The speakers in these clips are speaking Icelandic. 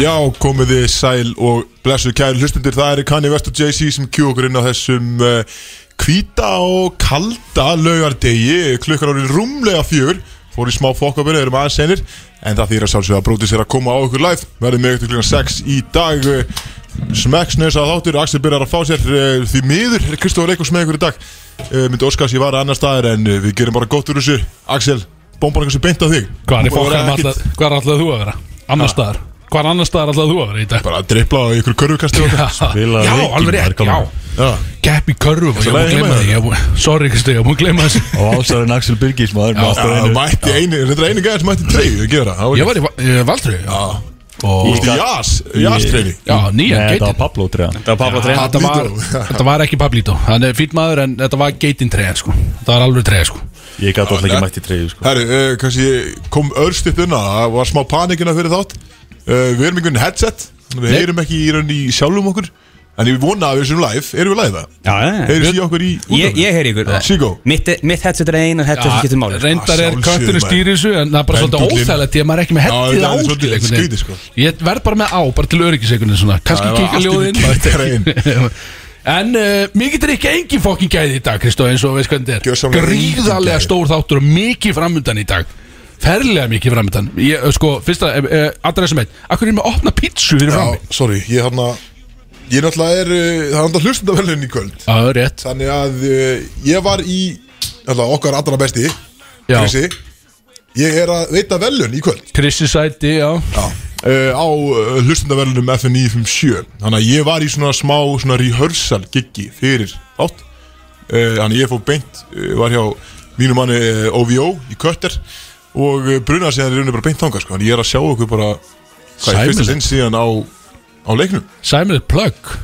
Já, komið þið sæl og blessu kæri hlustundir Það er Kanye West og Jay-Z sem kjú okkur inn á þessum uh, Hvíta og kalda laugardegi. Klukkar árið rúmlega fjör Fór í smá fokkabur, erum aðeins senir En það þýr að sjálfsögða að bróti sér að koma á okkur live. Verðið með ykkur klukkan 6 í dag. Smekksnöðs að þáttur. Axel byrjar að fá sér uh, því miður Kristóður Eikos með ykkur í dag. Uh, Myndi óskast ég var að annar staðar En við gerum bara gott úr þessu. Axel, bombar eitthvað sem beint á þig. Hvað er alltaf, er þú að vera? Annar staðar. Hvað er annar staðar alltaf þú að vera í dag? Bara að drippla á ykkur körfukasti og Já, alveg rétt, já. Gap í körfu, ég múið gleyma búið- Sorry Kristi, ég múið gleyma þessu. Og ásarinn Axel Birgis maður mætti einu, þetta er einu gæðin sem mætti treyju að gera. Ég var í Va- í jás, jás treyni Já, nýjan Nei, þetta geitin. var Pablo treðan Það var Pablo Trein Þetta var, þetta var ekki Pablito. Hann er fýtt maður en þetta var geitin treðan sko. Það var alveg treð sko. Ég gæti alltaf ekki mætt í treyju sko. Herru, uh, kannski kom örstitt unna Það. Var smá panikina fyrir þátt. Uh, Við erum einhvern headset. Við heyrum ekki í raun í sjálfum okkur En ég vona að við sem live, erum við live? Það? Já, já, já. Heyrðist í okkur í Ég, ég heyri ykkur. Sigo Mitt, mitt headset er eina headset sem getur máli. Reyndar er Að kötturinn sjálfsögðu, stýri þessu En það er bara svolítið óþægilegt Því að maður er ekki með Já, hettið þetta er áskil svolítið sko. Ég verð bara með á, bara til öryggiseikunni svona. Já, allt í ljóðinn ekki. En uh, mikið er ekki engin fokkin gæði í dag Kristó eins og veist hvernig þetta er. Gríðarlega stór þáttur og mikið framöndan í dag. Ferlega mikið framöndan Ég, uh, sko, fyrsta, uh, allra sem eitt. Akkur er með að opna pítsu fyrir frammi Já, sorry, ég hann að Ég náttúrulega er, uh, það er náttúrulega hlustendavelun í kvöld. Já, það er rétt. Þannig að uh, ég var í alltaf, okkar allra besti Já. Krissi. Ég er að veita velun í kvöld. Krissi sæti, já. Já, uh, á hlustendavelunum FNI 57 Þannig að ég var í svona smá svona rehearsal giggi fyrir átt uh, Þannig að ég fór beint, uh, var hjá mínu manni OVO í Kötter Og brunaði síðan í rauninni bara beint þangað sko. Þannig að ég er að sjá okkur bara er Sæmilegt. Á, leiknum? Sæmið plug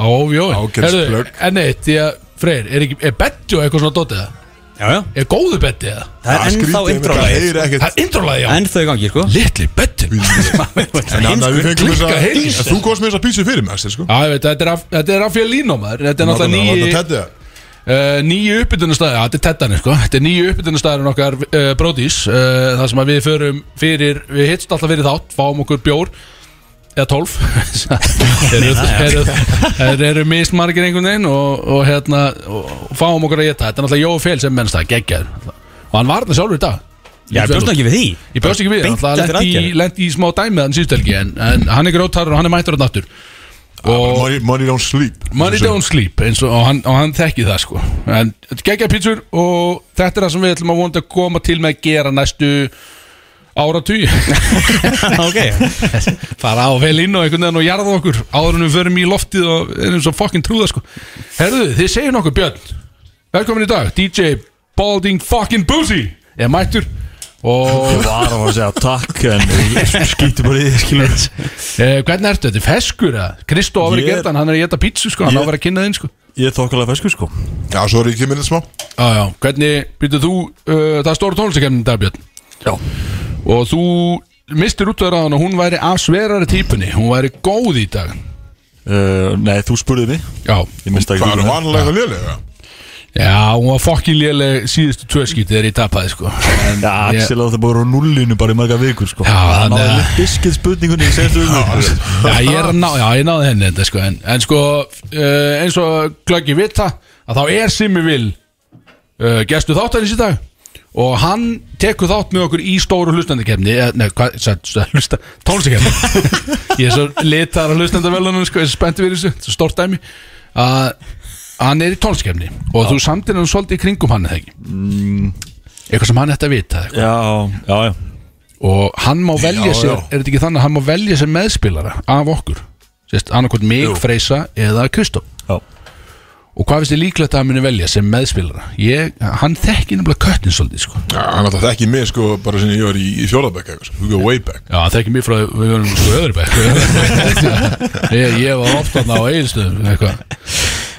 á OVO Ágætis plugg. En eitt, því að Freyr, er, ekki, er Betty og eitthvað svona dótið það? Já, já. Er góðu Betty það? Það er ennþá heyri ekkert. Það er introlæði, já. Ennþá í gangi, sko. Litli Betty En hann að við fengum klikka þess að Þú komst með þess að písu fyrir mig sko. Já, ég veit, þetta er af- þetta er af fjölínu maður. Þetta er náttúrulega nýju uh, Nýju uppbytunastæði, já, þetta er tettan sko. Þetta er nýju uppbytunastæðin okkar uh, bródís uh, Það sem að við förum fyrir Við hitst alltaf fyrir þátt, fáum okkur bjór Eða tólf. Þeir eru, mismargir einhvern veginn og, og hérna og, fáum okkur að geta Þetta er náttúrulega Jói Fél sem mennst það, geggjaður. Og hann var það sjálfur í dag. Já, bjóst ekki við því. Ég bjóst ekki við, hann eftir lendi, í- aðgerð. lendi í smá dæmið hann síðust helgi en, en hann er grótarur og hann er mættur á nattur Og Money, money don't sleep. Money don't sleep og, og, hann, og hann þekki það sko. En geggja pítsur og þetta er það sem við ætlum að vonandi að koma til með að gera næstu áratug Ok. Fara á vel inn og einhvern veginn og jarða okkur Áður en við förum í loftið og erum svo fucking trúða sko. Herðu, þið segir nokkuð Björn. Velkomin í dag, DJ Balding fucking Boozy Er mættur Og Ég var að segja takk En skýttu bara í því skilur eh, hvernig ertu, þetta er feskur eða? Kristó á að vera Ég- að geta hann, er að geta pítsu sko. Hann á að vera að kynna þinn sko. Ég er þokkalega feskur sko. Já, svo er ég kemur þetta smá. Já, já, hvernig, byrjuð þú, uh, það er stóra tónlistakefnin dag Björn? Já Og þú mistir út af hann og hún væri af sverari típunni. Hún væri góð í dag. Uh, Nei, þú spurði mig. Já, Ég mista ekki Hvað er vanlega lélega? já. hún var fokkin léleg síðustu tvö skítið þegar ég tapaði sko. En, Já, ég- Axel á það búið á nullinu bara í marga vikur sko. Já, Hann þannig náði litt biskið spurningunni í senstu vikur Já, ég er að ná, já, ég náði henni þetta sko. En, en sko, uh, eins og glöggi vita Að þá er Simmi Vil uh, Gestu þáttarins í dag Og hann tekur þátt með okkur í stóru hlustandakefni eh, Nei, hvað, hlusta Tónlistakefni Ég er svo litar á hlustandavelunum sko, Ég er spenntið við þessu, þetta er stórt dæmi Að hann er í tónlistakefni Og þú samtir hann svolítið í kringum hann eða ekki mm. Eitthvað sem hann ætti að vita. Já, já, já Og hann má velja Já, sér já. Er þetta ekki þannig að hann má velja sér meðspilara Af okkur annarkvæmt mig, Jú. Freysa eða Kristó Já Og hvað finnst þið líklegt að hann muni velja sem meðspilara ég, Hann þekki nefnilega köttin svolítið sko. Já, hann alltaf þekki mig sko bara sem ég var í, í sko. We go way back Já, hann þekki mig frá Við erum sko öðru bekk ég, ég var ofta á eigilstöðum eitthvað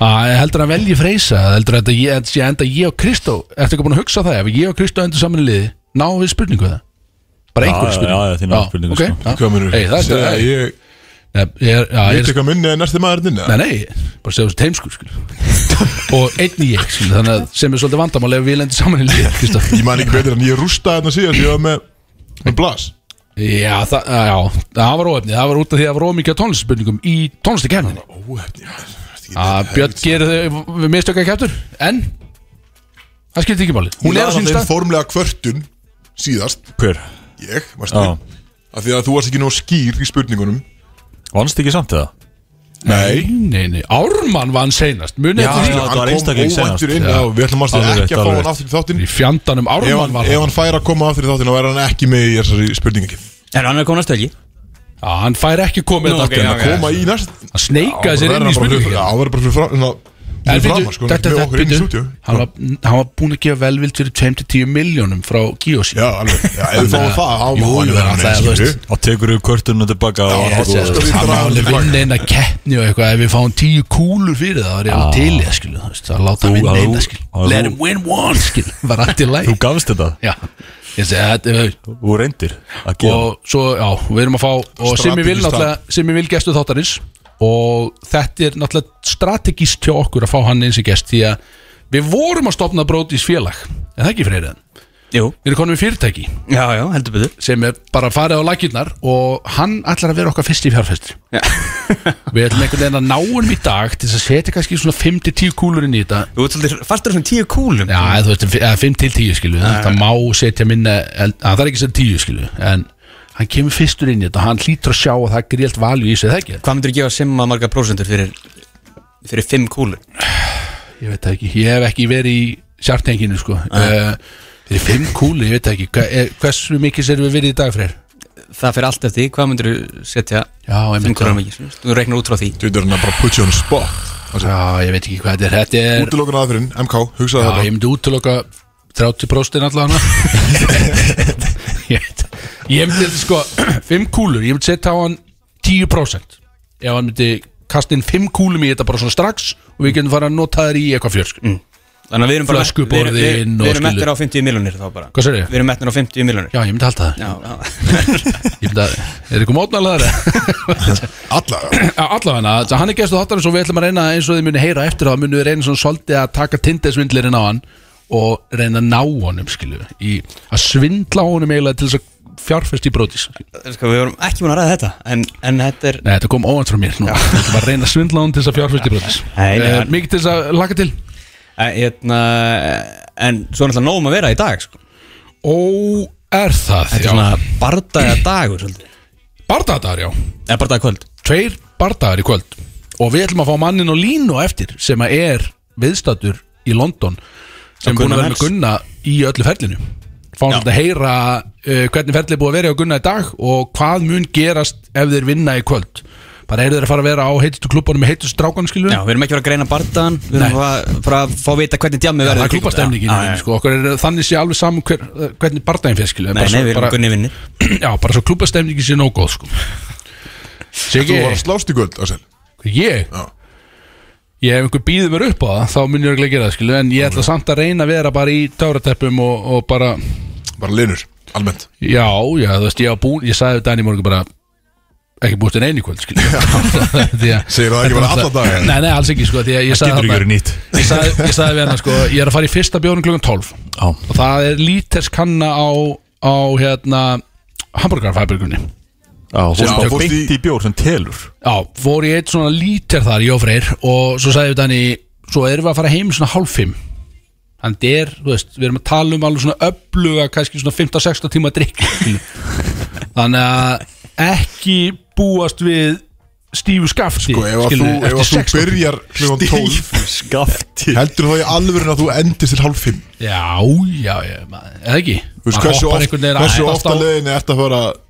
að heldur hann velji Freysa heldur að þetta ég, enda ég og Kristó Ertu ekki búin að hugsa það ef ég og Kristó endur saman í liði Náum við spurningu það Bara Já, einhverju já, spurningu já, þín náðu spurningu, sko. já. Munur? Hey, það er Segja, þetta Ég ég er, veit er, eitthvað minni en næsti maður inn nei, nei, bara segja þessu teimskur skil. og einn í ég skil, þannig að sem er svolítið vandamál ef við lendir saman í lið. Ég man ekki betur en ég rústaði þarna síðan sem ég var með, með blas. Já, það, já, það var óefni Það var út af því að það var ómikið tónlistspurningum í Óhefni er að Björn gerir þau við mistökka kæftur en? Það skiptir ekki máli. Hún er á sín Hún stað. formlega kvörtun síðast. Hver? Ég, varstu Vannst ekki samt eða? Nei. Nei, nei, Ármann vann seinast. Munið Já, já. það var Hann einstakling óvæntur inn. Já. Já, við ætlum að Alveg rétt, ekki að fá hann aftur í þáttinn. Í fjandanum Ef Ármann hann, var ef það hann fær að koma aftur í þáttinn þá er hann ekki með í þessari spurningakef En hann er komin að stöki Já, hann fær ekki komið Nú, þetta ok, aftur ok. Koma í næst hann sneikaði sér inn í Já, spurningum hann verður bara fyrir frá býtu, framar, sko, þetta- með þetta- okkur inn í býtu, stúdíu hann var, hann var búin að gefa velvild fyrir 20-10 miljónum frá Gíosi Já, alveg, já, ef við fáum það á Jú, jú, alltaf, þú veist. Og tekur við kvörtunum tilbaka þú Það má alveg vinna eina keppni og eitthvað Ef við fáum tíu kúlur fyrir það Það er ég til í það skilu þú Það láta Þú- hann vinna að eina þú- skilu að Let þú- him win one skilu Var allt í læg Þú gafst þetta? Já. Ég er- Þú reyndir að gefa Og svo, já, við erum að fá Og náttúrulega Simmi vil gestu þáttarins Og þetta er náttúrulega strategist hjá okkur Að fá hann eins og gest Því að við vorum að stopna brótis félag. En það ekki það Jú, Við erum konum við fyrirtæki. Já, já, sem er bara farið á lakirnar og hann ætlar að vera okkar fyrst í fjárfæstri Já. við ætlum einhvern veginn að ná hann í dag til að setja kannski svona 5-10 kúlur inn í þetta. Þú ert svolítið fastur svona tíu kúlum. Já, þú veist, eða 5-10 skilu þetta má setja minna, að það er ekki setja 10 skilu, en hann kemur fyrstur inn í þetta og hann hlýtur að sjá að það er grílt valju í sig, það ekki? Hvað myndir þú gefa Simma marga prósentur fyrir Fyrir fimm kúlur? Ég veit það ekki, ég hef ekki verið í sjartenginu sko. Uh, fyrir 5 kúlu, ég veit það ekki. Hva, er, hversu mikið sér við verið í dag fyrir? Það fyrir allt eftir hvað myndir þú setja já, Fimm einmitt kúlur það. mikið Þú reiknar út frá því. Þú að bara put you on the spot. Já, ég veit ekki hvað þetta er. Þetta er Útilokun aðfyrin, MK, hugsaði Já, það ég myndi útiloka 30% allavega ég, ég myndi sko 5 kúlur, ég myndi setja á hann 10% ef hann myndi kasta inn 5 kúlum í þetta bara svona strax og við getum fara að nota þær í eitthvað fjörsk mm. Þannig að við erum bara Flöskuborðin Við erum, og við erum metnir á 50 miljonir þá bara Hvað segirðu? Við erum metnir á 50 miljonir Já, ég myndi halda það Já, já. Ég myndi að, er ykkur mótnæðlega það? Alla Já, allavega, þannig að hann er gestu þáttarins og við ætlum að reyna eins og þið muni heyra eftir það munum við reyna svona svolítið að taka tindesvindlirinn á hann og reyna að ná honum skilu, í að svindla honum eiginlega til þess að fjárfest í brótis Sko, við vorum ekki búin að ræða þetta En, en þetta er Nei, þetta kom óvænt frá mér. Ætlum að reyna honum til þess að fjárfest í brótis uh, hann- Mikið til þess að laka til? E, hérna, En svo er náttúrulega nógum að vera í dag sko. Ó, er það, Þetta er svona bardaga dagur svolítið. Bardadagar, já. Eða bardaga kvöld. Tveir bardadagar í kvöld. Og við ætlum að fá mannin og línu eftir sem er viðstatur í London sem búin að vera með Gunna í öllu ferlinu fáum svolítið að heyra uh, hvernig ferlið er búið að vera á Gunna í dag og hvað mun gerast ef þeir vinna í kvöld? Bara eru þeir að fara að vera á heitustu klubbanum með heitustu strákan skilu Já, við erum ekki að greina bardagan Við erum að fara að fá að vita hvernig djammi það verður er í já, þeim, sko. okkur er þannig sé alveg saman hver, uh, hvernig bardaginn fyrir skilu Nei, nei, við erum bara, gunni vinnir já, bara svo klúbbastemningin sé nóg góð sko. Þú Siggi, var að slást í kvöld, Axel. Ég? Já. ég hef einhver býður mér upp á það þá mun ég örugglega gera það skilu en ég ætla samt að reyna að vera bara í tárateppum og, og bara Bara linur, almennt. Já, já, þú veist, ég var búin Ég sagði Dani morgun bara Ekki búist en einu kvöld, Segir það ekki bara alla daga? Nei, nei, alls ekki, sko að ég Það getur ekki verið nýtt. Ég sagði, ég við hennar, sko Ég er að fara í fyrsta bjónum klukkan 12 Já. Og það er líters kanna á Á, hérna Hamburgerfæbyrgunni Já, þú Já, fórst fórst beint í- í bjór sem telur. Já, fór ég eitt svona lítir þar, ég og Freyr Og svo sagði við Dani Svo erum við að fara heim svona hálf fimm Þannig þetta er, þú veist, við erum að tala um alveg svona öfluga, kannski svona 15-16 tíma drikk Þannig að ekki búast við stífu skafti Sko, ef að þú, ef að þú 16 byrjar klukkan 12 Skafti. Heldur þá í alvörun að þú endist til hálf 5 Já, já, já, eða ekki? Þú veist, hversu, að ofta á- leiðinni ert að fara að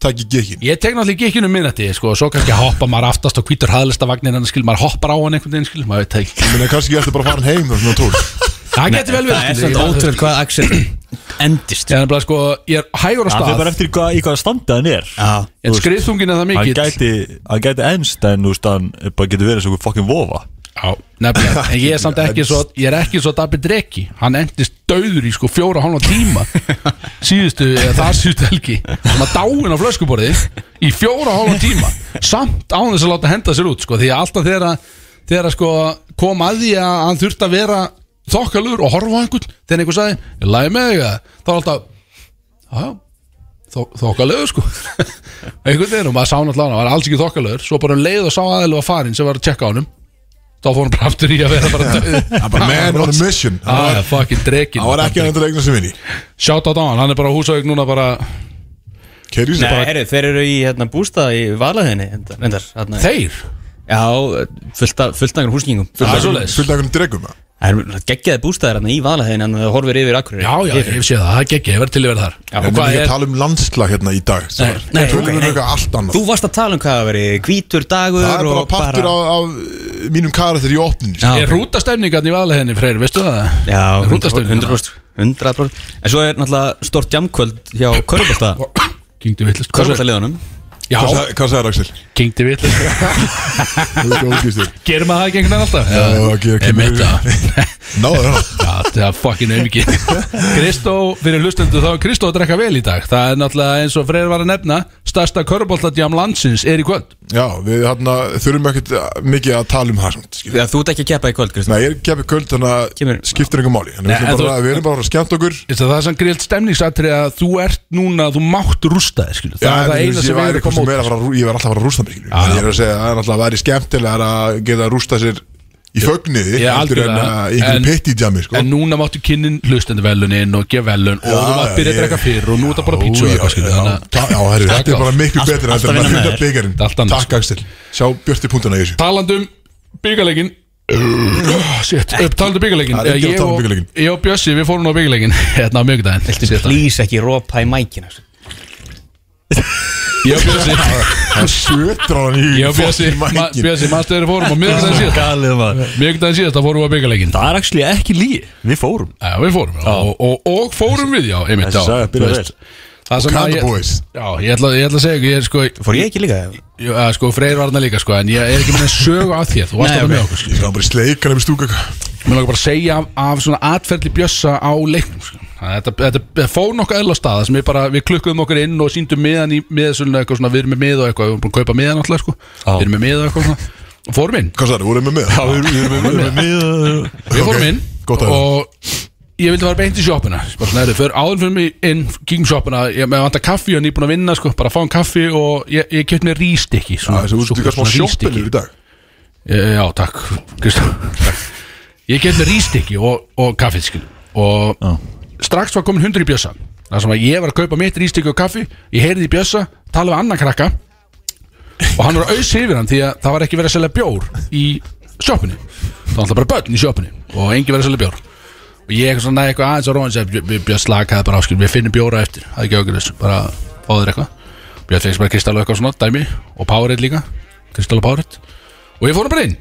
taka í gekkin Ég tek náttúrulega ekki ekki um minnati, sko, svo kannski hoppa maður aftast á hvítur haðlista vagnin en skil, maður hoppar á hann einhvern veginn, skil, maður veit það ekki. Ég meina, kannski ertu bara farin heim og svona tór Það geti vel Það verið er skilur, svona ótrúlega hvað Axel endist. Ég er nefnilega, sko, ég er hægur á Það stað. er bara eftir hvað, í hvaða standi hann er. Já, En skriðþungin er það Hann mikill. gæti, hann gæti ennst en þú veist hann bara getur verið svo fokkin vofa. Já, nefnilega. En ég er samt ekki svo Ég er ekki svo David Dreki. Hann endist dauður í sko fjóra hálfa tíma Síðustu, eða það síðustu helgi. Sem að dáin á flöskuborði Í fjóra hálfa tíma. Samt án þess að láta henda sér út sko Því að alltaf þegar að Þegar að sko kom að því að hann þurfti að vera Þokkalur og horfa á einhvern Þegar einhver sagði, ég lægi með þig að Það var alltaf Já, já þok- þokkalögur sko. Einhvern veginn og maður sá náttúrulega hann var alls ekki þokkalögur svo bara um leið og sá aðeins var farin sem var að tjekka á honum þá fór hann bara aftur í að vera bara man on a mission. Það var ekki að endur eignar sem vinni. Sjátt á hann, hann er bara á húsauk núna bara Nei, heyrðu, þeir eru í hérna, bústað í valaðinni hérna. Þeir? Já, fullt af fullt af einhverjum húsningum Það er svoleiðis. Fullt af einhvern dregum það Það er geggjaði bústaðir hérna í valaðinni en það horfir yfir akkurir Já, já, ég séð það, það er ekki, ég verð til að vera þar. Já, Við Og erum hvað ekki að er, tala um landslag hérna í dag. Nei, nei, ok, um nei. eitthvað allt annað. Þú varst að tala um hvað að veri hvítur dagur Það er bara partur af, af eh, mínum karakter í opninu Já. er rútastemningarn í valhenni, Freyr, veistu það? Já, Rútastemning 100%, 100% En svo er náttúrulega stort jamkvöld hjá Körbálta Kingdi villist Körbálta liðunum Já, Hvað sagði- Hvað sagði Axel? kingdi villist Þú ert ógistur Gerir maður það veginn alltaf? Já, kemur- það. Náður það er fucking auðvikið Kristó, fyrir hlustendur, þá er Kristó að drekka vel í dag. Það er náttúrulega eins og Freyr var að nefna Stærsta köruboltadjám landsins er í kvöld. Já, við hérna þurfum ekkert mikið að tala um það. Já, þú ert ekki að keppa í kvöld, Kristján Nei, ég er kefið kvöld þannig að Kemur- skiptir einhver máli. Við, við erum bara að skemmt okkur. Það er sann greilt stemningsatrið að þú ert núna Þú mátt rústa þér, að að rú- Ég verð alltaf að fara að rústa já. ég er að segja að það er náttúrulega að væri skemmtilega að geta rústa sér í fögniði heldur en að einhverju pitti djami, sko. En núna máttu kynnin hlustendur velunin og gefa velun og þú mátt byrja að drekka fyrr og nú er það bara pítsu að þetta er bara miklu alltaf heldur en að Þetta er allt annað, Takk Axel, sjá björti punktuna í þessu. Talandum upp, talandum að Ég og- Bjössi, við fórum á byggalegin Hérna á mjögdæðin Please ekki ropa í mækina Ég og Bjössi Hann sötur á hann í Ég og Bjössi, fucking ma- mækin Bjössi, mannstu þegar við fórum á miðvikudaginn síðast? maður. Miðvikudaginn síðast, þá fórum við á byggalegin Það er actually ekki lígi Við fórum. Já, við fórum og, og, og fórum við, já, einmitt, já. þú veist. Það sem að ég Já, ég ætla, ég ætla að segja ykkur, ég er sko Fór ég ekki líka? Að, sko, Freyr var þarna líka, sko En ég er ekki með sögu af þér. Þú varst þarna ok. með okkur, sko. Ég skal bara sleika nefnir stúka Mér langar bara að segja af, af svona atferðli bjössa á leiknum sko. Þetta, þetta fór nokkuð eðla staða sem við bara, við klukkuðum okkur inn og síndum miðan í miðasöluna eitthvað svona, við erum með mið og eitthvað, við erum búin að kaupa miðan alltaf sko, við erum með mið og eitthvað svona. Og fórum inn, Hvað sagði, voruð með með? Já, við erum með með við fórum inn og ég vildi fara beint í svona, fyrir áður fyrir mig inn, kíkum sjoppuna ég með vantar kaffi og nýbúin að vinna sko, bara fá hann kaffi og ég, ég kjöpt mér rístikki Það svo út í hvað smá sjoppinir í dag. Eh, Já, takk Kristján Ég get með rístikki og, og kaffið skil Og strax var komin hundur í bjössa. Það sem að ég var að kaupa mitt rístikki og kaffi Ég heyrði í bjössa, tala við annan krakka. Og hann var auðs yfir hann Því að það var ekki verið að selja bjór Í sjoppinu Það var alltaf bara börn í sjoppinu Og engin verið að selja bjór. Og ég eitthvað svona eitthvað aðeins á róan Sér Björn slakaði bara áskil Við finnum bjóra eftir. Það er ekki ákveð þessu Bara fáður eitthvað. Björn fegst bara kristall og eitthvað svona dæmi Og Powerade líka Kristall og Powerade. Og ég fórum bara inn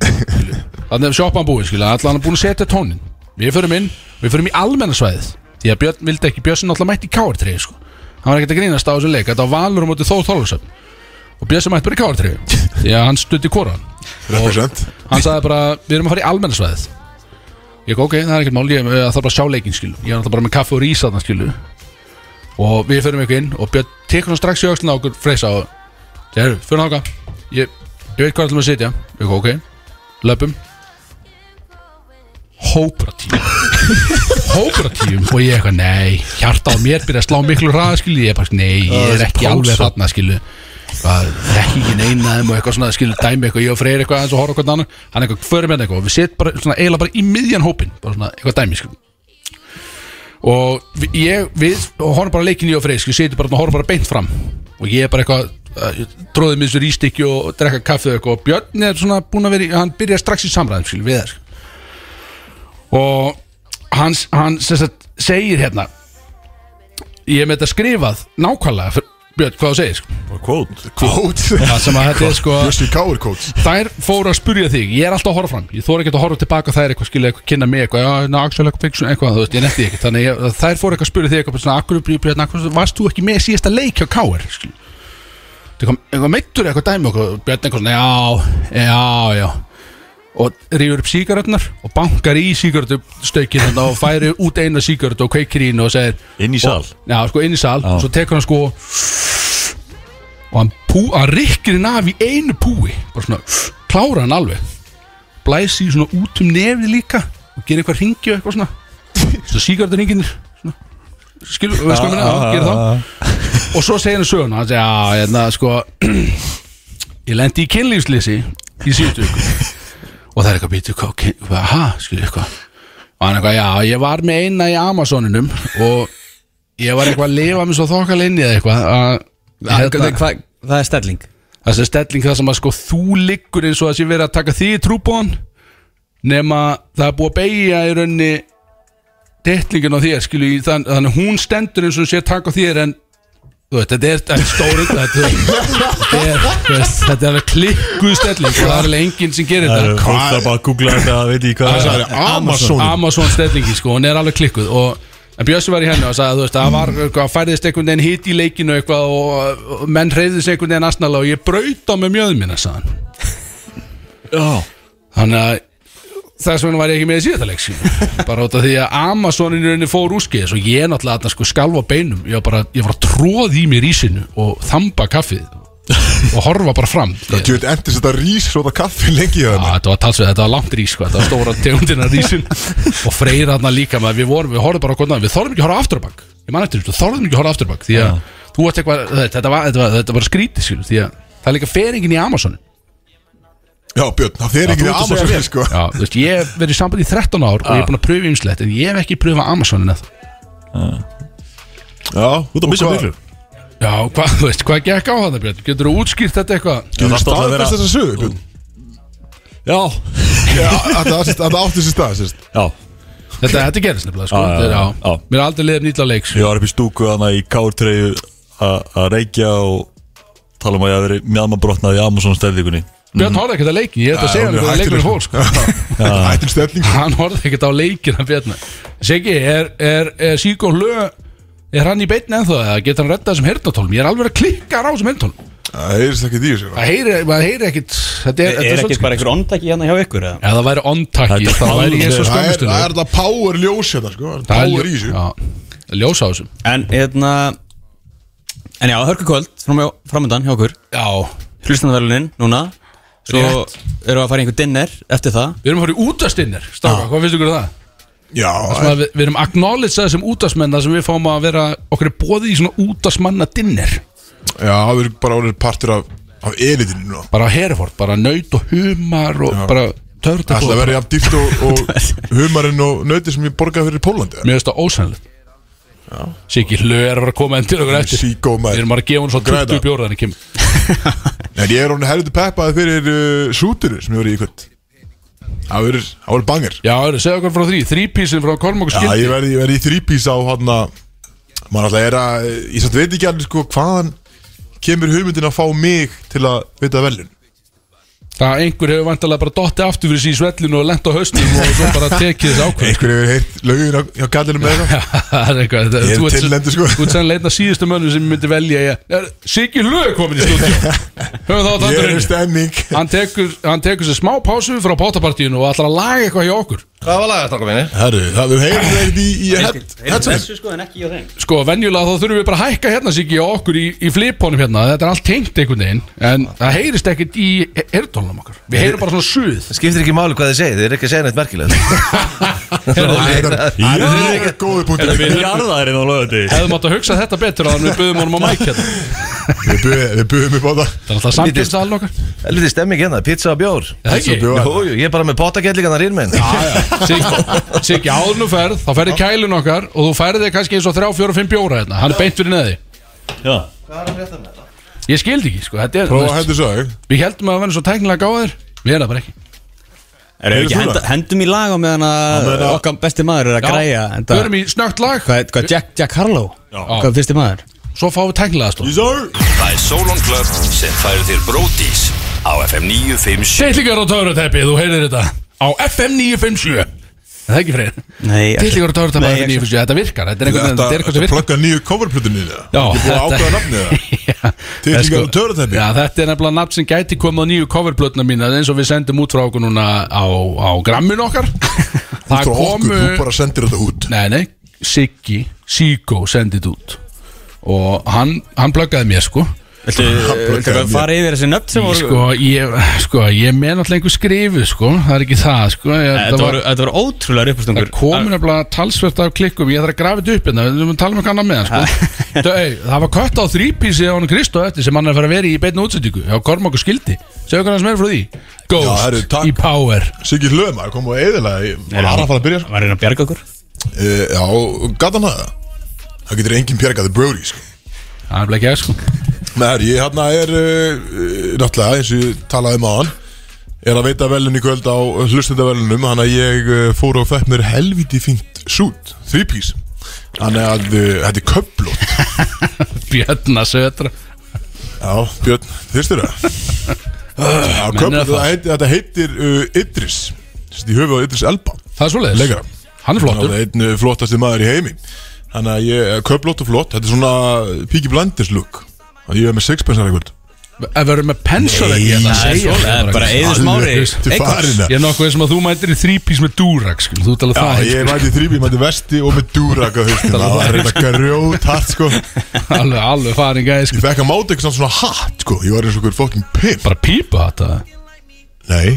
Þannig að sjoppan búin skilja Allan er búin að setja tónin Við förum inn Við förum í almennasvæðið Því að Björn vildi ekki Björn alltaf mætti í káartrið sko. Hann var ekkert að grínast á þessu leik. Þetta var valur á móti Þór Þólusöfn Og Björn sem mætti bara í káartrið Því að hann stutti koran. Represent. Hann sagði bara Við erum að fara í almennasvæðið Ég ekki ok, það er ekkert mál. Ég ég þarf bara að sjá leikinn skilu Ég er alltaf bara með kaffi og rís þarna skilu Og við förum eitthvað inn Og Björn tekur hann strax í á okkur Freysa og Þegar, fyrir náka ég, ég veit hvað ætlum að sitja? Ég ekki ok, löpum Hópratíum Hópratíum Og ég eitthvað, nei, hjarta á mér Byrja að slá miklu hraða skilu Ég er bara, nei, ég er ekki alveg þarna skilu ekki ekki neinaðum og eitthvað svona skilu dæmi eitthvað, ég og Freyr eitthvað aðeins og horfa okkur annan. Hann eitthvað, förum með eitthvað. Og við setjum bara svona eiginlega bara í miðjan hópin bara svona eitthvað dæmi skilu og ég, við horfum bara leikin ég og Freyr, skilu, setjum bara og horfum bara beint fram. Og ég er bara eitthvað tróðið með þessu rístikki og, og drekka kaffi og eitthvað. Og Björn er svona búin að vera hann byrja strax í samræðum skilu, við þær og hans, hann sagt, segir hérna ég er með þetta skrifað nákvæmlega fyrir, Björn, hvað þú segir? Quote. Kót það sem að þetta er sko Bjössi Káur kót þær fóru að spurja þig, ég er alltaf að horfa fram. Ég þóra ekki að horfa tilbaka þær eitthvað skilja eitthvað kynna mig eitthvað, já, ná, Axel, eitthvað, fiction, eitthvað þú veist, ég netti ekki, þannig ég, þær fóru eitthvað að spurja þig eitthvað svona, akkur, Björn, akkur, varst þú ekki með síðasta leik hjá Káir skilja eitthvað, eitthvað meittur eitthvað dæmi okkur, Björn eitthvað já, já, já og rýfur upp sígaretnar og bankar í sígarettustökin og færi út eina sígarettu og kveikir í henni og segir Inn í sal? Og, já, sko inn í sal. Og svo tekur hann sko og hann, pú, hann rikkir hann af í einu púi. Bara svona, klára hann alveg. Blæsi svona út um nefið líka og gera eitthvað ringju eitthvað svona. Svo sígardur ringinir skilu, veist hvað minna, gera þá og svo segir hann söguna hann segir, já, hérna, sko ég lendi í kynlífslýsi í síðustu og það er eitthvað býtu, skilju eitthvað og hann eitthvað, já, ég var með eina í Amazoninum og ég var eitthvað að lifa með svo þokkal inni eða eitthvað að, hérna, Hvað það er stelling? þessi stelling það sem að sko þú liggur eins og að sé verið að taka því í trúbóðan nema það er búið að beigja í raunni detlingin á þér í þann, þannig hún stendur eins og sé að taka þér en veit, þetta er, þetta er stóri þetta er, þetta er, þetta klikkuð stelling. Það er alveg enginn sem gerir Það er þetta fólk að bara googla þetta, Það er. Amazon. Amazon stellingi sko, hún er alveg klikkuð. Og En Bjössi var í henni og sagði að það var eitthvað, færðist einhvern veginn hitt í leikinu eitthvað og, og menn hreyfði sig einhvern veginn asnalega og ég braut á með mjöðum minna sagði hann. Já, Þannig að þess vegna var ég ekki með í skilur. bara út af því að Amazonin í rauninni fór úrskeiðis og ég náttúrulega þarna sko skalfa á beinum. Ég var bara, ég var að tróði í mér í sinu og þamba kaffið og horfa bara fram. Það djúið endist þetta rís og það kaffi lengi að það þetta var talsveit, þetta var langt rís sko, þetta var stóra tegundina rísin. Og freyra þarna líka með að við vorum, við horfum bara hvernig við þorðum ekki að horfa afturbak ég man eftir, við þorðum ekki að Já Björn, það fer ekki þú að segja Amazon sko Já, þú veist, ég hef verið í sambandi í 13 ár og ég er búin að pröfa ymslegt en ég hef ekki pröfað Amazonin eða Já, þú ert að missa miklu Já, hvað, þú veist, hvað gekk á það Björn? Getur þú útskýrt þetta eitthvað? Getur það stóð að vera- staðfest þessa sögu Björn Já, að að það átti sér stað sérst. já Þetta, þetta gerist nefnilega, sko Þetta er- já. Mér er aldrei liðið nýtla leik sko. Ég var upp í stúku hana í kártreyju að reykja og tala um að ég hef í Björn horfði ekkert að leikin, ég er þetta að segja hann hún er hvað leikurinn fór, sko. Hættin stelling sko. hann horfði ekkert á leikina Björn Siggi, er, er, er Síko Hlö er hann í beinni ennþá eða getur hann reddað þessum heyrnatólum ég er alveg að klikka á þessum heyrnatólum Það heyrist ekki því sko. það heyri, ekkert. Þetta er, Er, þetta er ekki svolítið- bara einhver ondaki hérna hjá ykkur? eða? ef það væri ondtaki er Það er, það er power ljós hérna sko. Það er Power í þessu. já, ljós á þessum En hérna En já, hörku kvöld framöndan hjá okkur. Já, Hlustandavelunin núna Svo Rétt. erum við að fara í einhver dinner eftir það. Við erum að fara í útastinnir stáka, hvað finnst ykkur um það? Já, Svona, við, við erum acknowledgeað sem útasmenn þar sem við fáum að vera okkur er bóðið í svona útasmanna dinner já, það er bara orðið partur af, af elitinu núna. Bara á Hereford, bara naut og humar og bara törta Það ætla að vera jafn dýrt og, og humarinn og nöyti sem ég borgaði fyrir Pólandi Mér finnst það ósænlegt Siggi Hlö er að vera að koma enn til okkur eftir. Við erum bara að gefa hún svo Græða. 20 bjóra þannig kemur En ég er orðin helviti peppaði fyrir uh, súturu sem ég voru í kvöld. Það voru bangir Já, segja okkur frá því. Þrípísin frá Kormok og Já, ég verði, verði í þrípís á hann maður alltaf er að ég satt veit ekki alveg sko hvaðan kemur hugmyndin að fá mig til að vita velun Það einhver hefur vantarlega bara dotti aftur fyrir síð svellinu og lent á hausnum og svo bara tekið þessi ákveð einhver hefur heitt lögin á, hjá gallinu með það Það er eitthvað þetta- Ég er þú ert svo- tilnefndur, sko. Þú ert sennilega einn af síðustu mönnum sem ég myndi velja ég, er, Siggi er komin í stúdíu Höfum þá ég er tandurinn með stemming Hann tekur, hann tekur sér smá pásu frá pátapartíinu og ætlar að laga eitthvað hjá okkur. Hvað var lagast okkur minni? Herru, það við heyrum það ekkert í, í headset sko en ekki á þeim. Sko, venjulega þá þurfum við bara að hækka hérna Siggi á okkur í, í flipunum hérna. Þetta er allt tengt einhvern veginn En það heyrist ekkert í heyrtónum okkar. Við heyrum bara svona suð. Það skiptir ekki máli hvað þið segið, þið er ekki að segja neitt merkilegt. Það er góði punktur. Við Við jarðaðir inn á lögandi hefðum átt að hugsa þetta betur Þannig við buðum honum á mæk hérna. Við buðum- við buðum upp á það. Það er alltaf samkynnstalinn okkar. Helviti stemming hérna, pizza og bjór. Er ekki? ég er bara með potagellingarnar inn með Siggi, Siggi áður nú ferð Þá ferði kælun okkar Og þú ferði kannski eins og 3, 4, 5 bjóra hérna. Hann er beint fyrir neði. Já, Ég skildi ekki, sko Þetta er, Prófa þú að veist, hendur svo þig Við heldum að það verði svo tæknilega gáðir Við erum það bara ekki. Erum við ekki þú henda, hendum í lag á meðan að meðan að- okkar besti maður er að græja Við enda- erum í snögt lag. Hvað, hvað Jack, Jack Harlow? Hvað er fyrsti maður? Svo fáum við tæknilega stóð Það er Solon Club sem færir þér Bródís á FM 957 Tillingar á töruteppi, þú heyrðir þetta. Á FM 957 Er Það ekki freyr? Töruteppi á Nei, FM 957 Þetta virkar, þetta er Þetta Þetta er eitthvað sem þetta virkar. plugga nýju coverplutinni það Já, þetta- ákveða nafnið það? Sko- á töruteppi. Já, þetta er nefnilega nafn sem gæti komið á nýju coverplötna mína eins og við sendum út frá okkur núna á, á grammin okkar. Það komu þú bara sendir þetta út. Nei, nei, Siggi, Siggo sendið út. Og hann, hann pluggaði mér sko Viltu viltu eitthvað fara yfir þessi nöfn sem voru Sko, ég, sko, ég með náttúrulega einhver skrifu, sko. Það er ekki það, sko. Ég, Þetta það var, þetta voru ótrúlega uppstungur Það komin nefnilega talsvert af klikkum. Ég þarf að grafa þetta upp hérna. Við erum að tala um eitthvað annað með hann, sko ey, Það var kött á þrípísi á hann Kristó eftir sem hann er að fara að vera í beinu útsendingu. Já, Kormáku skildi. Segðu hvað sem er frá því. Já, Ghost takk. í Power. Siggi Hlöma kom og eðilega Ég var að fara að byrja sko. Var hérna að bjarga okkur? Já, gata hann það. Það getur enginn pjergaði Brody sko. Það er bara ekki að, sko Nei, ég hérna er uh, Náttúrulega, eins og ég talaði um á hann Er að veita velun í kvöld á hlustendavelunum Þannig að ég uh, fór og fekk mér helviti fínt sút Þrýpís Þannig að uh, þetta er köplót Björna sötra. Já, Björn, þyrstur það? Er þetta heitir, uh, Idris. Í höfuð á Idris Elba. Það er svoleiðis. Leikara Hann er flottur. Það er einn uh, flottasti maður í heimi. Þannig að ég, köplót og flott. Þetta er svona look Þannig að ég er með sixpensar eitthvað Ef við erum með pensar ekki Nei, að það er það bara. Eiður Smári. Ég er nokkuð sem að þú mætir í þrípís með dúrak sko. Þú tala það Já, ég mæti þrýbi, ég mæti vesti og með dúrak Það var reynda grjót hart sko. Ég Alveg, alveg farin gæði sko. fekk að máta eitthvað svona hatt sko. Ég var eins og okkur fokkin pimp. Bara pípa þetta Nei,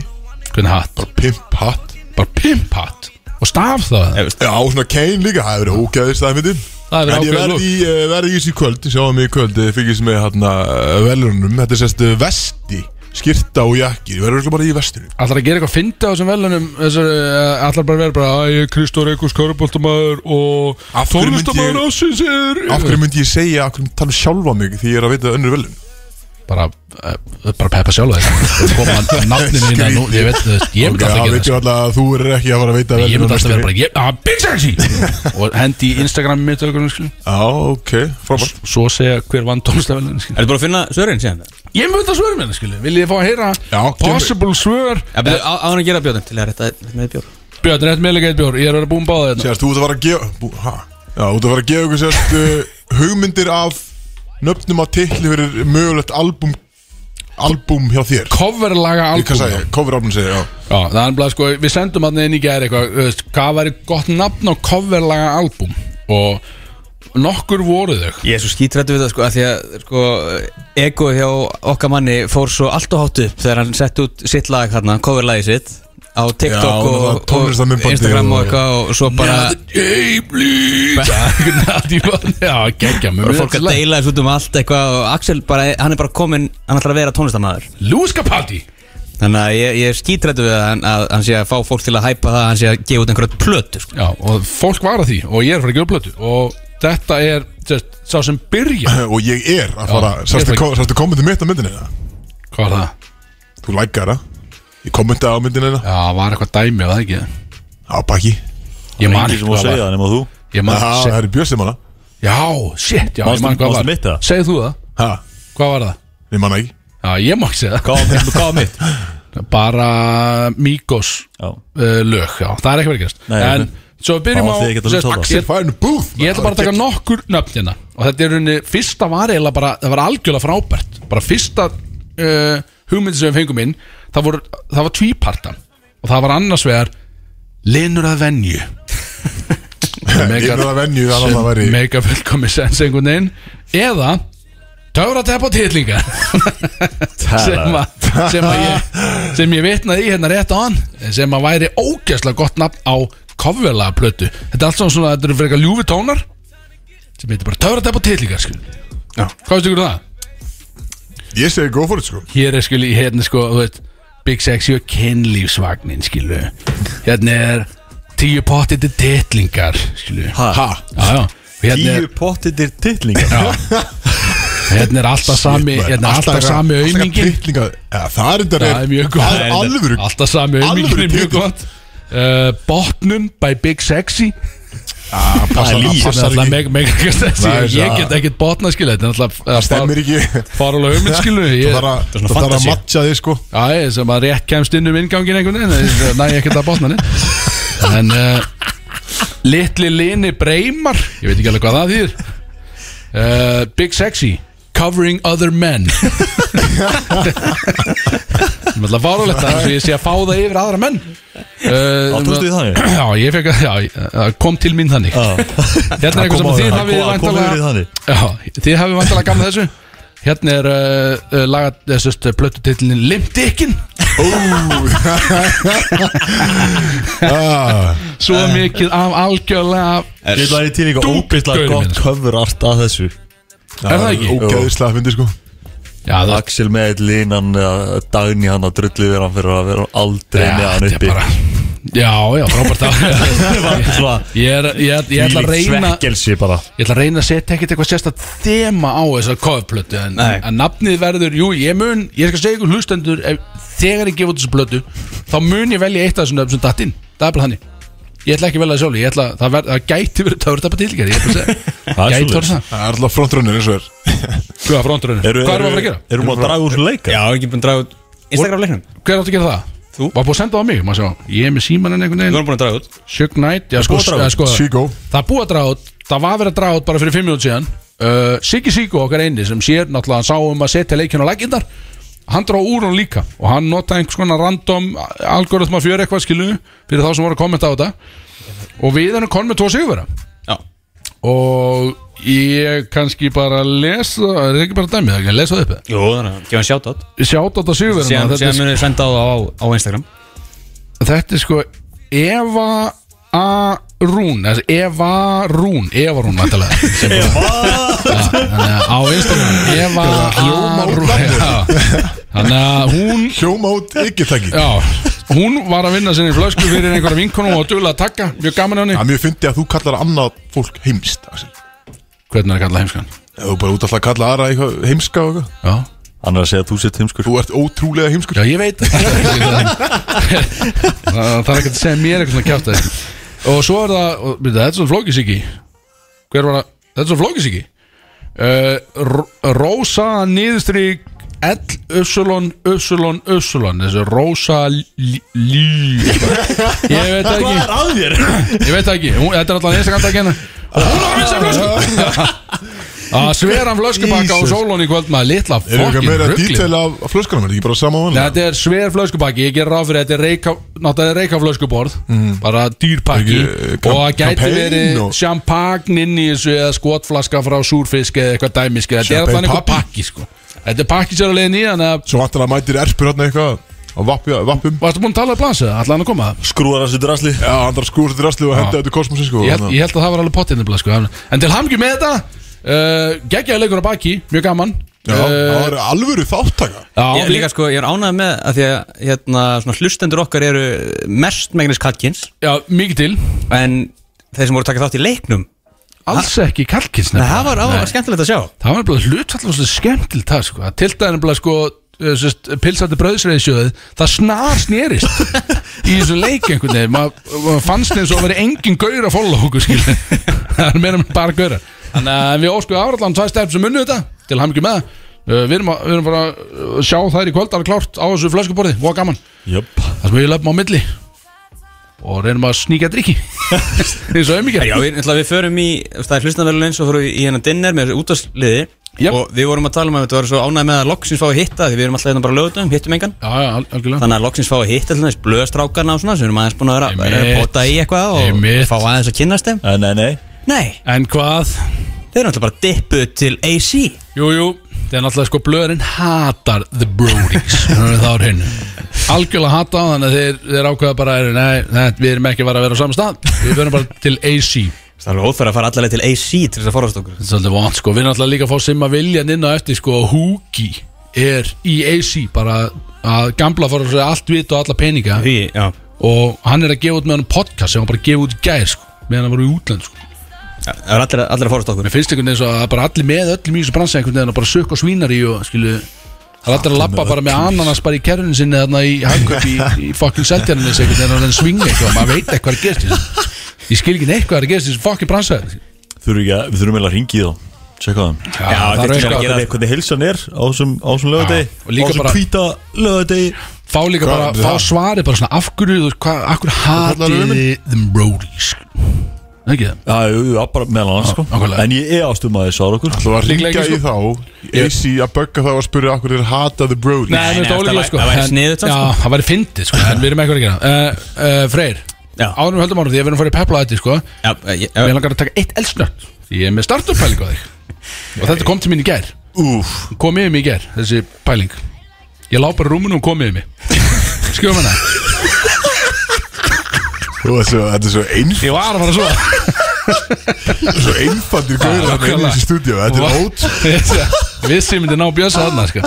Hvernig hatt? pimp hatt Bara pimp hatt Og staf það Ég Já, svona Kane líka, það hefur verið ógæðist það En ég verði í, uh, verði í þessu kvöld, sjáum mig í kvöld eh, Fylgist með hérna velunum Þetta er sérst eh, vesti, skyrta og Ég verður örugglega bara í vestinu. Ætlar að gera eitthvað fyndi á þessum velunum Ætlar bara að vera bara Æ, Kristór Eikos Köruboltamæður Og tónlistamæður ég- ásins er Af hverju myndi ég segja, af hverju tala um sjálfa mig Því ég er að veita önnur velun Bara, uh, bara peppa sjálf það Koma nafninu mína nú Ég veit það Ég myndi alltaf að ég alltaf að þú er ekki að fara að veita það Ég myndi alltaf vera bara ég- ah, Big Sexy Og hendi í Instagram mitt og eitthvað. Já, ok, frábært. Svo segja hver vann tónlistavelun Ertu bara að finna svörin síðan? Ég myndi að svöra mér skilur. Vil ég fá að heyra Já, Possible svör? Já, betur, á, á hann að gera bjóðin til að rétta með bjór Björn, rétt meðlega eitt bjór Ég er að vera búin báða þetta Sérst, þú ert að fara að gefa bú, ha? Já, þú ert að fara að gefa ykkur sérst uh, hugmyndir af nöfnum á titli fyrir mögulegt album album hjá þér. Coverlaga album segja, já. Já, það er bara sko Við sendum hann inn í gæri eitthvað Hvað væri gott nafn á coverlaga albúm? Og nokkur voru þau. Ég er svo skítrættu við það sko að Því að sko Ego hjá okkar manni fór svo allt og hátt upp Þegar hann sett út sitt lag hérna Coverlagið sitt Á TikTok Já, og, og tónlistarmyndbandi Instagram og og- eitthvað Og svo bara Já, geggja Og fólk að deila þessu út um allt eitthvað Og Axel bara, hann er bara komin Hann ætlar að vera tónlistamæður Lewis Capaldi Þannig að ég, ég er skítrættu við að hann, að hann sé að fá fólk til að hæpa það að Hann sé að gefa út einhverja plötu sko. Já, og fólk var að því Og ég er að fara að gefa plötu Og þetta er just, sá sem byrja og ég er að fara, sástu er kom, sástu kommentið mitt á myndinni? Hvað var það? Þú lækkar það Ég kommentaði á myndinni það Já, var eitthvað dæmi, var það ekki? Á baki. Ég man ekki hvað segja var. það nema þú. Ég man, Það se, það er björsið manna. Já, shit, já, ég man hvað var. mitt, eða? Segð þú það, Ha, hvað var það? ég manna ekki. Já, ég má ekki segja það. Hvað var- mitt? Bara Migos Já, uh, lög, já, það er ekki verið að gerast. Nei, En svo við byrjum á það. ég, Axel. Ég ætla bara að taka nokkur nöfn hérna. Og þetta er rauninni, fyrsta var eiginlega bara Það var algjörlega frábært. Bara fyrsta uh, hugmyndi sem við fengum inn Það, voru, það var tvíparta Og það var annars vegar Linur að venju. Er að venju væri Mega fullkomi sens einhvern veginn. Eða Töfratepp og titlinga sem, að, sem sem ég vitnaði í hérna rétt á hann sem að væri ógæslega gott nafn á kofvelaga plötu þetta er allt saman svona, þetta eru fyrir eitthvað ljúfi tónar sem heitir bara töfratepp og. Já. hvað veistu ykkur um það? Ég segi go for it sko. Hér er skil, hérna sko þú veit, Big Sexy og kynlífsvagnin skilu hérna er tíu pottið til titlingar skilu Ha? Já, já. Og hérna er, Tíu pottitir titlingar hérna er alltaf sami hérna er alltaf sami aumingin. Ja, það er þetta Það er mjög gott. Það er alvöru Alltaf sami alvöru aumingin er mjög titill. gott. Uh, Botnum by Big Sexy Það Það er Það er Ég það. get ekkert botna skilu er Það stemmir ekki. Farulega hugmynd skilu Það Ég- þarf að- það matcha þig sko. Já, ég sem að rétt kemst inn um ingangin einhvern veginn Það næ ég ekkert að botna henni En uh, Litli Lini Breymar Ég veit ekki alveg hvað það þýðir. Uh, Big Sexy Covering Other Men Það er alltaf fárulegt að ég sé að fá það yfir aðra menn. Uh, Áttustu í þannig? Já, ég fekk að, já, það kom til mín þannig. Hérna er eitthvað sem þið hafið vantalega þannig. Já, þið hafið vantalega gamla þessu. Hérna er uh, uh, lagat þessast plötutitlinin Limdikkin ah, Svo mikið af algjörlega Ég ætla að ég til líka Dúk, óbyrstlega gaurinn gott minn, sko. cover art að þessu. Er það ekki? Ógeðislega fyndi sko Já, það Axel með línan Dagni hann að drullu hann fyrir að vera aldrei með hann uppi. bara Já, já, frábært að Ég, er, ég, ég ætla að reyna Ég ætla að reyna að setja ekkert eitthvað sérstætt þema á þessar kofplötu en, en nafnið verður, jú, ég mun ég skal segja ykkur hlustendur ef, þegar ég gefa út þessu plötu þá mun ég velja eitt af þessum nöfnum sem datt inn. Það er bara þannig ég ætla ekki að velja það sjálf ég ætla, það, ver, það gæti verið það það bara tilgjari ég ætla að segja. Það er gæti verið það. Það er alltaf frontrunner eins og er. Hvað er fronturinn Eru- hvað erum við að fara að gera? Erum við að draga úr leika? Já, ekki búin að draga út Instagram leiknum. Hver áttu að gera það? Þú. var búið að senda það á mig maður sjá. Ég er með símanin einhvern Við veginn vorum búin að draga út. Shug Knight já, sko, að sko, Það er búið að draga út. Það var verið að draga út bara fyrir 5 minút síðan. Uh, Siggi Siggo okkar eini sem sér náttúrulega hann sá um að setja leikinn á laggindar Hann drá úr hún líka og hann notaði einhvers konar random algoritma fjör eitthvað skilu fyrir þá sem voru að kommenta á þetta. Og við erum konum með tvo sigurvera Já. Og ég kannski bara lesa er það ekki bara dæmið, að lesa það upp Jú, þannig að gefa hann sjátt átt sjátt á er- munið þið senda á það á, Instagram. Þetta er sko Eva A. Rún Eva Rún Eva. Rún vantilega á Instagram Eva A. Rún þannig að hún Hljóma út ekki takki já, hún var að vinna sinni flösku fyrir einhverja vinkonum og duglega að taka. Mjög gaman henni. Það er mjög fyndi að þú kallar annað fólk heimst Axel. hvernig er að kalla heimskan? Ef Þú bara út alltaf að kalla aðra eitthvað heimska og eitthvað. Já. Hann er að segja að þú sett heimskur. Þú ert ótrúlega heimskur. Já, ég veit. Það þarf ekki að segja mér eitthvað svona kjátt Og svo er það og, Þetta er svona flókisíki Hver var það? Þetta er svona flókisíki uh, Rósa niðurstrík L, Upsilon, Upsilon, Upsilon Þessi Rósa Lí Ég veit ekki. að þér? Ég veit ekki, þetta er alltaf einstakant að kenna. Og hún var að missa flösku Að sveran flöskubakka á sólun í kvöld maður litla Er það eitthvað fokkin meira ruggli dítel af, flöskunum? Er það ekki bara sama Nei, vanlega? þetta er sver flöskubakki, ég ger ráð fyrir þetta er reyka, náttúrulega reyka flöskuborð bara dýrpakki. Og það gæti champagne verið og- champagne inn í þessu eða skotflaska frá súrfisk eða eitthvað dæmiski, þetta er alltaf einhver pakki sko. þetta er pakki sér í þannig að, Svo vantar að mætir erpur hérna eitthvað vappi, vappum. Varstu búin að tala um plansu allan að koma? Skrúar þessu drasli. Já, hann drasli og henda þetta kosmosi sko ég held, ég held að það var alveg pottinni sko. en til hamngi með þetta uh, geggjaði leikur á baki, mjög gaman. Já, það var alvöru þáttaka já, Ég, líka sko, ég er ánægð með að því að hérna, svona, hlustendur okkar eru mest megnis kallkins já, mikið til. En þeir sem voru að taka þátt í leiknum. Alls ekki kalkins Nei, það var, á, skemmtilegt að sjá. Það var bara hlutfall og skemmtileg það sko. Að Til dæðin bara sko uh, sest, pilsandi bröðsreiðsjóðið það snar snerist í þessu leik einhvern veginn. Maður ma fannst eins og að vera engin gaur að follow okkur skil það er meira með bara gaurar þannig að við óskuðum áræðlan tvær stefn sem unnu þetta til hann ekki með það. Uh, við, erum að, við erum bara að sjá þær í kvöld alveg klárt á þessu flöskuborði, voða gaman. Jöp það sem við löfum á milli og reynum að sníka drikki eins og auðmikið Já, við, ætla, við förum í, það er hlustendarverðin eins og fórum við í hennar dinner með þessu útvarsliði Jöp. og við vorum að tala um að þetta var svo ánægð með að loksins fá að hitta því við erum alltaf hérna bara lögutum, hittum engan. Já, já, al- algjörlega. Þannig að loksins fá að hitta alltaf þessi blöðstrákarna og svona sem við erum aðeins búin að vera Einmitt. að pota í eitthvað og Einmitt. fá aðeins að kynnast þeim. Nei, nei, nei Nei, en hvað? Þeir eru alltaf bara dippuð til AC Jú, jú, það er náttúrulega sko blöðurinn hatar the Brodies. Það er hennu Algjörlega hata þannig að þeir, þeir ákveða bara er, Nei, við erum ekki vera að vera á sama stað. Við verðum bara til AC Það er alveg óþverð að fara allavega til AC til þess að forast okkur. Þetta er svolítið vant sko. Við erum náttúrulega líka að fá sem að vilja inn á eftir sko Húki er í AC bara að gamla fór að segja allt vit og alla peninga. Því, já. Og hann er að gefa út með hann podcast sem hann bara gefa út í gær sko meðan hann var í útlönd sko Það er allir, allir að forast okkur. Mér finnst einhvern veginn svo að bara allir með öllum í þessu bransa einhvern veginn að bara sökka og svínar í og skilu Það er allir að labba bara með ananas bara í kerfinu sinni þarna í hagköp í, í fucking seltjarninni einhvern veginn að hann svinga eitthvað maður veit ekki hvað er gerst. Ég skil ekki neitt hvað er gerst í þessu fucking bransa Þurfum ekki að, við þurfum eiginlega að ringi í þá. Tjekka það. Já, það er eitthvað að gera- Hvernig, hvernig heilsan er á þessum, lögadegi og Fá líka bara, fá svarið bara svona af hverju, af hverju hatiði them roadies Ekki? Það? Já, jú, jú, bara meðal annars sko. nákvæmlega. En ég er ástum að þið sára okkur Það var ringja ekki í þá? AC að bögga þá að spyrja Akkur er hata the Brodies Nei, mér nei, ólíklega það sko væri- það væri sniðugt samt, Já, sko. það væri fyndið sko En við erum eitthvað að gera. Uh, uh, Freyr, Já. árum við höldum árum því að við erum að fara í pepla þetta sko Já, ég, Ég langar að taka eitt eldsnött Því ég er með startup pæling á þig. Og þetta kom til mín í gær. Úf kom yfir mig í ger, þessi pæling. Ég lá bara í rúmunu og kom yfir mig. Skjóðum hana Þú veist svo, þetta er svo einf- Ég var að fara svo. Svo einfaldir gauður þarna inn í þessu stúdíu Þetta er ót Við sem myndi ná bjösa þarna sko.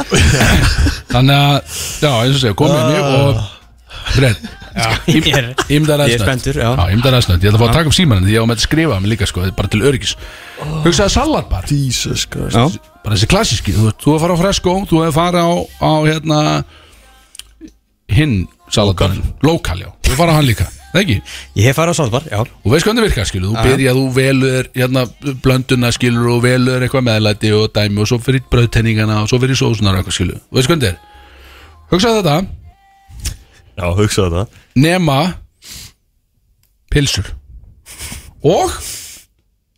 Þannig að, já, eins og segja, kom yfir mig og Brett Ég er- spenntur, Ég ætla að fá að taka upp símanin því ég á með að skrifa mig líka sko, bara til öryggis. Hugsaði salatbar Jesus Christ. Já, bara þessi klassíski, þú, hefur farið á Fresco þú hefur farið á, á hérna hinn salatbarinn lokal, já, þú hefur farið á hann líka það ekki, ég hef farið á Salvar, já. Og veist hvernig það virkar skilu þú? Byrja, þú velur hérna blönduna skilur og velur eitthvað meðlæti og dæmi og svo fyrir bröðtenningana og svo fyrir sósunar og eitthvað skilu, þú veist hvernig það er? Hugsaði þetta, Já, hugsaðu það nema pilsur og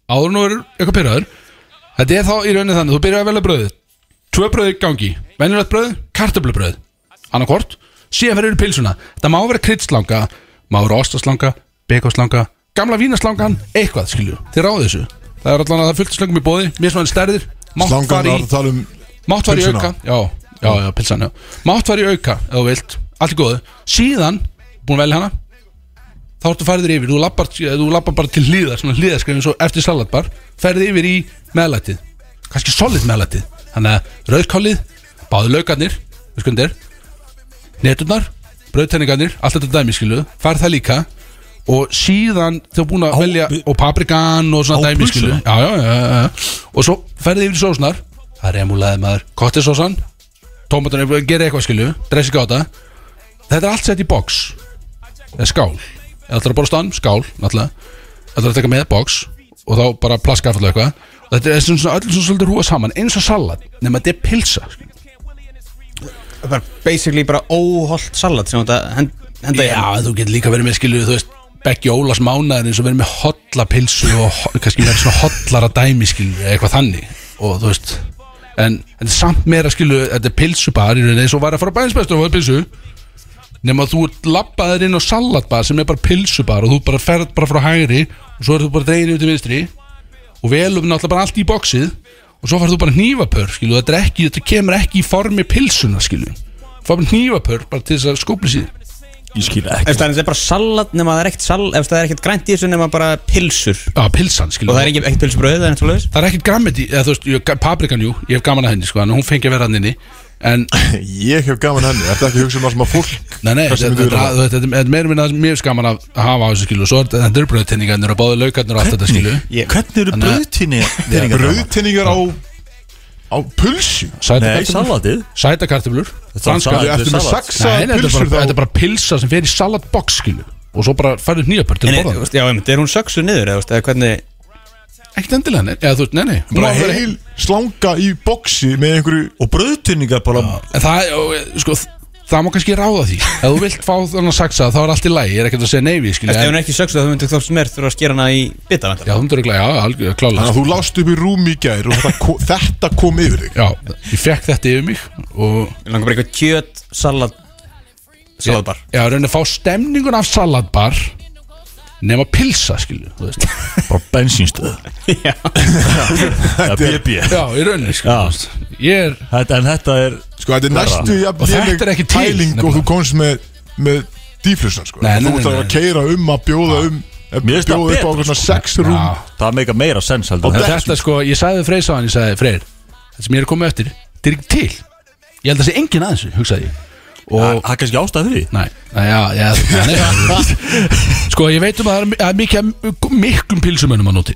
áður nú er eitthvað pyrraður þetta er þá í rauninni þannig, þú byrjar að velja bröðið tvö bröð í gangi, venjulegt bröð kartöflubröð, annarkort síðan verður pilsuna, þetta má vera kryddslanga má vera ostaslanga, bekoslanga gamla vínaslangan, eitthvað skilju. Þið ráðu þessu, það er allan að það fullt af slangum í bóði, mér svona stærðir. Mátt var í, um mátt fara í auka. Já, já, já, pilsan, mátt fara í auka, ef þú vilt, allt er góðu. Síðan, búin velja hana þá ertu færið yfir, þú lappar, þú lappar bara til hlýðar, svona hlýðarskrifin svo eftir salatbar, færið yfir í meðlætið, kannski solid meðlætið. Þannig að rauðkálið, báðu laugarnir neturnar brauðtenningarnir, allt þetta dæmi skilu færið það líka. Og síðan þú búin að velja, og paprikan og svona Á dæmi skilu, já, já, já, og svo færið yfir sósnar það er remulaðið maður, kottisósan. Tómatunni, gera eitthvað skilu dressing á þetta, er allt sett í box. Eða skál. Eða ætlar að bóra stann, skál, náttúrulega. Ætlar að taka með box. Og þá bara plaskafall eitthvað. Og þetta er svona öll svona svolítið rúa saman eins og salat nema þetta er pilsa skilur. Bara basically bara óholt salat sem þetta hend, henda í Já, þú getur líka verið með skilu þú veist, Beggi Ólas mánaðir eins og verið með hotla pilsu og ho- kannski verið svona hotlara dæmi skilu eða eitthvað þannig. Og þú veist en þetta er samt meira skilu þetta er pilsubar í rauninni eins og var að fara á bænsbæstur og er pilsu. Nema þú ert labbaðir inn á salatbar sem er bara pilsubar og þú bara ferð bara frá hægri og svo er þú bara dregin yfir til vinstri og velum náttúrulega bara allt í bóksið og svo farð þú bara hnífapör skilu þetta, ekki, þetta kemur ekki í formi pilsuna skilu fá bara hnífapör bara til þess að skópli síð Ég skil Ef ekki. Það er bara salat nema það er ekkert sal Ef það er ekkert grænt í þessu nema bara pilsur. Já, pilsan, skilu Og það er ekki, ekkert pilsubröð eða eitthvað leis Það er ekkert grammeti, eða þú veist, ég, paprikan, jú, ég hef gaman að henni, sko, en hún fengi að vera hann inni En, Ég hef gaman henni, þetta ekki að hugsa um það sem að fólk nei, nei, þetta er meira minna finnst gaman að hafa á þessu skilu Og svo er þetta- þetta er bröðtinningarnir og báði laukarnir og allt þetta skilu Hvernig eru brauðtinni Brauðtinningar á á pulsu? Sæta Nei, salatið. Sæta kartöflur, Þetta er er bara, er pilsa sem fer í salatbox skilu Og svo bara færðu nýjapör til En að er, borða þú veist, já, er hún söksu niður eða, þú veist, eða hvernig Ekkert endilega, nei, eða þú veist, nei, nei. Hún Bara vera- heil slanga í boksi með einhverju Og brauðtinningar bara En það, og, sko, það má kannski ráða því. Ef þú vilt fá þannig að saksa þá er allt í lagi. Ég er ekkert að segja neyfi, skilja Ef hún er ekki söksu þá myndir þá sem er þurfa að skera hana í bita Já, þú myndir ekki, já, algjör, Þannig að þú lást upp í rúm í gær og þetta, ko- þetta kom yfir þig. Já, ég fekk þetta yfir mig og Ég langar bara eitthvað kjöt, salat Salatbar. Já, raunin að fá stemningun af salatbar nema pilsa, skilju þú veist. Bara bensínstöð Já Það er BB Já, í rauninni, skilju Já. veist. Ég er, Þetta- En þetta er Sko þetta er næstu Og þetta er ekki til, pæling og nefnilega. þú komst með, með dýflussan sko Nei, nei, Þú nei, ætlar að nei. keira um að bjóða um að Mér finnst það bjóða upp á betra, sko. sex rúm já, Það meika meira sens heldur en en þetta. þetta sko, ég sagði Freyr sá hann, ég sagði Freyr þetta sem ég er komið eftir, þetta er ekki til ég held að það sé engin að þessu, hugsaði ég og Það er kannski ástæð fyrir því. Nei, nei, já, já Sko, ég veit um að það er- er mikið miklum pilsumönnum að nóti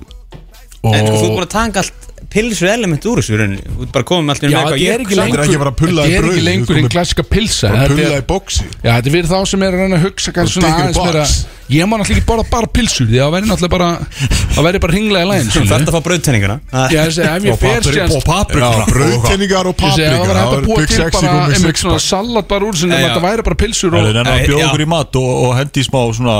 og En sko, þú er búin að tanga allt pilsu element úr þessu Þú ert bara komið með allt í Já, þetta er ekki lengur ekki bara að pulla í Þetta er ekki lengur einn klassika pilsa Bara þetta pulla í boksi Já, þetta er fyrir þá sem er að reyna að hugsa kannski svona aðeins meira. Ég má náttúrulega ekki borða bara pilsur Því að það væri náttúrulega bara Það væri bara hringlega í lægin Þú þarf að fá brauðtenninguna. Ég segi, ef ég fer síðan Og paprika. Já, brauðkenningar og Ég segi, það var hægt að búa til bara einmitt svona salat bara úr sem Já, já. þetta væri bara pilsur og að Nei, bjóða já. okkur í mat og, og hendi í smá svona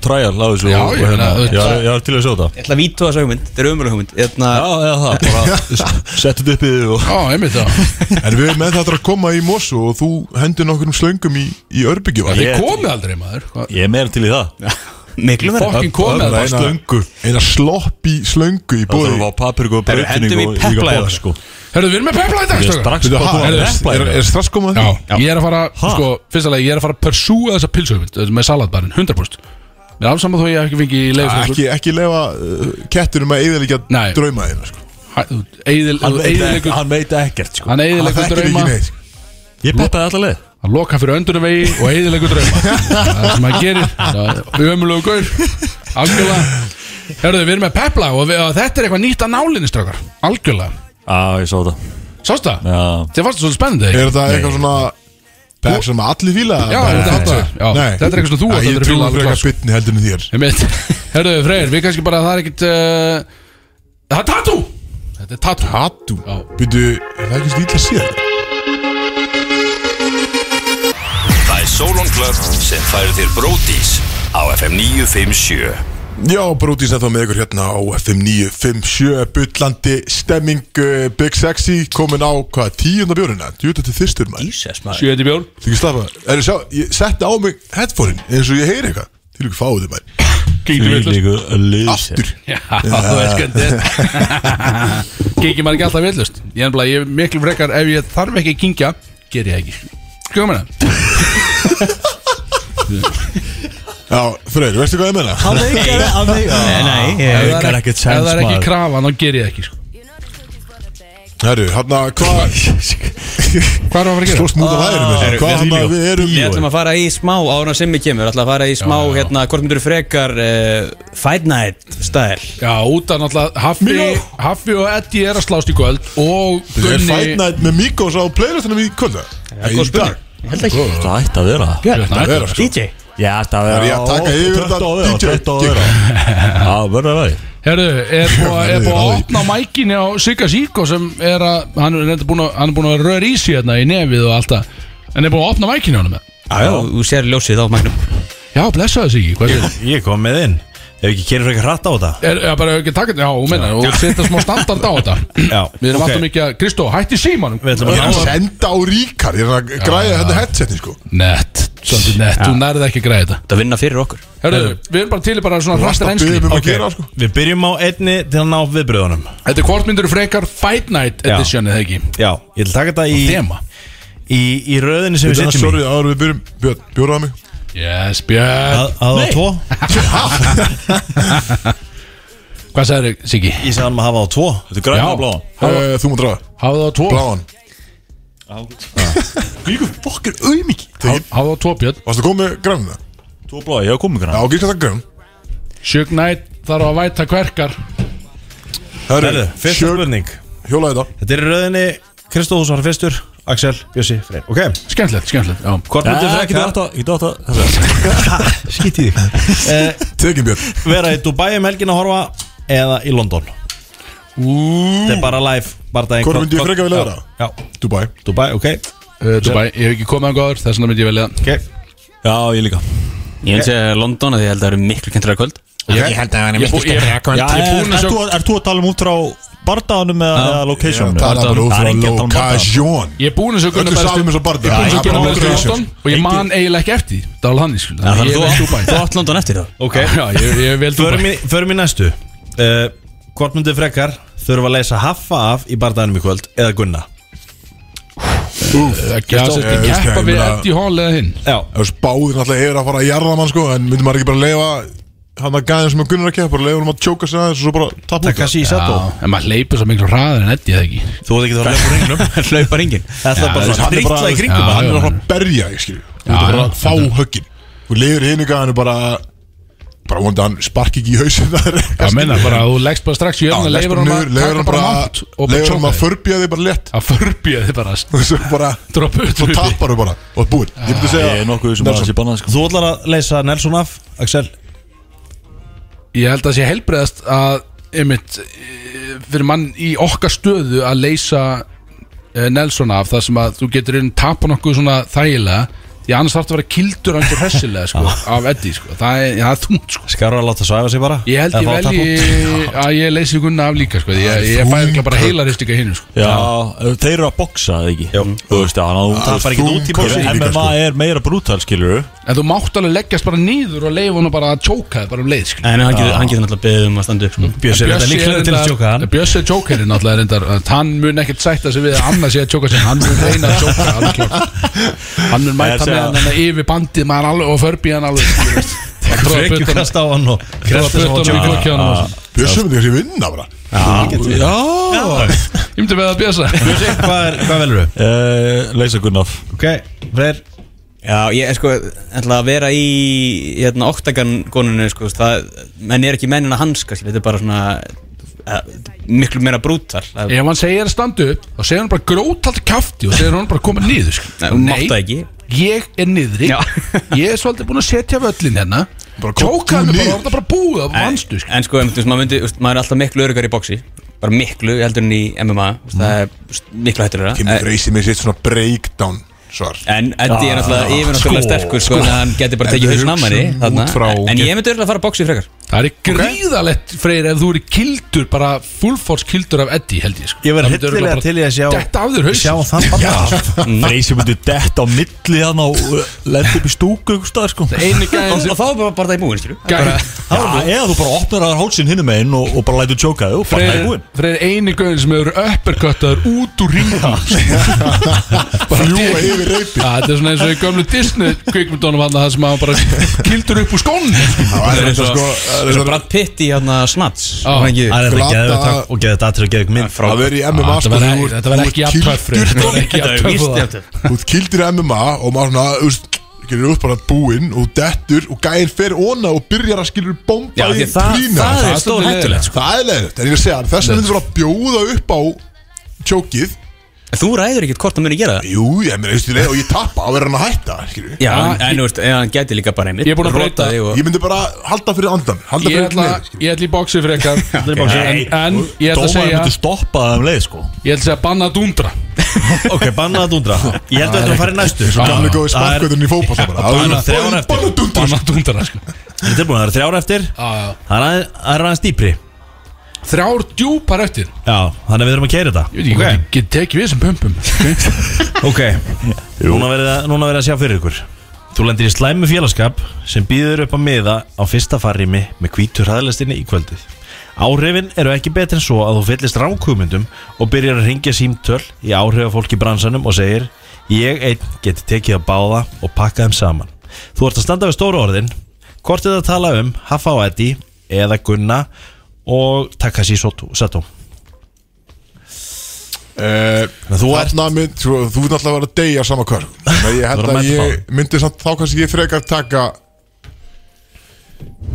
trial á þessu Já, og, ég og meina, hérna, auðvitað. ég, er- ég er til að sjá þetta Ég ætla að vítu þessu hugmynd, þetta er umölu hugmynd. Hérna, Já, já, það, bara settu þetta upp í þig og Já, einmitt það. En við erum með þetta að koma í Mosu og þú hendur nokkur um slöngum í, í Örbyggjum Þið Ég- komið aldrei maður. Hvað- Ég er meira til í það. Miklu verið Fokkin komið Það er það slöngu. Eina sloppi slöngu í Það bóði þarf að papriku og Herru, brautinning hendum í og líka pepla í bóð það. sko. Herðu, við erum með pepla í dag Ég er strákar. strax Veitu, bara ha, búin er, að pepla í er, það. er strax komað Já, ég er að fara, Ha? sko, fyrst alveg, ég er að fara að pursúa þessa pilsöfund með salatbarinn, 100% Mér er alls saman þó ég hef ekki fengið í leif Ekki, ekki lefa uh, ketturum að eigðalikja Nei. drauma þína sko. Hann veit, Eidilegur hann veit ekkert sko. Hann Það eidilegur þekkir drauma. ekki neitt sko. Ég peppaði allar leið. Hann loka fyrir öndunum vegi og eidilegur drauma. Það er það sem hann gerir. Ömulegu gaur. Algjörlega. Herðu, við erum með pepla og, við, og þetta er eitthvað nýtt að nálinni strákar. Algjörlega. Á, ég svo það Sástu það? Já. Þið fannst það svolítið spennandi Er þetta eitthvað svona Pep sem allir fíla. Já, þetta er er eitthvað sem þú átt Ég að trúi fyrir eitthvað bytni heldur en þér. Herðu, Freyr, við kannski bara Það er ekkit uh, Það er tattoo! Þetta er tattoo. Hattu Já. Býtu, er það ekki stíl að sé? Það er Solon Club sem færir þér Bródís á FM 957 Já, Brótís er þá með ykkur hérna á FM 957 Bullandi stemming uh, Big Sexy komin á hvað, tíunda bjórina Djúta til þyrstur maður. Jesus maður. Sjöndi bjórn Þú ekki slappa? Er sjá, ég setti á mig headphone eins og ég heyri eitthvað. Til ykkur fáið þið maður. Kíktu villust Aftur. Já, þú veist hvernig Kikið maður ekki alltaf villust Ég er bara, ég er miklu frekar Ef ég þarf ekki að kingja, ger ég ekki. Skoðum hérna Já, Freyr, veistu hvað ég menna? Hann veikar Hann veikar Nei, nei, ég- það Veikar ekki, ef það er ekki krafan, þá ger ég ekki sko. Herru, hérna, hvað Hvað er það að fara að gera? Slóst múta væri með þessu Hvað hann að við erum Við ætlum að fara í smá ára sem við kemur. Ætlum að fara í smá, já, já. hérna, hvort myndur frekar uh, Fight Night stæl Já, út af náttúrulega Haffi, og Eddie er að slást í kvöld Og Gunni Fight Night með Mikos á playlistunum í kvölda? er. Ég Það ætti að vera. Það DJ Já, það Það er ég að taka yfir þetta Já, verður það Herru, er búið að- að opna mækinni á Sigga Síko sem er að hann er að, er búin að röra í sig hérna í nefið og allt það. En er búin að opna mækinni á hann með Já, þú sér ljósið á magnum Já, blessaðu Siggi, hvað er þetta? Ég kom með inn Ef ekki kynir frekar hratt á þetta? Er, er bara ekki taka þetta, já, hún meina og setja smá standard á þetta. Já, Við erum ok. alltaf mikið að, Kristó, hætti símanum. Við ætlum Ég er að að senda á Ríkar Ég er að græða þetta headsetin sko. Nett, svolítið nett, þú nærið ekki að græða þetta. Það vinna fyrir okkur. Herru, við erum bara til í bara svona varst rastar að ennsli byggja um að gera sko. Við byrjum á einni til að ná viðbröðunum. Þetta er hvort myndur frekar Fight Night Já. edition eða ekki? Já, ég ætla að taka þetta í, Þema. í, í röðinni sem við Þetta er sitjum sorry í áður við byrjum Björn, bjóraða mig Yes, Björn. Að á tvo. Hvað sagður þig, Siggi? Ég sagði hann að hafa á tvo. Þetta er græna og bláa Eh, Þú mútt draga. Hafðu það á tvo. Bláan Líka fokkar auðmiki Hafðu það á tvo Björn. Varstu komið með grænuna? Þú bláa, ég hafa komið Já, græna gíska það grænum. Shug Knight þarf að væta kverkar. Herðu, fyrsta spurning. Hjólaði þetta. Þetta er í röðinni Kristófus var fyrstur Axel, Bjössi, Freyr. Ok, Skemmtilegt, skemmtilegt Já, hvort Já, myndir ekki frekar átt að Ekki átt að Skýt í þig. Tekin Björn. Vera í Dubai um helgin að horfa Eða í London? Þetta er bara live bara daginn- Hvort myndi ég frekar vilja vera? Já, Dubai. Dubai, ok. Uh, Dubai, ég hef ekki komið að góður Þess vegna myndi ég velja það. Ok, Já, ég líka. Ég held að London að ég held að það eru miklu kentur að kvöld Ég held að það er mikið Ég er að þú, að tala um út frá bardaðanum eða, locationum? Það er bara út Það frá að tala um lokasjón Ég er búin að Bergstu- saman eins og bardaga. Ég er að í location. Ég man eiginlega ekki eftir því. Það var hann skil Ég er að Dubai. þú þú átt London eftir ég ég vel Förum í, í næstu. Uh, Hvort myndir frekar þurfa að leysa haffa af í bardaðinum í kvöld eða gunna? Það að Eh, það, við ég Eddie Hall eða hinn. Spáðir náttúrulega er að fara að jarða mann sko En myndi maður ekki bara leifa Hann að gæðin sem að Gunnar að keppa Bara leifa hann að tjóka sig aðeins Og svo bara tappa út. það. Takashi Sato. Já, en maður leipur svo miklu hraðar en Eddie eða ekki? Þú veit ekki það að löpa ringnum Hlaupa ringin Þetta er bara bara trilla í kringum Hann. er já. að berja ég skilju Þú veit bara að fá höggin. Þú leiður hinn Hann er bara Bara vonandi hann sparki ekki í hausin Það menna bara þú leggst bara strax í öfna Leifur hann bara bara Og bara Leifur hann að þig. förbja þig bara létt. Að förbíða þið bara. Og bara tappar þú bara. Og það bannað sko. Þú ætlar að leysa Nelson af, Axel Ég held að sé helbriðast að einmitt, fyrir mann í okkar stöðu að leysa eh, Nelson af þar sem að þú getur inn tapa nokkuð svona þægilega Því annars þarf það að vera kildur andur hessilega sko, af Eddie sko. Það er, það er þungt sko. Skarra að láta svæfa sig bara Ég held ég velji að ég leysi gunna af líka sko. Ég, ég fæði ekki bara heila ristika hinn sko. Já, þeir eru að boksa, eða ekki? Þú veist, já, hann tapar ekkert út í boxi. MMA er meira brútal, skilur En þú mátt alveg leggjast bara nýður og leifa hann bara að tjóka þig bara um leið sko. En hann getur, náttúrulega beðið um að standa upp sko. Bjössi er þetta líklega til að sjóka hann Bjössi er tjókerinn náttúrulega Hann mun ekkert sætta sig við að að Hann að. Hann með hann þarna yfir bandið maður alveg og förbi hann alveg þú veist. Og tróða Frekju puttunum- kast á hann og á puttunum í og svona. Björsum myndi kannski vinna bara Já Ég myndi veða að bjösa Bjössi, hvað er- hvað velur þú? uh, Leysa Gunnaf Ok, Freyr Já, ég er sko ætla að vera í hérna, oktagan-gonunni sko, það, menn er ekki mennin að hanska þetta er bara svona uh, miklu meira brútal Það- Ef hann segir að standa upp þá segir hann bara grótalt kafti og segir hann bara koma niður sko. Nei, hún mátti það ekki. Ég er niðri. Já. Ég er svolítið búin að setja völlin hérna. Bara kom- Tjóka hann kom bara, niður. var það bara búið af En, vannstu sko. en sko, þú veist, maður, myndi, þú maður er alltaf miklu öryggar í boxi. Bara miklu heldur en í MMA þú veist, það er þú miklu hættur Kemur Freysi með sitt svona breakdown svar. En Eddie er náttúrulega yfir náttúrulega sterkur sko, en hann getur bara En tekið hausinn af manni En ég myndi örgulega að fara að boxi frekar Það er gríðalegt freyr ef þú eru kildur bara full force kildur af Eddie held ég sko. Ég verð Það myndi örugglega hildilega bara til í að sjá Detta af þér haus Sjá þann bara. Freysi myndi detta á milli hann og lendi upp í stúku stað, sko. Einu gæðin Og sem og þá er bara, bara það í múin, skilju gæðin Já, eða þú bara opnar að hálsinn hinnum einn og, og bara lætur tjóka þig og bara það er búinn. Freyr einu gæðin sem hefur uppercuttaður út úr ringum Bara Fljúa yfir reypi Já, þetta er svona eins og í gömlu Disney kvikmyndunum það upp Það þetta Það er Brad Pitt í hérna Snats. Var Það er þetta geðið takk og geðið datur og geðið mynd. Það verður í MMA Þetta sko var þetta var þú ekki Þetta var Þetta það. jafn Þú ert kildur í MMA og maður svona þú veist, Gerir út bara búinn og dettur og gæinn fer óna og byrjar að skilur bomba í því það, það Það er stór hættulegt sko. Það er leiðilegt, en ég er að segja þess að myndir bara að bjóða upp á tjókið Þú ræður ekkert hvort hann muni gera það. Jú, ég meina, veistu leið og ég tappa á verður hann að hætta skilur. Já, en þú veist, en hann gæti líka bara einmitt Ég er búinn að breyta- þig og- Ég myndi bara halda fyrir andan Halda Ég fyrir ætla, neð skilur. ég ætla í bóksi frekar Nei, En, en ég ætla að Dómarinn segja myndi stoppa það um leið, sko. Ég ætla að segja banna dundra Ok, bannað að dundra Ég held að þetta fara í næstu. Svo gamli góði sparkvöðun í fótball bara. Það Bara er þrjár eftir. bara dundur Banna dundra sko. Það er tilbúin, það er þrjár eftir. Já, já. Það er aðeins- það er aðeins dýpri Þrjár djúpar eftir. Já, þannig að við erum að keira þetta. Ég veit ekki hvað ég tekið við þessum pömpum Ok, núna verið að, núna verið að sjá fyrir ykkur. Þú lendir í slæmu félagskap sem býður upp á miða á fyrsta farrými með hvítur hraðlistinni í kvöldið. Áhrifin eru ekki betri en svo að þú fyllist ránkugmyndum og byrjar að ringja símtöl í áhrifafólk í bransanum og segir Ég einn geti tekið að báða og pakka þeim saman. Þú ert að standa við stóru orðin Hvort er það að tala um Hafa á Eddi eða Gunna og Takashi Soto- Sato. Eh, þú ert- náttúrulega að vera að deyja sama hver Þannig að ég held að ég myndi samt þá kannski ég frekar taka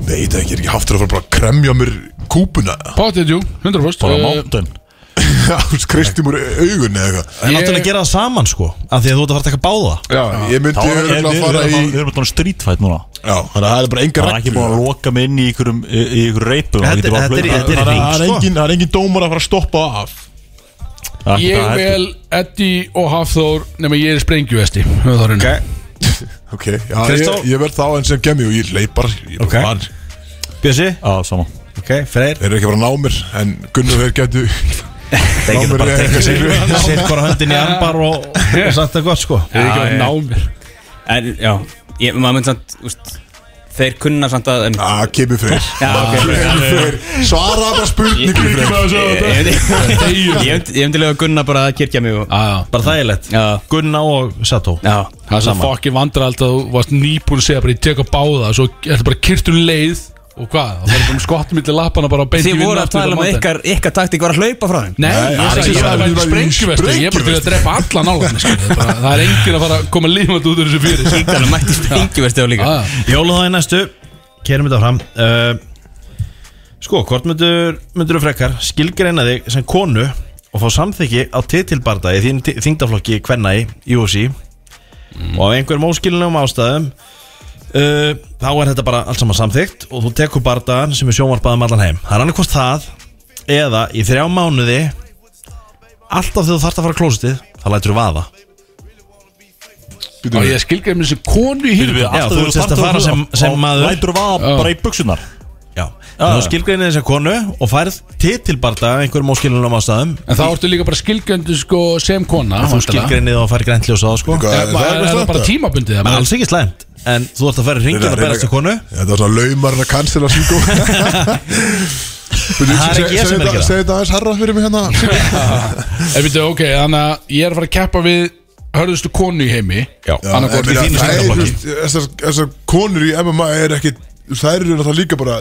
Veit ekki, er ekki haftur að fara bara að kremja mér kúpuna. Potið, jú, 100% Bara Eh, mountain Já, þú veist, kristum úr augun eða eitthvað. Það er náttúrulega að gera það saman sko? Af því að þú ert að fara að taka báða? Já, ég myndi Þá er við örugglega við að fara erum í að- við erum bara street fight núna. Já, þannig að það er bara enga Það er ekki búin að loka mig inn í ykkurum í í ykkur reipum Þetta þetta er- þetta er í hring, Það er sko. engin, það er engin dómar að fara að stoppa af. Ég vel Eddie og Hafþór nema ég er sprengjuvesti Ok. Ok, já, Kristó? ég, ég verð þá en sem gemi og ég leip bara ég Ok. bara vann. Bjössi, Já, sama. Ok, Freyr? Þeir eru ekki að fara að ná mér En Gunnar þeir getu Geta mér bara tekið sig. Sitt bara höndin í ambar og, og sagt það gott sko Þeir eru ekki að ná mér. En, já, ég, maður myndi samt, úst, þeir kunna samt að en, Ah, kemur freyr Já, ok. Kemur freyr Svara bara spurningu Ég myndi lega að gunna bara að kirkja mig Bara þægilegt. Gunna og Sato. Það er svo fokkin vandrald að þú varst nýbúin að segja bara ég tek á báða Svo er þetta bara kyrtur leið Og hvað, það var bara skottum milli lappana bara beint í Þið voru að tala um að ykkar, ykkar taktík var að hlaupa frá þeim. Nei, það er sagði ekki það, það sprengjuvestu Ég er bara til að drepa alla nála Það er enginn að fara að koma lífandi út úr þessu fyrir. Þannig mætti sprengjuvesti á líka. Já, Jólu þá í næstu. Kerum þetta fram. Uh, Sko, hvort myndur, þú frekar skilgreina þig sem konu og fá samþykki á titilbarda í þín þingdaflokki kvenna í UFC og af einhverjum óskilinum ástæðum uh, þá er þetta bara allt saman samþykkt og þú tekur bardaðan sem er sjónvarpaðum allan heim. Það er annað hvort það eða í þrjá mánuði alltaf þegar þú þarft að fara klósitið þá lætur þú vaða Og ég skilgæði með þessi konu í hýrðu Já, þú ert að fara sem- sem maður. Lætur vaða Já. bara í buksunar þú skilgreinir þessa konu og færð titilbarda einhverjum óskilunum ástæðum En þá ertu líka bara skilgændu sko sem kona Þú skilgreinir og færð grænt ljós á það sko. Hvað, Er það er það bara tímabundið það? alls ekki slæmt. En þú ert að færa hringin að berast til konu. Þetta var svona laumarinn að cancela Singo Það er ekki ég sem er að gera. Segðu þetta aðeins herra fyrir mig hérna. Ef við ok, þannig að ég er að fara að keppa við hörðustu konu í heimi. Já. Ég í þínu það er, þú veist, Þessar þessar konur í MMA er ekki Það eru náttúrulega líka bara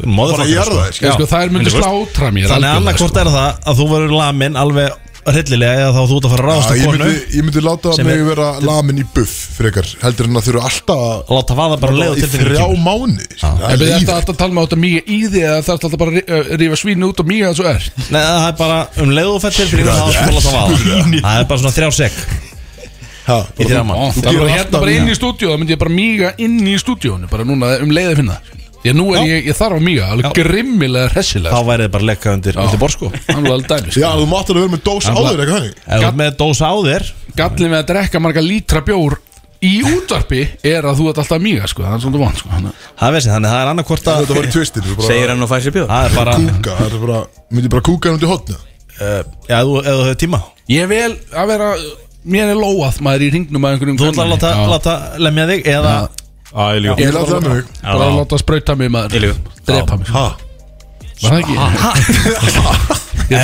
Bara að sko. það það er myndið 100%. slátra mér Þannig algjörlega, annarkvort sko. er það að þú verður lamin alveg hryllilega eða þá þú ert að fara að ég konu myndi, ég myndi láta mig er- vera lamin í buff frekar. Heldur en að þurfa alltaf að Láta vaða bara í tilfinningin. þrjá mánu við erum alltaf að tala með þetta mýga í því eða það er alltaf bara að rí- rífa svínu út og mýga það svo er? Nei, það er bara um vaða. Það er bara svona þrjá sek í þrjá Ó, Það er bara alltaf hérna bara inn í stúdíu þá myndi ég bara mýga inn í stúdíónu bara núna um leið að finna það Ég nú er ég, ég þarf að mýga, alveg grimmilega hressilega Þá væri þið bara að lekka undir, undir borsko Ef Hann var alveg dæmis Já, þú mátt alveg vera með dós á þér, eitthvað þannig. Þú ert með dósa á þér Gallin við að drekka marga lítra bjór í útvarpi er að þú ert alltaf að mýga sko, það er svona vant sko Þannig að- Það er veist, þannig það er annarkvort að Þetta var í tvistir Segir hann og fær sér bjóð Það er bara, Kúka, það er bara Myndi bara kúka hann út í hotna uh, ef ef Ég að Mér er lóað maður í ringnum að einhverjum Þú ætlar að láta, lemja þig eða líka Ég vil alltaf með mig. Bara að láta sprauta mig maður. Drepa mig. Ha? Var það ekki? Ég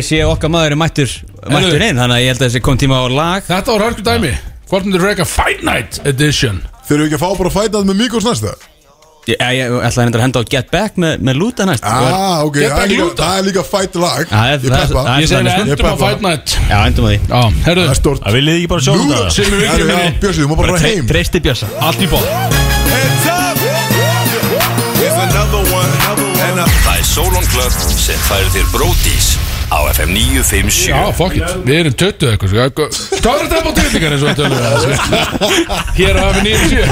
að sé okkar maður er mættur Mættur inn, þannig að ég held að þessi kom tíma á lag. Þetta var hörku dæmi. Hvort myndir reyka Fight Night Edition? Þeir eru ekki að fá bara að fæta það með Mikos næsta Ég, ég, ég ætla að reynda að henda á Get Back með, með Luta næst. Ah, ok, Get það er back líka, Luta. það er líka Já, það er- Ég peppa. Ég segi við sko. endum á. Fight Night Já, endum að því. Já, herru Það er stort Það viljið ekki bara sjá þetta? Sem við já, við Björsi, þú má bara heim. Treysti Björsa Allt í bóð Það er Solon Club sem færir þér Bródís á FM 957 Já, fuck it, við erum 20 eitthvað sko. Hvað er þetta á tilningar eins og þetta tölum við sko. Hér á FM 97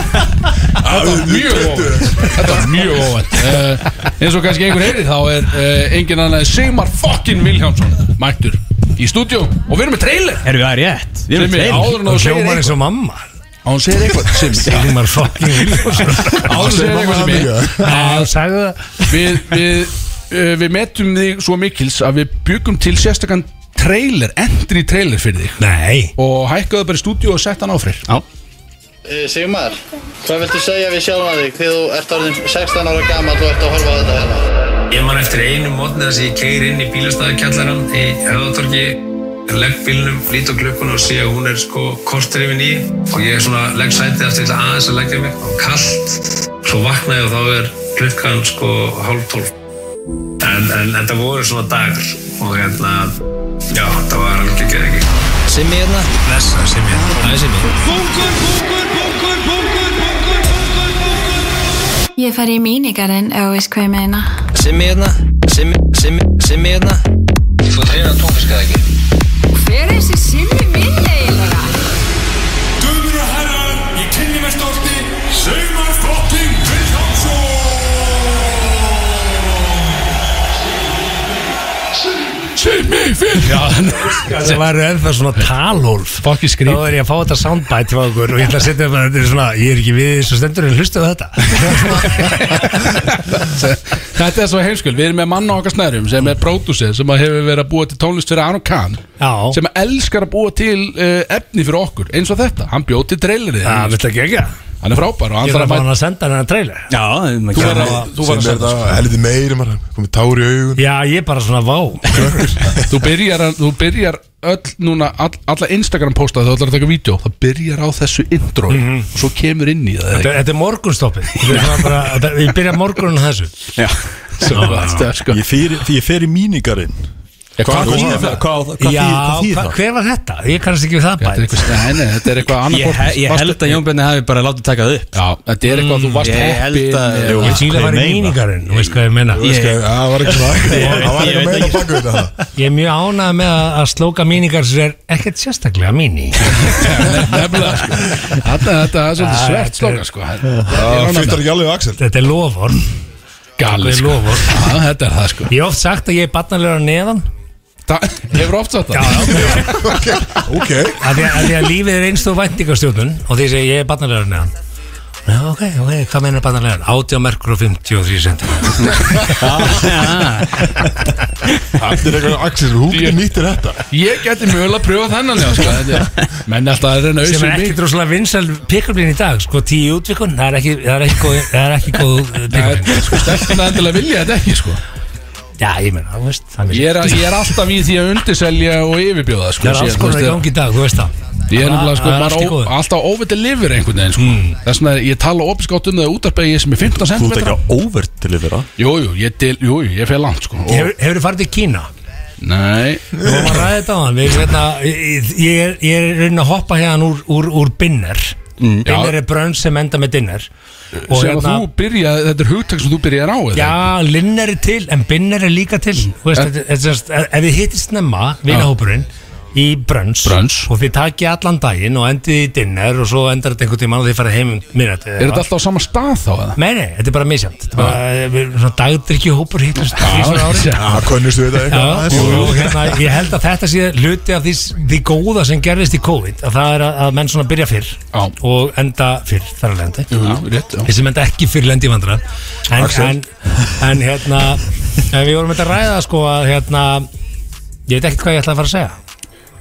Þetta var mjög óvænt. Þetta var mjög óvænt. Uh, Eins og kannski einhver heyri þá er uh, engin annar en Sigmar fucking Viljámsson Mættur í stúdíu Og við erum með trailer. Erum við að rétt? Við erum Sem með er trailer. segir Hljómar eins og mamma. Á hún segir eitthvað. Simmi Sigmar fucking Viljónsson Áður en þú segir eitthvað Simmi Já, sagði það. Við, við, uh, við metum þig svo mikils að við byggum til sérstakann trailer, entry trailer fyrir þig. Nei. Og hækkaðu bara í stúdíu og sett hann á freyr. Já. Eh, Sigmar, hvað viltu segja við sjálfan þig þegar þú ert orðin 16 ára gammal og ert að horfa á þetta hérna? Ég man eftir einu mótni þess að ég keir inn í bílastæðakjallaran í höfðatorki legg bílnum, lít á klukkun og sé að hún er sko kortur yfir nýju og ég er svona legg sætið eftir aðeins að leggja mig. Og kallt, svo vakna ég og þá er klukkan sko hálf tólf en, en þetta voru svona dagar og hérna já, það var alveg ekki ekki? Simmi hérna. Blessa, sem ég, það er sem ég Ég fari í mínigarinn ef þú veist hvað ég meina. Simmi hérna. Simmi, Simmi, Simmi hérna. Þú fór treyna tónfiskað ekki Það væri ennþá svona talhólf fokki Þá skrýp er ég að fá þetta soundbite frá okkur og ég ætla að setja bara, þetta er svona, ég er ekki við þessu stendur en hlustu á þetta. Þetta er svo heimskul, við erum með mann á okkar snærum sem er pródúsir sem að hefur verið að búa til tónlist fyrir Aron Kahn Já, sem elskar að búa til uh, efni fyrir okkur eins og þetta, hann bjóð til trailerið. Það vill ekki ekki hann er frábær og hann Ég þarf að mæta hann að senda hann að trailer. Já, Þú var að, þú var að senda helviti meiri maður. Komið tár í augun. Já, ég er bara svona vá. Þú byrjar, að- þú byrjar öll núna all, alla Instagram posta þegar þú ætlar að taka vídeo það byrjar á þessu intro og svo kemur inn í það Þetta, þetta er morgunstoppið. Ég byrja morgunin að þessu. Já. Svo er sko. Ég fer, ég fer í mínigarinn Hvað þýðir það? það? Hvað, hvað, Já, hver var þetta? Ég kannast ekki við það nei, þetta er eitthvað annarkort ég held að Jón Bjarni hafi bara látið taka það upp. Já, þetta er eitthvað að þú varst síla Hvað var í mínigarinn, þú veist hvað ég hvað, það var ekki svona ég er mjög ánægð með að, slóka mínigar sem er ekkert sérstaklega Nefnilega, sko. Þetta er svolítið svert slóka, sko. Þetta er lofur Gali, Þetta er sko. lofur Já, þetta er það, sko. Ég hef oft sagt að ég er barnalegur neðan hefur oft sagt það? Já, Ok. Að því að, að því að lífið er einstu væntingastjórnun og því segi ég er barnalegur neðan Já, ok, ok, hvað meinar barnalegur? 80 merkur og 53 cm Allir eitthvað Axel, hún nýttir þetta? Ég geti mögulega að pröfa þennan já, sko, þetta er- Menn alltaf að reyna sem er ekki droslega vinsal pick-upin í dag sko, tíu útvikun, það er ekki það er ekki góð, það er ekki góð pick-upin Sko, stelpuna endilega vilja þetta ekki, sko Já, ég meina, þú veist Ég er, ég er alltaf í því að undirselja og yfirbjóða, sko Það er alls Sér, þú konar í veist, gangi í dag, þú veist það Ég er nefnilega sko Það er bara allt í ó, góðu. Mm. alltaf óvitið lifir einhvern veginn sko. Þess vegna ég tala opinskátt um það útarpegi sem er 15 Þú cm ert ekki á óvert til yfir það Jú, jú, ég, del, jú, jú, ég fer langt sko. og, Hefur hefur þið farið til Kína? Nei Við varum að ræða þetta á hann Við, hérna, ég, ég er, ég er reyna að hoppa hérna úr, úr, úr binner Mm. Binner er brönn sem enda með dinner Og Sem að þú byrja, þetta er hugtak sem þú byrjar á eða? Já, linner er til, en binner er líka til Þú veist, Eh. þetta- þetta er sem sagt, Ef þið hittist snemma, vinahópurinn Í brönns. Brunch. Og þið takið allan daginn og endið í dinner Og svo endar þetta einhvern tímann og þið farið heim um minnati Er þetta alltaf á sama stað þá eða? Nei, nei, þetta er bara er bara eh, svona dagdrykju hópur hittast þrísvar á ári. Já, konnustu við þetta hérna, ég held að þetta sé hluti af því, því góða sem gerðist í COVID að það er að, að menn svona byrja fyrr Já. og enda fyrr þar að lendi þessi enda ekki fyrr lendi í vandra en, en, en hérna en við vorum þetta ræða sko að hérna ég veit ekkert hvað ég ætla að fara að segja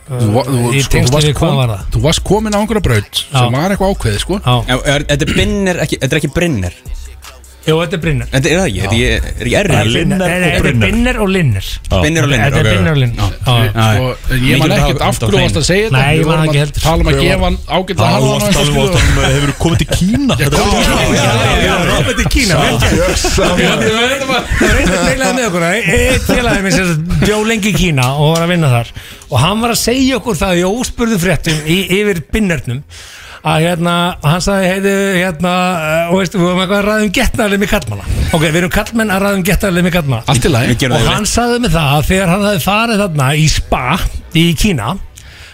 Þú, va- þú, Í sko, þú, varst kom, var þú varst komin á einhverja braut sem var eitthvað ákveðið sko. Er- Þetta er ekki, þetta er ekki Brynner jú, þetta er Brynner Þetta er það ekki, þetta er, er ekki Nei, erri Linner Linner nei, og nei, þetta er Brynner. Og Linner Binner og Linner Þetta er ok. Binner og Linner Já. Sko, ég man ekkert af hverju varst að segja þetta Nei, ég Við man vorum ekki að heldur. tala um að gefa hann ágætlega Það harðan var á alltaf einhver um skilur. Hefur komið til Kína? Þetta er Já, Robert í Kína vel gert. Það var eitthvað deilaði með okkur Eitt félagið minn sem bjó lengi í Kína og var að vinna þar. Og hann var að segja okkur það í óspurðu fréttum í, yfir binnernum að hérna, hann sagði heiðu hérna, uh, og veistu, við varum eitthvað að ræða um getnaðarlega með kallmanna ok, við erum kallmenn að ræða um getnaðarlega með kallmanna Allt í lagi. Og hann sagði með það að þegar hann hefði farið þarna í spa í Kína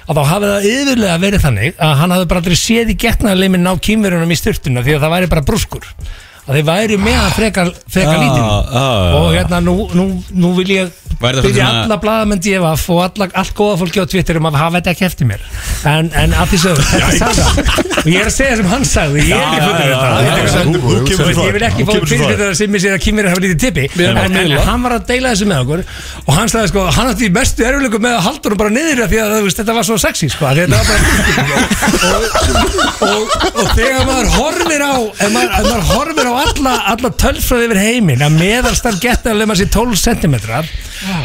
að þá hafði það yfirlega verið þannig að hann hafði bara aldrei séð í getnaðarleimin á kýmverunum í styrtuna því að það væri bara brúskur. Að þeir væri með að frekar, frekar Ah, lítinn. ah, og hérna nú, nú, nú vil ég byrja svona- alla blaðamenn DFF og alla, allt góða fólki á Twitter um að hafa þetta ekki eftir mér. En, en að því sögum, þetta sagði hann og ég er að segja sem hann sagði, ég er ekki fullur þetta Ég- vil ekki fá kemur svo fyrir þetta sem ég segir að Kimir hafa lítið tippi. En, hann var að deila þessu með okkur og hann sagði sko, hann átti mestu erfuleikum með að halda honum bara niður af því að þetta var svo sexy sko, af því að þetta var bara og, þegar maður horfir á ef maður, horfir á alla, alla tölfræði yfir heiminn að meðalstar geta að lema sér 12 cm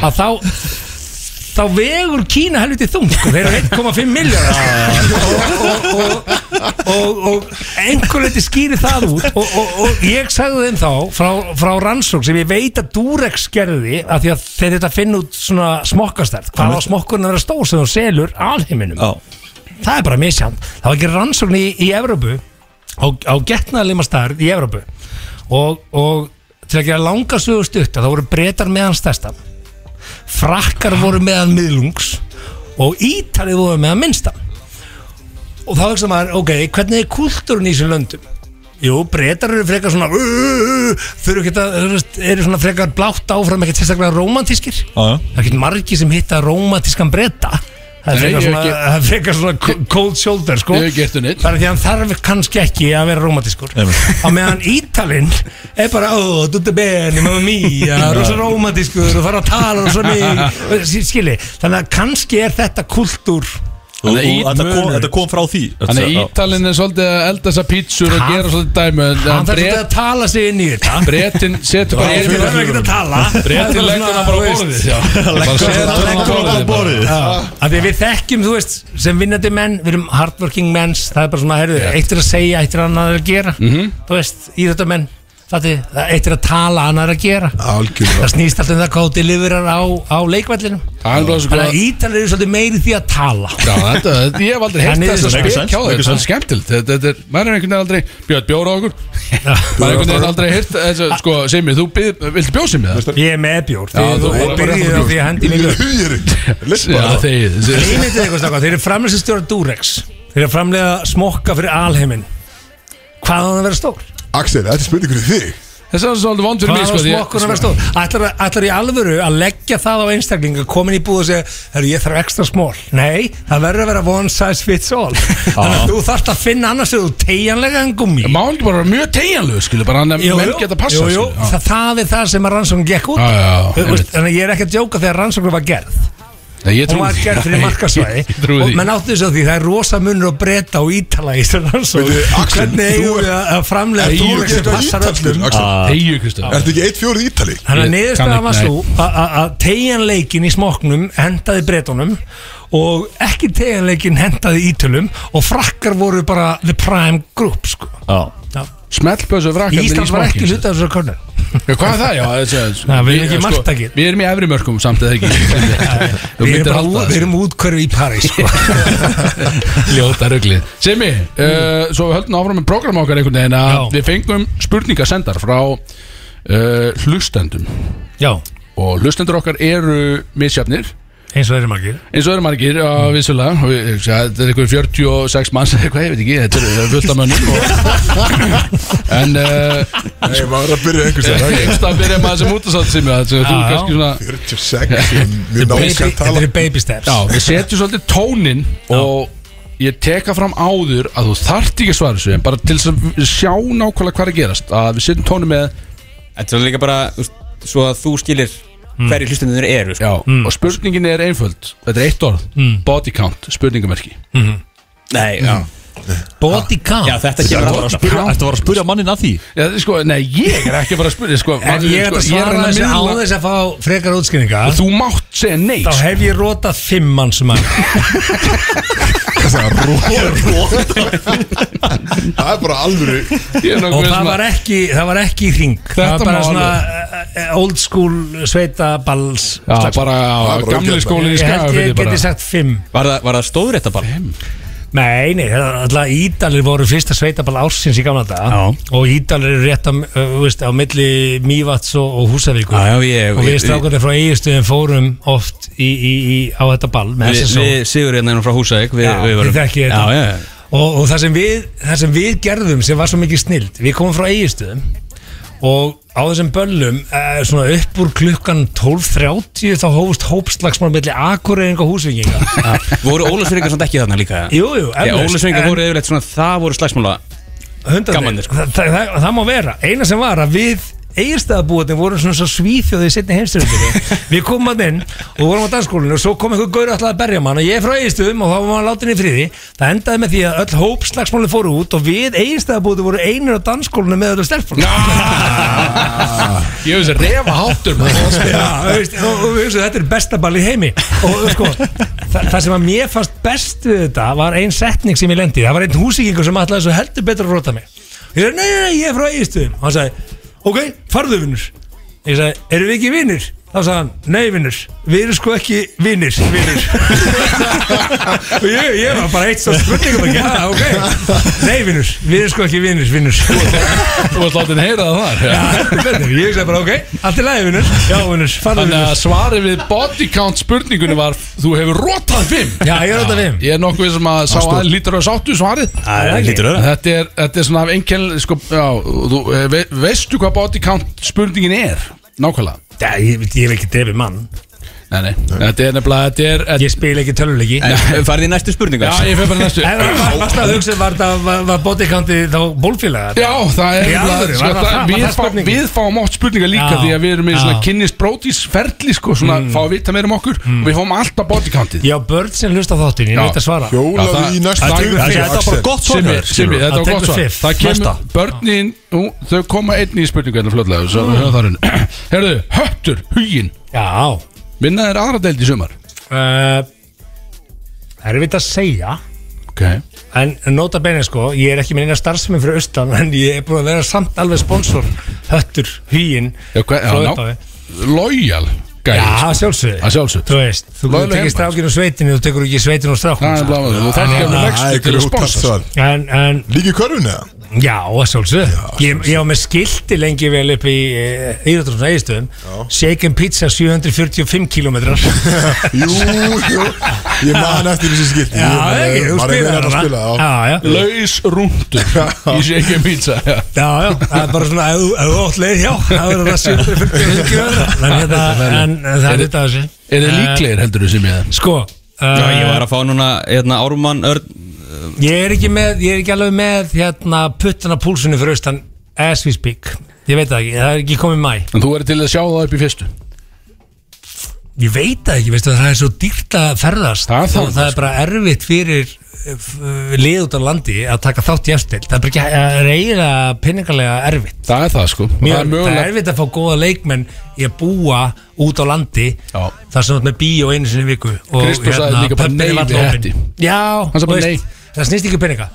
að þá þá vegur Kína helviti þung sko. þeir eru 1,5 miljardar og, og, og, og, og einhver leiti skýri það út og, og, og ég sagði þeim þá frá, frá rannsók sem ég veit að Durex gerði að því að þeir þetta finna út svona smokkastærð hvað á smokkurinn að vera stór sem þú selur alheiminum. Já. Það er bara misjant það var ekki rannsókn í, í Evrópu á, á getnaðalima stærð í Evrópu. Og, og til að gera langa sögu stutta þá voru breytar meðan stærsta frakkar voru meðan miðlungs og ítalið voru meðan minnsta. Og þá hugsa maður, ok, hvernig er kultúrun í þessum löndum? Jú, breytar eru frekar svona uh, uh, uh, að, þú veist, eru svona frekar blátt áfram ekkert sérstaklega romantískir það er ekki margi sem hitta romantískan breyta það Nei, frekar ég svona, svona co- cold shoulder sko. er því að hann þarf kannski ekki að vera romantískur á meðan Ítalinn er bara ó, tutte bene, mamma mia rosa romantískur og fara að tala rosa mig skilji, þannig að kannski er þetta kultúr Að í- þetta, kom, þetta kom frá því. Þannig að Ítalinn er svolítið að elda þessa pítsur og gera svolítið dæmi hann þarf þetta að tala sig inn í þetta. Bretin setur bara Ég fyrir þarf ekki að tala. Bretin leggur hann bara á borðið. setur hann á borðið að við þekkjum, þú veist, sem vinnandi menn við erum hardworking menns, það er bara svona heyrðu, eitt er að segja, eitt er annað að gera Mhm. þú veist, íþjóttamenn Þatti, eitt er að tala, annað er að gera. Algjörlega. Það snýst alltaf um það hvað þú deliverar á, á Það er sko þannig að Ítalir eru svolítið meiri því að tala. Já, þetta, þetta, ég hef aldrei heyrt Þannig er þess að þetta spila sens, make þetta, þetta er skemmtilegt. Þetta, þetta er, maður er einhvern veginn aldrei bjöð bjóra á okkur? Maður er einhvern veginn aldrei heyrt þess að, sko, Simi, þú byrð, viltu bjóð Simi það? Ég er með bjór, Já, þið þú- þú byrjið á því að hendi mig bjór Já, þegið. Ímyndið eitthvað stakka, þeir eru framleysistjóra Durex. Þeir eru framlega smokka fyrir alheiminn. Hvað á hann að vera stór? Axel, þetta er spurning fyrir þig. Að það er svolítið vond fyrir Hvað mig á sko, því að- smokkurinn að vera stór? Ætlar, ætlar í alvöru að leggja það á einstakling að komin í búð og segja Herru, ég þarf ekstra smól Nei, það verður að vera one size fits all. Þannig að þú þarft að finna annars eða þú tegjanlega en gummi Má ekki bara vera mjög tegjanlegu skilu Bara hann að menn geta passa jú, jú, skilur, já. það, það er það sem að rannsókn gekk út. Já, já, já, Þú veist, einmitt. Þannig að ég er ekki að djóka þegar rannsókn var gerð Nei, ég Hún trúi var því. gerð fyrir Nei, markasvæði ég trúi og því. menn áttu þess að því það er rosa munur og breyta og ítala í þessar rannsókn Veitu, Axel, Hvernig þú eigum við að að framlega Þú tónleik er sem ekki passar öllum. Þegju Kristján Ertu ekki eitt fjóruð ítali? Þannig að Ég niðurstaðan kann var ekki, svo að- að að tegjanleikin í smoknum hendaði breytunum og ekki tegjanleikin hendaði ítölum og frakkar voru bara the prime group sko. Já Já. Smellpössu frakkar Íslands var ekki hluta af þessu körnur Já, hvað er það? Já, þessi, Nei, við erum ekki marktakir. Við erum í efri mörgum samt eða ekki? Við erum, bara, við erum útkverfi í París sko. Ljóta ruglið. Simi, uh, svo við höldum áfram með program okkar einhvern veginn að við fengum spurningasendar frá uh, hlustendum. Já, og hlustendur okkar eru misjafnir eins og þeir eru margir. Eins og eru margir á vissulega. Og við- ég þetta er eitthvað 46 manns eða eitthvað, ég veit ekki, þetta er fullt af mönnum og, en uh, Nei, maður er að byrja einhvers ég veginn veist að byrja maður sem útasátt sem ég, þú Já, já. kannski svona 46, mjög Baby- námskað Þetta eru baby steps. Já, við setjum svolítið tónin og ég teka fram áður að þú þarft ekki að svara þessu en bara til þess að sjá nákvæmlega hvað er gerast að við setjum tónin með Þetta er líka bara Svo að þú skilir hverju hlustendunir eru sko. já, og spurningin er einföld. Þetta er eitt orð, body count spurningamerki. Nei, já Body count. Já, þetta kemur að fara að spyrja- ertu að fara að spyrja mannin að því? Já, sko, nei, ég er ekki að fara að spyrja sko, En ég að sko, er svara að þessi á þess að fá frekar útskynninga og þú mátt segja nei Þá hef ég rotað fimm mann sem að Það er bara alvöru. Ég er Og það var ekki, það var ekki í hring. Það Þetta var bara svona uh, old school sveitaballs Já, bara Það er bara gamli umgjörð skólinn í Ég held Skagafirði ég geti sagt fimm. Var það, stóðréttaball? Nei, nei, alltaf Ídalir voru fyrsta sveitaball ársins í gamla daga Já. Og Ídalir eru rétt á, veist, á milli Mývats og, og Húsavíkur Já, já, ég- Og við strákarnir frá eiginstöðum fórum oft í, í, í, á þetta ball með Við, við Sigur hérna frá Húsæk Við, Já, við þekkið þetta. Og, og það, sem við, það sem við gerðum sem var svo mikið snild Við komum frá eiginstöðum Og á þessum böllum uh, Svona upp úr klukkan 12.30 Þá hófust hópslagsmál Melli akureyring og húsvíkinga Voru Ólafsvingar samt ekki þarna líka? Jú, jú, Já, Ólafsvingar voru yfirleitt svona Það voru slagsmála Hundarnir, Gaman, sko. það, það, það, það má vera Eina sem var að við eigirstæðabúðin vorum svona svo svíþjóði í setni heimstyrjöndinni Við komum að inn og vorum á dansskólinu og svo kom einhver gaur alltaf að berja mann og ég er frá eiginstöðum og þá var maður látin í friði. Það endaði með því að öll hópslagsmáli fóru út og við eigirstæðabúðin voru einir á dansskólinu með öllu stelpun Ég veist að refa háttur veist, og, við hugsaum þetta er besta ball í heimi. Og sko, það, sem að mér fannst best við þetta var ein setning sem ég lendi það var einn húsíkingur sem svo heldur betur að róta mig. Ég sagði, nei, nei, nei, ég er frá eiginstöðum og hann sagði, ok, farðu vinnur ég sagði, erum við ekki vinnir? Þá sagði hann, nei vinnur, við erum sko ekki vinnir, vinnur og ég, ég var bara eitt svo spurningum ekki, já, ok. Nei vinnur, við erum sko ekki vinnir, vinnur Þú varst látið að heyra það þar. Já. Ég sagði bara, ok, allt í lagi, vinnur Já, vinnur, farðu Þannig að vinnur svarið við body count spurningunni var Þú hefur rótað fimm. Já, ég er rótað fimm. Ég er nokkuð sem að sá að lítur að sáttu svarið. Þetta er, þetta er svona af einkenn sko, já, þú, ve, Veistu hvað body count spurningin er? Nákvæmlega Já, ég, ég hef ekki drefið mann Nei, nei, þetta er nefnilega Þetta er, Ég spil ekki töluleiki Farði í næstu spurningu Já, ég fyrir bara næstu. En var- Varstu að hugsa, var það bodycounti þá bólfélagar? Já, það er nefnilega- það- það- var við, það fáum oft spurningar líka Því að við erum í já. svona kynnist brótis ferli sko, Svona fá að vita meira um okkur. Og við fáum alltaf body countið Já, börn sem hlusta á þáttin, ég veit að svara. Það- í næstu það- það- Axel. þetta var bara gott svar Simmi, þetta var Það gott svar. fifth. Það kemur, Næsta. börnin, ú, þau koma einn í spurningu hérna það huginn. Já Vinna þér aðra deild í sumar. Uh, Það er vitt að segja. Ok. En nota bene sko, ég er ekki með eina starfsmenn fyrir austan En ég er búin að vera samt alveg sponsor Höttur, huginn Já, hva, já, sjálfsögðu. Þú veist, þú tekir strákinu sveitinu Þú tekur ekki sveitinu og Það er strákinu er Líki eða? Já, að sjálfsög Ég, ég var með skilti lengi vel upp í Íðrúttum ægistöðum Shaken Pizza 745 kilometrar Jú, jú. Ég man eftir þessi skilti. Já, ekki, þú að hana. spila já. Já, Laus rúndur í shaken pizza já. Já, já, það er bara svona ef þú- ef þú átt leið hjá það verður það 745 kilometrar en, hérna, en, en það er þetta þessi Er þið líklegir heldur þú sem ég Sko Já, ég uh, var að fá núna hérna, Ármann Örn Ég er ekki með, ég er ekki alveg með hérna puttana púlsunni fyrir austan as we speak, ég veit það ekki það er ekki komið mæ En þú er til að sjá það upp í fyrstu. Ég veit það ekki, veistu, það er svo dýrt að ferðast. Það það, og það er bara erfitt fyrir lið út á landi að taka þátt í eftir það er ekki, það er eiginlega pinningarlega erfitt Það er það sko Mjög, Það er það er erfitt að fá góða leikmenn í að búa út á landi Já. þar sem þú ert með bíó einu sinni viku og Kristó sagði líka bara er. Hetti. Já, Hann sagði bara veist, það snýst ekki um peninga.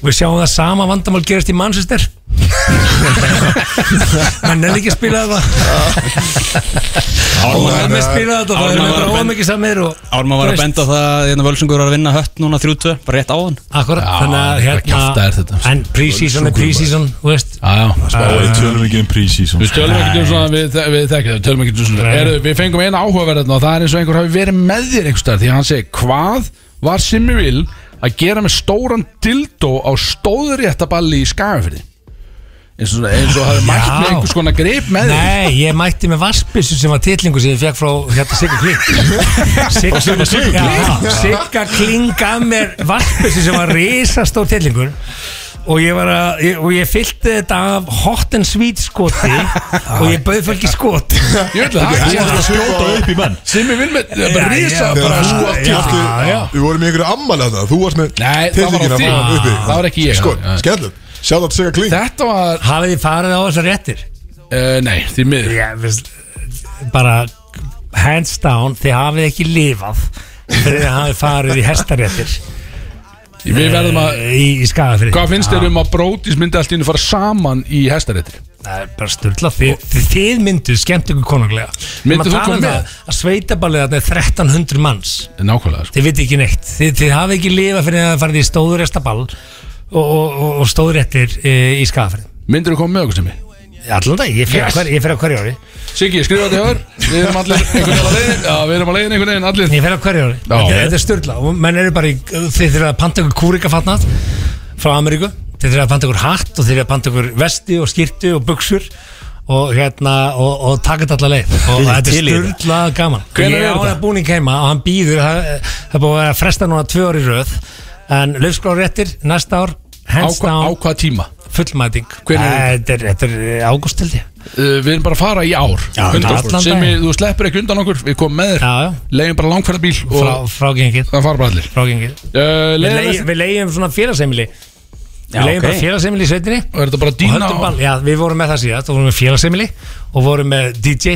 Og við sjáum það sama vandamál gerast í Manchester. Menn er ekki að spila þetta. Og það er með að spila þetta og það er með að ómikið samir og Ármann var að benda á það að hérna, Völsungur var að vinna hött núna 3-2 bara rétt á hann Akkurat, þannig að hérna? En pre-season er pre-season, Við tölum ekki um pre-season. Við tölum ekkert um svona, við, við þekkjum það, við tölum ekkert um svona Við fengum eina áhugaverðin og það er eins og einhver hafi verið með þér einhvers staðar Því að hann segi, hvað var Simmi Vil að gera með stóran dildó á stóðuréttaballi í skagafyrði eins og, eins og hafi mætt með einhvers konar grip með þér Nei, ég mætti með vassbissu sem var titlingu sem ég fekk frá hérna Sigga Kling. Sigga, já, Sigga Kling gaf mér vassbissu sem var risastór titlingur og ég var að, ég, og ég fyllti þetta af hot and sweet skoti og ég bauð fólki skot Ég veit það, Þú varst að skjóta upp í menn Simmi Vil með, bara risa já, bara Þegar þú skot. Við vorum í einhverju ammali að það Þú varst með Nei, það var á því. uppi. Það var ekki ég. Sko, Já. skemmtilegt Sjátt að segja kling Þetta var, Hafið þið farið á þessar réttir? uh, nei, því miður Já, veist, bara hands down, þið hafið ekki lifað þegar þið hafið farið í hestaréttir Við verðum að eh, í, skagafrið Hvað finnst þér um að Brótis myndi allt í einu fara saman í hestaréttir? Það er bara styrla þið, þið, mynduð skemmt ykkur konunglega Mynduð þú tala koma um með? Að sveitaballið þarna er 1300 manns Nákvæmlega sko. Þið viti ekki neitt Þið, þið hafið ekki lifað fyrir að farið í stóðurestaball og, og, og, og stóðurettir e, í skagafrið Myndir þú koma með okkur sem ég? Allan dag, ég fer Yes. hver, ég fer á hverju ári. Siggi, skrifa þetta hjá þér. Við erum allir einhvern veginn að leiðin Já, við erum að leiðin einhvern veginn allir. Ég fer á hverju ári. Já. Þetta þetta er styrla og menn eru bara í Þið þurfa að panta ykkur kúrikafatnað frá Ameríku. Þið þurfa að panta ykkur hatt og þið þurfa að panta ykkur vesti og skýrtu og buksur og hérna og, og taka þetta alla leið. Og þetta í er styrla gaman. Hvenær Ég er á þetta? búning heima og hann býður það, það búið að vera að fresta núna tvö ári röð en löfskráréttir næsta ár Á, hands á down hvað tíma? Fullmæting. Er Þetta er, er ágúst til því Uh, við erum bara að fara í ár. Já, 100%. allan Sem við, þú sleppur ekki undan okkur. Við komum með þér. Já, já, Leiðum bara langferðarbíl frá, gengið. uh, Við, Leiðum svona félagsheimili Við leigjum ok. bara félagsheimili í sveitinni. Og er þetta bara dýna ball, já, við vorum með það síðast og vorum með félagsheimili og vorum með DJ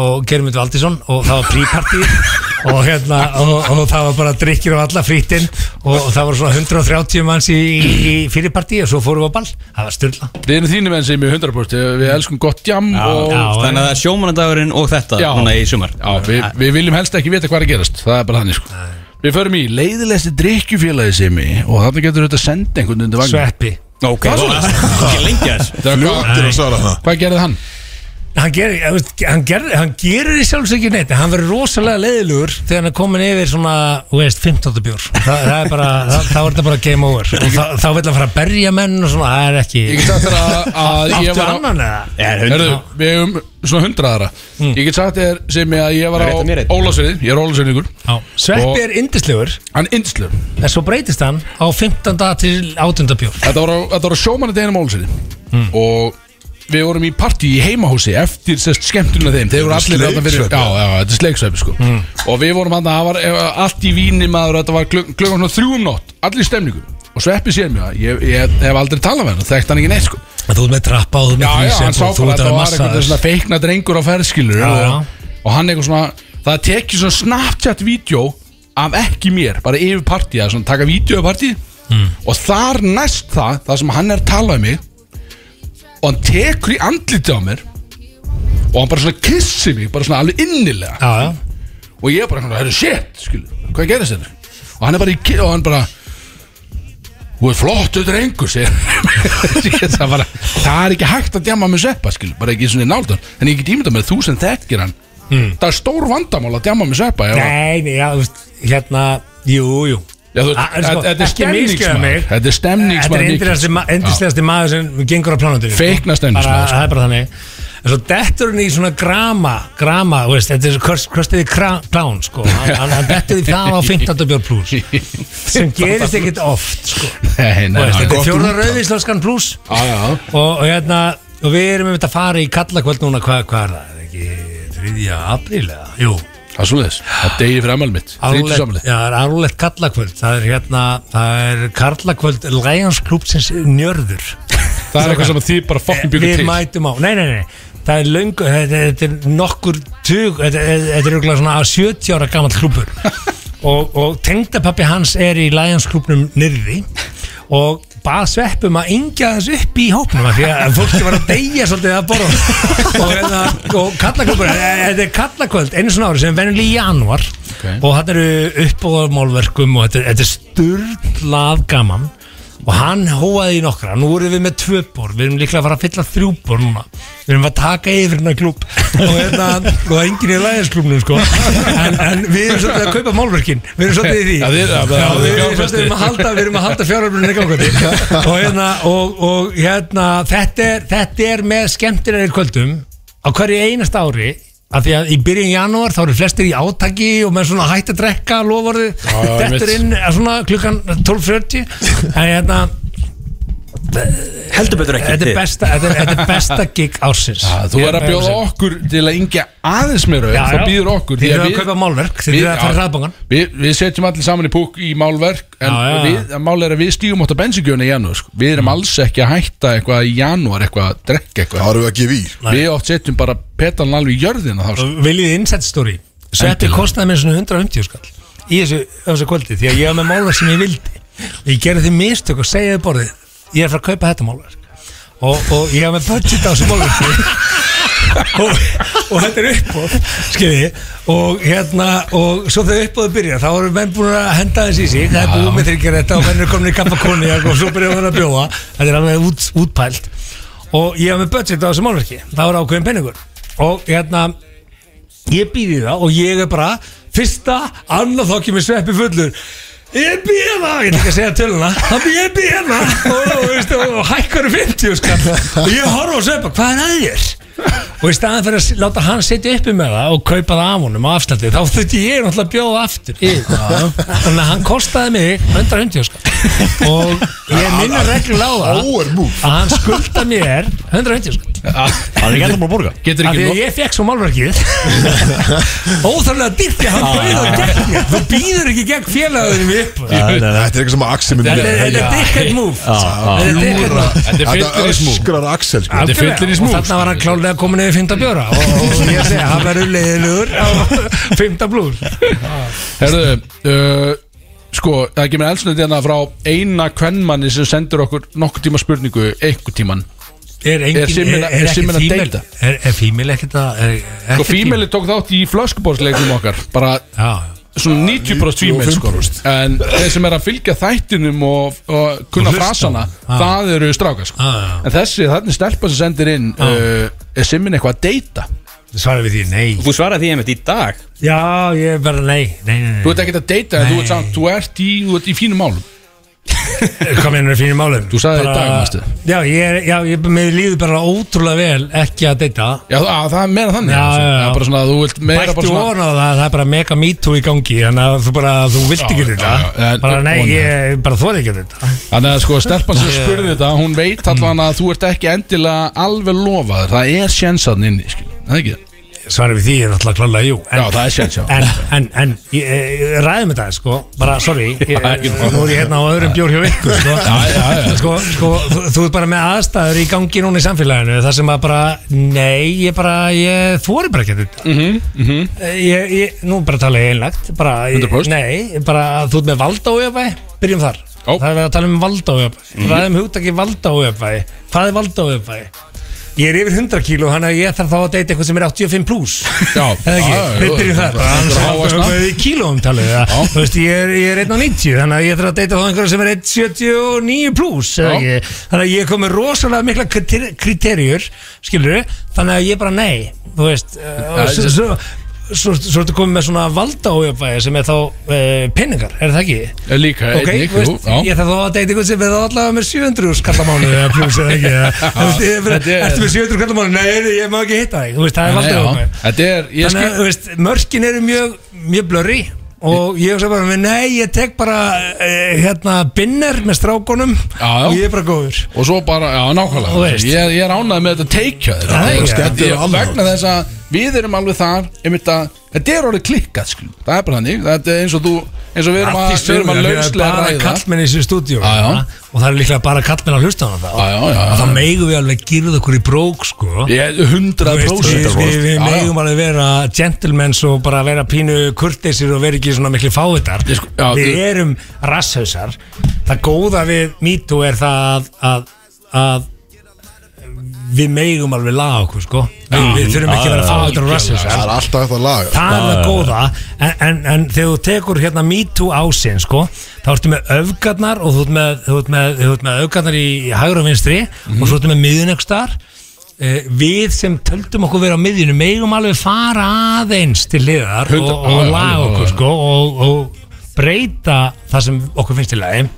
og Germund Valdísson og það var prípartí og hérna og, og það var bara drikkir og alla frítinn og, og það var svona 130 manns í, í, í fyrirpartí og svo fórum við á ball. Það var styrla Við erum þínum enn sem við 100% Við elskum gott jam og, já. Þannig að það er sjómanadagurinn og þetta Já. núna í sumar. Já, við, við viljum helst ekki vita hvað er gerast Það er bara þannig sko Við förum í leiðilegsti drikkjufélagi sem Og þarna getur þetta að senda einhvern undir vagn Sveppi. Ok, það er þess Fljóttur að svara það Hvað gerði hann? Hann gerir, hann gerir, hann gerir í sjálfs ekki neitt hann verður rosalega leiðilegur þegar hann er komin yfir svona, þú veist, 15. bjór Þa, það er bara, það, þá er þetta bara game over og þá, þá vil hann fara að berja menn og svona, það er ekki Ég get sagt þér að, að ég Áttu var á annan eða? Herðu, við hefum svona hundraðara Ég get sagt þér sem ég að ég var á Rétta mér einn. Ólafsverði Ég er Ólafsverðingur Já. Sveppi er indislegur Hann er yndislegur en svo breytist hann á 15. til 18. bjór Þetta var á, þetta var á sjómanna deginum Ólafsverði Og við vorum í partí í heimahúsi Eftir sérst skemmtunum þeim. Þeir voru Þetta allir þarna fyrir. Já, já, þetta er sleiksveipi sko. Og við vorum hann Það var eh, allt í víni maður Þetta var klukkan kluk svona þrjú um nótt Allir stemningu. Og Sveppi sér mér það Ég, ég hef aldrei talað með hann Þekkt hann ekki neitt sko. Þú ert með trappa og þú ert Já, með já, hann sá og þú bara að ert þetta að var eitthvað massa svona feikna drengur á ferðskilur Já, og, já. og hann eitthvað svona það tekið svona Snapchat-vídeó af ekki mér, bara yfir partí að svona taka vídeo af partí Mm. og þar næst það, það sem hann er að tala um mig og hann tekur í andliti á mér og hann bara svona kissi mig, bara svona alveg innilega. Já, já, og ég bara, herru, shit, skilu, hvað gerðist þetta og hann er bara í, ki- og hann bara Þú er flottu drengur segir hann. það, bara, það er ekki hægt að djama með sveppa skil, bara ekki svona náldan en ég get ímynda með þú sem þekkir hann það er stór vandamál að djama með sveppa ef að- Nei, nei, já, þú veist, hérna Jú, jú Sko, þetta er stemningsmaður. Þetta er stemningsmaður Þetta er endislegasti maður sem gengur á plánundinu Feikna stemningsmaður, sko. Það er bara þannig En svo dettur hann í svona grama Grama, þetta er kröstiði klán sko. Hann, dettur í það á 15. björn plus sem gerist ekkit oft sko. Þetta er fjóra rauðvíslöskan plus Já, já. og, hérna og við erum um þetta að fara í kallakvöld núna hvað hva er það, er það ekki 3. apríl eða? Jú Það er svoleiðis, það degi fyrir amal mitt. Þrítu Árlegt, samli já, það er árlegt kallakvöld Það er hérna, það er kallakvöld Lions klúpsins njörður. Það er eitthvað sem þið bara fokkin byggur Við til. mætum á, nei, nei, nei. Það er löngu, þetta, þetta er nokkur tug, þetta, þetta er örugglega svona 70 ára gammal klúpur og, og tengdapappi hans er í Lions klúpnum nyrði. Og bað sveppum að yngja þess upp í hópnum af því að fólki var að deyja svolítið að borða. Og, hérna, og kallakvöldur þetta er kallakvöld einu svona ári sem venjulega í janúar. Og þetta eru uppbóðarmálverkum og þetta er, er sturlað gaman og hann hóaði í nokkra. Nú erum við með tvö bor, við erum líklega að fara að fylla þrjú bor núna, við erum að taka yfir hérna klúb og, hérna, og það er enginn í læðisklúbnum sko. En, en við erum svolítið að kaupa málverkin. Við erum svolítið í því. Já, þið- já, við, við, svolítið erum að halda, við erum að halda fjáröflunni gangandi. Og hérna og, og hérna þetta er, þetta er með skemmtilegir kvöldum á hverju einast ári af því að í byrjun janúar þá eru flestir í átaki og með svona hætt að drekka loforði, já, þetta er inn eh, svona klukkan 12.40 en hérna Heldur betur ekki þetta er besta, þetta er, þetta er besta gig ársins Já, Þú er að bjóða okkur til að yngja aðeins meira Já, Það já. býður okkur Þið því eru að kaupa málverk, þið eru að fara í hraðbankann. við, við setjum allir saman í púk í málverk En Já, já. við, mál er að við stígum átt að bensingjöfuna í janúar sko. Við erum alls ekki að hætta eitthvað í janúar Eitthvað að drekka eitthvað Það eru við að gefa í Við oft setjum bara petalinn alveg í jörðina þá, sko. Viljið inside story Sveppi Endilega. kostaði mér svona 150 skall í þessu, þessu kvöldi því að ég var með málverk sem ég vildi ég gerði því mistök og segja þið borðið ég er frá að kaupa þetta málverk og, og ég var með budget á þessu málverki. Og, og þetta er uppbóð skilji og hérna og svo þegar uppbóðu byrja þá eru menn búin að henda þess í sig. Það er búið með þryggjar þetta og menn eru komin í kappakonni og svo byrja það að bjóða. Þetta er alveg út, útpælt. Og ég var með budget á þessu málverki. Það var ákveðin penningur og hérna ég býði það og ég er bara fyrsta, annað þá kemur sveppi fullur ég býði það, ég ætla ekki að segja töluna. Ég býði það og, og, og, og hækkar um 50 skall og ég horfa á sveppa, hvað er að þér? og í staðan fyrir að láta hann setja uppi með það og kaupa það af honum á afslætti þá þurfti ég náttúrulega að bjóða aftur. Yfir. þannig að hann kostaði mig 150 skall og ég minna reglulega á það að hann skulda mér 150 skall Það er ekki enda búin að borga. Getur Af ekki því að ég fekk svo málverkið. Óþarlega mér Þú býður ekki gegn félagðinu upp. Þetta er eitthvað sem Axel myndi Þetta er- er dickhead move. Þetta er er öskrar Axel sko. Þetta er fyllir í smúk, Og þarna var hann klálega komin yfir 15 bjóra. Og, og ég segi, hann verður leiðilegur á 15 blúr. Herðu, uh, sko, það kemur eldsnöð hérna frá eina kvennmanni sem sendur okkur nokkuð tíma spurningu, einhver tíman Er, engin, Er Simmin að- er ekki að deyta? Er, er fímil ekkert að er Sko, fímeli tók þátt í flöskubórsleikum okkar bara Já, svona 90% fímel sko. en þeir sem er að fylgja þættinum og, og kunna Og hlusta frasana Já. það eru strákar sko. Já, já. en þessi, þannig stelpa sem sendir inn uh, er simmin eitthvað að deyta svarar við því, nei Þú svaraði því einmitt í dag Já, ég er bara, nei, nei, nei, nei. þú ert ekkert að deyta en þú ert, samt, þú ert í, þú ert í fínum málum Hvað meina er fínir málum? Þú sagði í Bara- dag, manstu. Já, ég já, ég, mér líður bara ótrúlega vel ekki að deyta já, það, það er meira þannig Já, sko. já, já. það er bara svona, þú vilt meira bara Bættu svona á það, það er bara mega me too í gangi Þannig að þú bara, þú vilt Já, ekki já, þetta já, en- Bara nei, og- ég bara þóði ekki þetta Þannig að sko stelpan sem spurði þetta Hún veit allan að þú ert ekki endilega alveg lofaður Það er sjensan inni skil. Það er ekki það Svarið við því er alltaf klálega, jú en, Já, það er sjens, já. En, en, en ég, ég, ræðum þetta, sko Bara, sorry, ég, ekki mál. nú er ég hérna á öðrum bjór hjá ykkur, sko Já, já, já. Sko, sko þú, þú ert bara með aðstæður í gangi núna í samfélaginu Það sem að bara, nei, ég bara, ég þóri bara ekki þetta Mhm, mhm. ég, ég, Nú bara tala ég einlagt bara, ég, 100%. Nei, bara þú ert með valda ójöfæði Byrjum þar Ó. Það er verið að tala um valda ójöfæði Mhm. Ræðum hugtaki valda ójöfæði Hvað er valda ójöfæði? Ég er yfir 100 kíló, þannig að ég þarf þá að deyta eitthvað sem er 85 pluss Já, Eða ekki, já, já, við byrjum já, Annars já, er já. í kílóum talið? Þú veist, ég er, ég er 1,90 Þannig að ég þarf að deyta þá einhverja sem er 1,79 pluss ekki. Þannig að ég kom með rosalega mikla kriter- kriterjur Skilur Þannig að ég bara nei. Þú veist, svo, svo, ertu komið með svona valda ójöfvæði sem er þá uh, penningar, er það ekki? Eh, Líka, Ok, einnig, jú, veist, já. ég þarf þá að deyta ykkur sem er allavega með 700 skallamánu eða pluss eða ekki eða, veist, er- Ertu með 700 skallamánu? Nei, ég má ekki hitta þig það er ég Þannig að, mörkin eru mjög, mjög blurry og ég hugsa bara, nei, ég tek bara uh, hérna, binner með strákonum Já, já. og ég er bara góður Og svo bara, já, Þú nákvæmlega veist. ég, ég er ánægð með þetta teikja Já, þetta já. er Skemmtilega ég- annað. Vegna þess að við erum alveg þar einmitt að, Þetta er orðið klikkað skil. Það er bara þannig Þetta er eins og þú eins og við erum að, við erum að lauslega bara ræða kallmenn í þessu stúdíu Já, já. og það er líklega bara kallmenn að hlusta á hana Já, já, já, já. þá megum við alveg gyrða okkur í brók sko Ég, Þú 100% veist, við, sko. við, við megum alveg vera gentlemen og bara vera pínu kurteisir og vera ekki svona miklu fávitar Ég sko- já, við þú- erum rasshausar það góða við MeToo er það að, að við megum alveg laga okkur sko. Við, við þurfum ekki að vera fávitar og Það rasshausar er alltaf að laga. Það er það góða. En, en, en þegar þú tekur hérna MeToo ásinn sko, þá ertu með öfgarnar og þú ert með, þú ert með, þú ert með öfgarnar í, í hægur og vinstri og svo ertu með miðunekstar eh, við sem töldum okkur vera á miðjunu megum alveg fara aðeins til hliðar og, og laga okkur sko og, og breyta það sem okkur finnst til lagi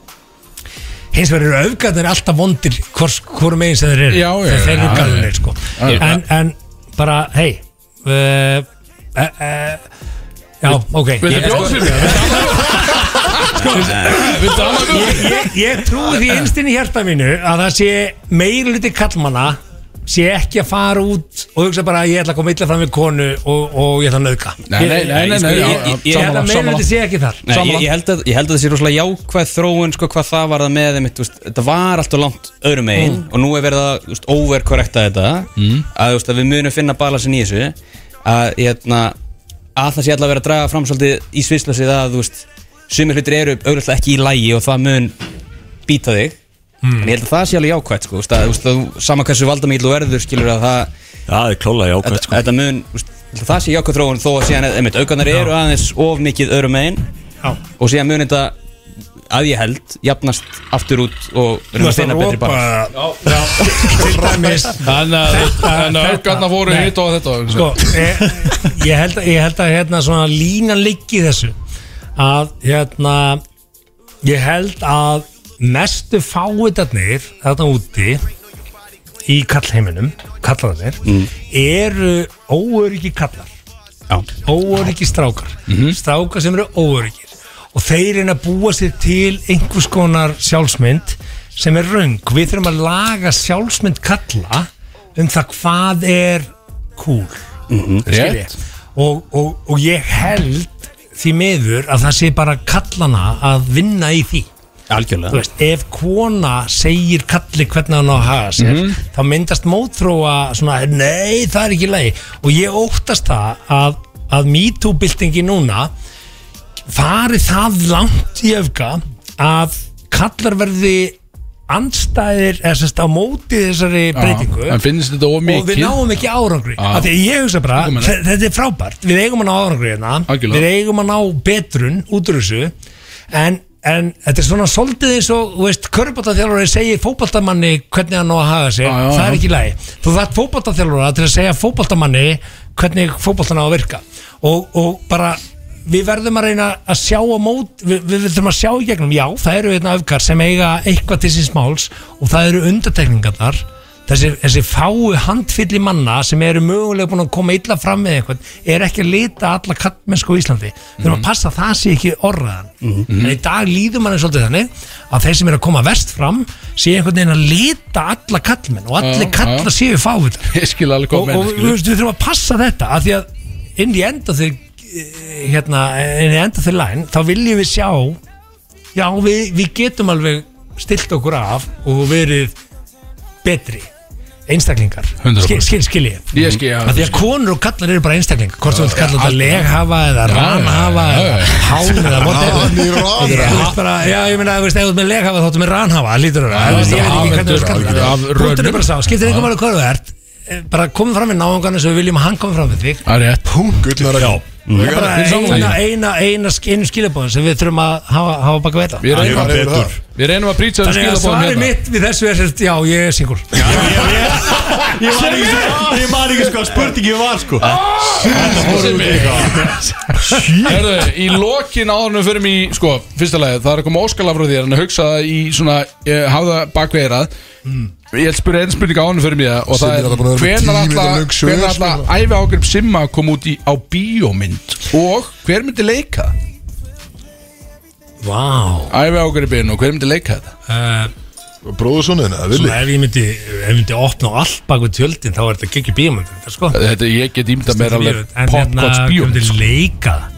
hins vegar eru öfgarnir alltaf vondir hvors, hvorum megin sem þeir eru. Já, já, þeir, eru já. sko. En, en bara, hei uh, uh, uh, já, ok. Viltu Ég- bjóð fyrir mér? Viltu annað bjóð ég, ég, ég trúi því einstinni hjarta mínu að það sé meiri liti kallmanna sé ekki að fara út og hugsa bara að ég ætla að koma illa fram við konu og, og ég ætla að nauðka Nei, nei, nei, nei, nei, já, já, ég held að meiri liti sé ekki þar. Nei, ég, ég, held að, ég held að það sé rosalega jákvæð þróun sko, hvað það var það með þeim veist, þetta var alltaf langt öðrum megin og nú er verið að veist, overkorrekta þetta að, veist, að við munum finna balansin í þessu að, hérna, að það sé alltaf verið að draga fram svolítið í svislösið að þú veist, sumir hlutir eru auðvitað ekki í lægi og það mun býta þig en ég held að það sé alveg jákvæð sko, veist, að, veist, að, sama hversu valdamíl og verður skilur að það Já, það er klálega jákvæmt sko. þetta mun, það sé jákvæð þróun þó að síðan, einmitt, aukarnar eru aðeins of mikið öðrum megin. Já. og síðan mun þetta að ég held, jafnast aftur út og reyna að finna betri bara ropa til dæmis. Þannig að þannig að aukarna Nei. hitt og þetta sko, ég, ég, held, að- ég held að hérna svona línan liggi þessu. Að hérna ég held að mestu fáitarnir þarna úti í kallheiminum kallarnir eru óöryggi kallar. Óöryggi strákar. Strákar sem eru óöryggir og þeir reyna að búa sér til einhvers konar sjálfsmynd sem er raung við þurfum að laga sjálfsmynd kalla um það hvað er cool. Skil ég? og, og, og ég held því miður að það sé bara kallana að vinna í því Þú algjörlega veist, ef kona segir kalli hvernig hann á að haga sér þá myndast mótþróa svona, nei, það er ekki leið og ég óttast það að, að MeToo-byltingi núna fari það langt í öfga að kallar verði andstæðir eða sérst á móti þessari breytingu. og við náum ekki árangri. Af því ég hugsa bara, þetta er frábært. Við eigum að ná árangri hérna. Við eigum að ná betrun út úr þessu. En, en þetta er svona svolítið eins og, þú veist, körbáttaþjálfari segir fótballtamanni hvernig hann á að haga sér. Já, já, það er já. ekki lægi þú þarf fótballtaþjálfara til að segja fótballtamanni hvernig fótballtan á að virka. Og, og bara við verðum að reyna að sjá á mót við, við þurfum að sjá í gegnum, já, það eru einna öfgar sem eiga eitthvað til síns máls og það eru undartekningarnar þessi, þessi fáu handfylli manna sem eru mögulega búin að koma illa fram með eitthvað, er ekki að lita alla kallmennsku í Íslandi, þurfum að passa að það sé ekki orðaðan, en í dag líður manni svolítið þannig að þeir sem eru að koma verst fram, sé einhvern veginn að lita alla kallmenn og allir Já, já. séu fávitar. Ég skil alveg og, hvað og menn við, við þurfum að passa þetta af því að inn í enda þeir hérna, inn í enda þeir læn þá viljum við sjá já, við, við getum alveg stilt okkur af og verið betri einstaklingar. 100%. skil, skil, skil ég. Ég skil, já, af því að konur og kallar eru bara einstaklingar. Hvort þú vilt kalla þetta leghafa eða ranhafa já, eða já. hán eða whatever. Hann í ranhafa. Þú veist bara, já, ég meina, þú veist, ef þú ert með leghafa þá ertu með ranhafa, lítur það Já, ég veit ekki hvernig þú skall af það rönum. Punktur er bara sá, skiptir einhver máli hvað þú ert eh, bara komið fram við náungarna sem við viljum að hann komið fram við þig. Það er rétt. Gullnar að Það er bara Við erum eina, eina, eina, einu skilabóðin sem við þurfum að hafa, hafa baka veita Við reynum, Ég er betur. við reynum að brýta þessu Þannig að skilabóðum svarið hérna. mitt við þessu er sérst, já, ég er single. Ég man ekki sko Ég man ekki sko að spurningi var sko. Herðu, í lokin áðurnum fyrir mig í, sko, fyrsta lagi, það er að koma óskala frá þér en að hugsa það í svona, eh, hafa það bakveirað Ég ætla að spyrja einn spurning áðurnum fyrir mig og það Simmi er er, alltaf búin að vera með hvenar tíu alltaf mínútur löng svör, hvenar sko. alltaf æfi ágrip Simma kom út í, á bíómynd og hver myndi leika það? Vá Æfi ágripin og hver myndi leika þetta? uh, Bróðurssonin, eða villi Svona ef ég myndi, ef ég myndi opna á allt bak við tjöldin þá er þetta geggjur bíómynd sko. Þetta, ég get ímyndað mér alveg En hérna, popcorns hver bíómynd myndi sko. leika það?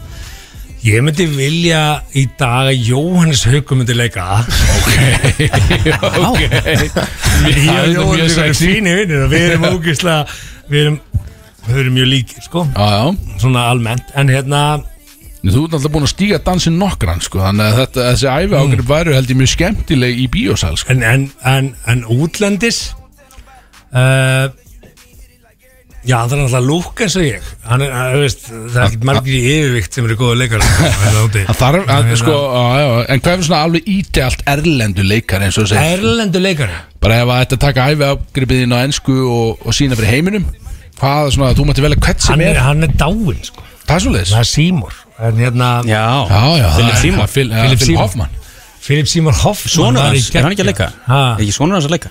Ég myndi vilja í dag að Jóhannes Haukur myndi leika það Ok Ég Það og Jóhannes mjög Haukur er fínir vinnir og við erum ógislega við erum, við erum mjög líkir sko, Já, já. Svona almennt. En hérna, Þú ert alltaf búin að stíga dansin nokkran sko, Þannig að þetta, þessi æfi ágrip væru held ég mjög skemmtileg í bíósal sko. en, en, en, en útlendis uh, Já, það er náttúrulega lúk eins og ég. Hann er, að, veist, Það er ekkert margir í yfirvikt sem eru góða leikar Það þarf, að, sko, á, já, En hvað er svona alveg ídelt erlendu leikar eins og þú segir? Erlendu leikari Bara ef að þetta taka æfi ágripið inn á ensku og, og sína fyrir heiminum Hvað er svona, þú mætti velja hvert sem hann er er, hann er dáinn sko. Það er svoleiðis Það er Seymour En hérna Já, Já, já, Philip það er- Seymour. Philip Philip Seymour. Hoffman Philip Seymour Hoffman Sónur var í hans, er hann ekki að leika? Ha, Er ekki sónur hans að leika?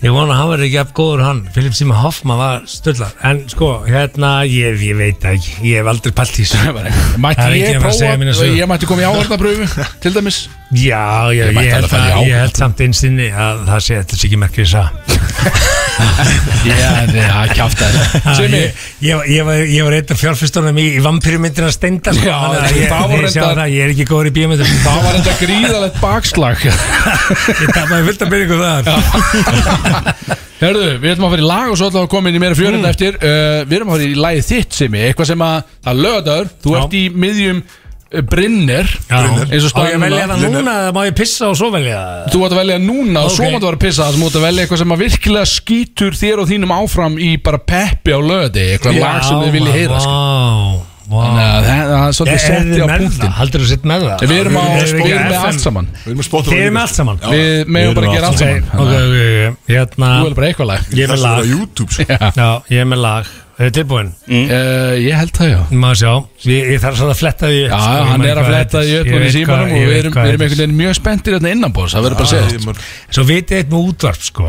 Ég vona að hann verði ekki af góður hann Philip Seymour Hoffman var stöllar En sko, hérna, ég, ég veit það ekki Ég hef aldrei pælt í þessu Mætti Það er ég ekki að fara að segja mína prófa sögu. Ég mætti koma í áhörnapröfu Til dæmis Já, já, Ég ég, held að, ég held samt einsinni að það sé þetta sé ekki merkir þess að Já, það kjáft það Simi, ég, ég, var- var, einn af fjárfyrstunum í, í vampýrumyndina steinda sko, Já, að það var það, ég er ekki góður í bíómyndum. Það var þetta gríðalegt bakslag. Ég tapaði fullt að byrja ykkur það Herðu, við ætlum að fara í lag og svo ætlum við að koma inn í meira fjörinn Mm. eftir. Uh, Við erum að fara í lagið þitt Simi. Eitthvað sem að, það lögður Þú ert í miðjum Brynner. Eins og Á ég að velja það núna eða má ég pissa og svo velja það? Þú ætti að velja núna og svo Ok. máttu að vera að pissa Það sem ætti að velja eitthvað sem að virkilega skýtur þér og þínum áfram í bara peppi á löði Eitthvað lag sem þið viljið heyra sko. Þannig að það það er svolítið Er setti á punktin Haldur þú sitt með það? Við erum, á, Erum við erum með allt saman. Við erum að spotta Þið erum með allt saman Við meðum bara að gera allt Ok, saman. Ok, að ok, hérna Þú er bara eitthvað lag Ég er með Það er lag á YouTube sko. Já, ég er með lag Er þið tilbúin? Uh, Ég held það já. Má sjá. Ég, ég þarf svona að fletta því upp, Já, sko, ég hann man er að hvað fletta upp Ég og í veit símanum hvað- og ég við veit erum, hvað við erum heitir. einhvern veginn mjög spenntir hérna innanbóðs, það verður bara að segja. Ég maður- Svo vitið eitt með útvarp sko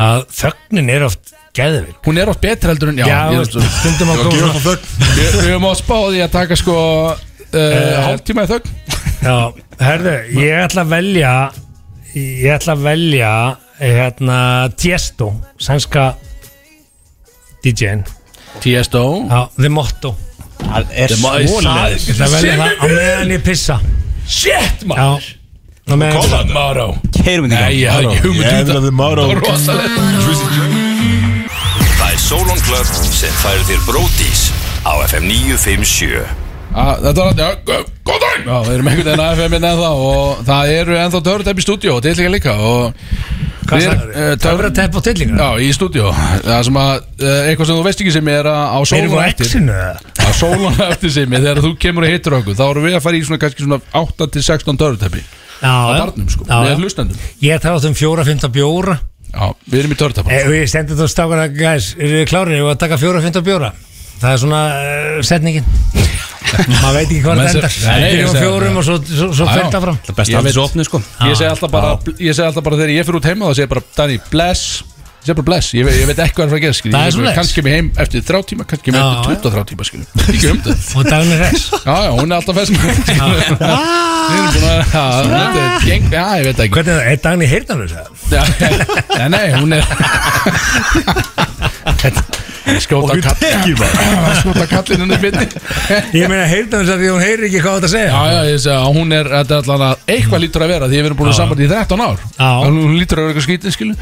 að þögnin er oft geðvik Hún er oft betur heldur en já, Já, ég- veist, stundum að koma svona- Við við höfum á spáði að taka sko uh, hálftíma í þögn. Já, herðu, ég ætla að velja ég ætla að velja hérna Tiesto sænska DJ-in Tiesto. Já, The Motto. Það er The Mo- svoleiðis. Ég ætla að velja það á meðan ég pissa. Shit maður! Á meðan ég pissa Keirum við Nei, ég hafði Ég um vil það Það Það er Solon Club sem færir þér bródís á FM 957 Ah, Þetta var, já, gó- góð dæm Já, við erum einhvern veginn að FM ennþá og það eru ennþá törutæp í stúdíu og tillinga líka og Hvað við- sagður? eh, Töfratepp og tillingar? Já, í stúdíu Það sem að, uh, eitthvað sem þú veist ekki sem er að á Erum sólun við á eftir X-inu eða? Á sólun eftir sem þegar þú kemur og hittir okkur þá erum við að fara í svona kannski svona 8-16 törutæpi Já, á já. barnum sko, Já, með hlustendum. Ég þarf um fjóra, fymta bjóra. Já, við erum í törutæpa Við að? Það er svona uh, setningin. Maður veit ekki hvað það sem- endar. Ég segi- fjórum og svo, svo, svo já. fyrta fram. Það besta Ég af veit- þessu opnu sko. Ég segi alltaf bara, ég segi alltaf bara þegar ég fyrir út heima þá segi ég bara, Danny, bless. Ég segi bara bless, ég, ve- ég veit ekki hvað er að fara að gera. Það er svoleiðis. Kannski ég heim eftir þrjá tíma, kannski heim eftir 23 tíma skilur. Ekki um það Og daginn er hress. Já, já, hún er alltaf Við búin að, já, þetta ég veit ekki. Hvernig er það? Heyrnarlösa? Já, Nei, nei, hún er Skjóta kall Skjóta kallin henni finni Ég meina heyrnarlösa því hún heyrir ekki hvað þetta að segja. Já, já, ég segi að hún er, þetta er allan að eitthvað lítur að vera því við erum búin að samband í 13 ár. Hún lítur að vera eitthvað skítið, skilu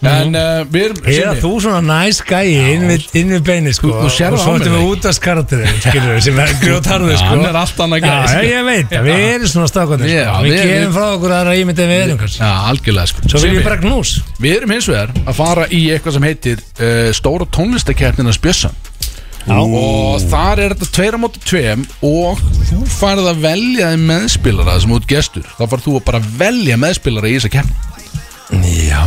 En uh, við erum Eða Simmi, þú svona næs gæi inn við, inn við beini sko Þú- þú sérð Og á svo mér, ertu með ekki? út af skarturinn Skilur sem er grjótarður Já, sko. hann er allt annað gæi, Já, sko. ég veit það, við erum svona stafgóðir Já, sko. Við við- gefum frá okkur aðra ímyndið en við erum kannski. Já, algjörlega sko. Svo vil Simmi, ég bara knús. Við erum hins vegar að fara í eitthvað sem heitir uh, Stóra tónlistakeppnina Spjössan. Og þar er þetta tveira móti tveim Og þú farið að velja þig meðspilara sem út gestur. Þá farið þú að bara velja meðspilara í þessa keppni. Já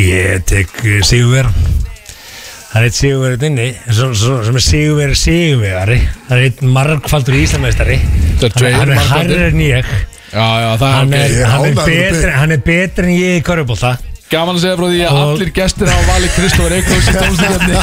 Ég tek uh, Sigurver Það er eitt Sigurverið inni svo- svo- sem er Sigurverið Sigurvegari. Það er eitt margfaldur íslameistari Það er tveir Hann er harri en ég. Já, já, það er Hann er, betri, þig. hann er betri en ég í körubólta Gaman að segja frá því að Og- allir gestir hafa valið Kristóður Eikos í tónlistakefni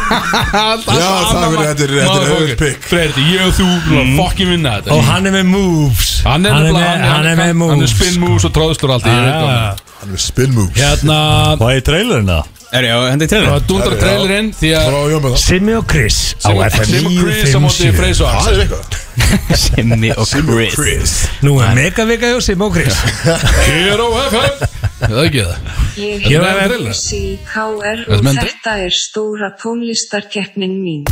Já, það er verið- þetta er- þetta er auðvelt pick. Freyr, ég og þú mm. fokkin vinna þetta Og hann er með moves Hann er, hann er, með, hann er með Hann moves er spin moves og tróðstur alltaf ég veit hvað hann er. Hann spin moves Hérna Hvað er trailerinn það? Er ég á hendi Það trailer? dundrar Já. trailerinn Því að Simmi og Chris á FM Sim og Chris á móti 957 Freys og Það er eitthvað Simmi og Chris Nú er megavika hjá Simmi og Chris Hér á FM Það er ekki það trailer heiti KR Þetta og með- þetta er stóra tónlistarkeppnin mín.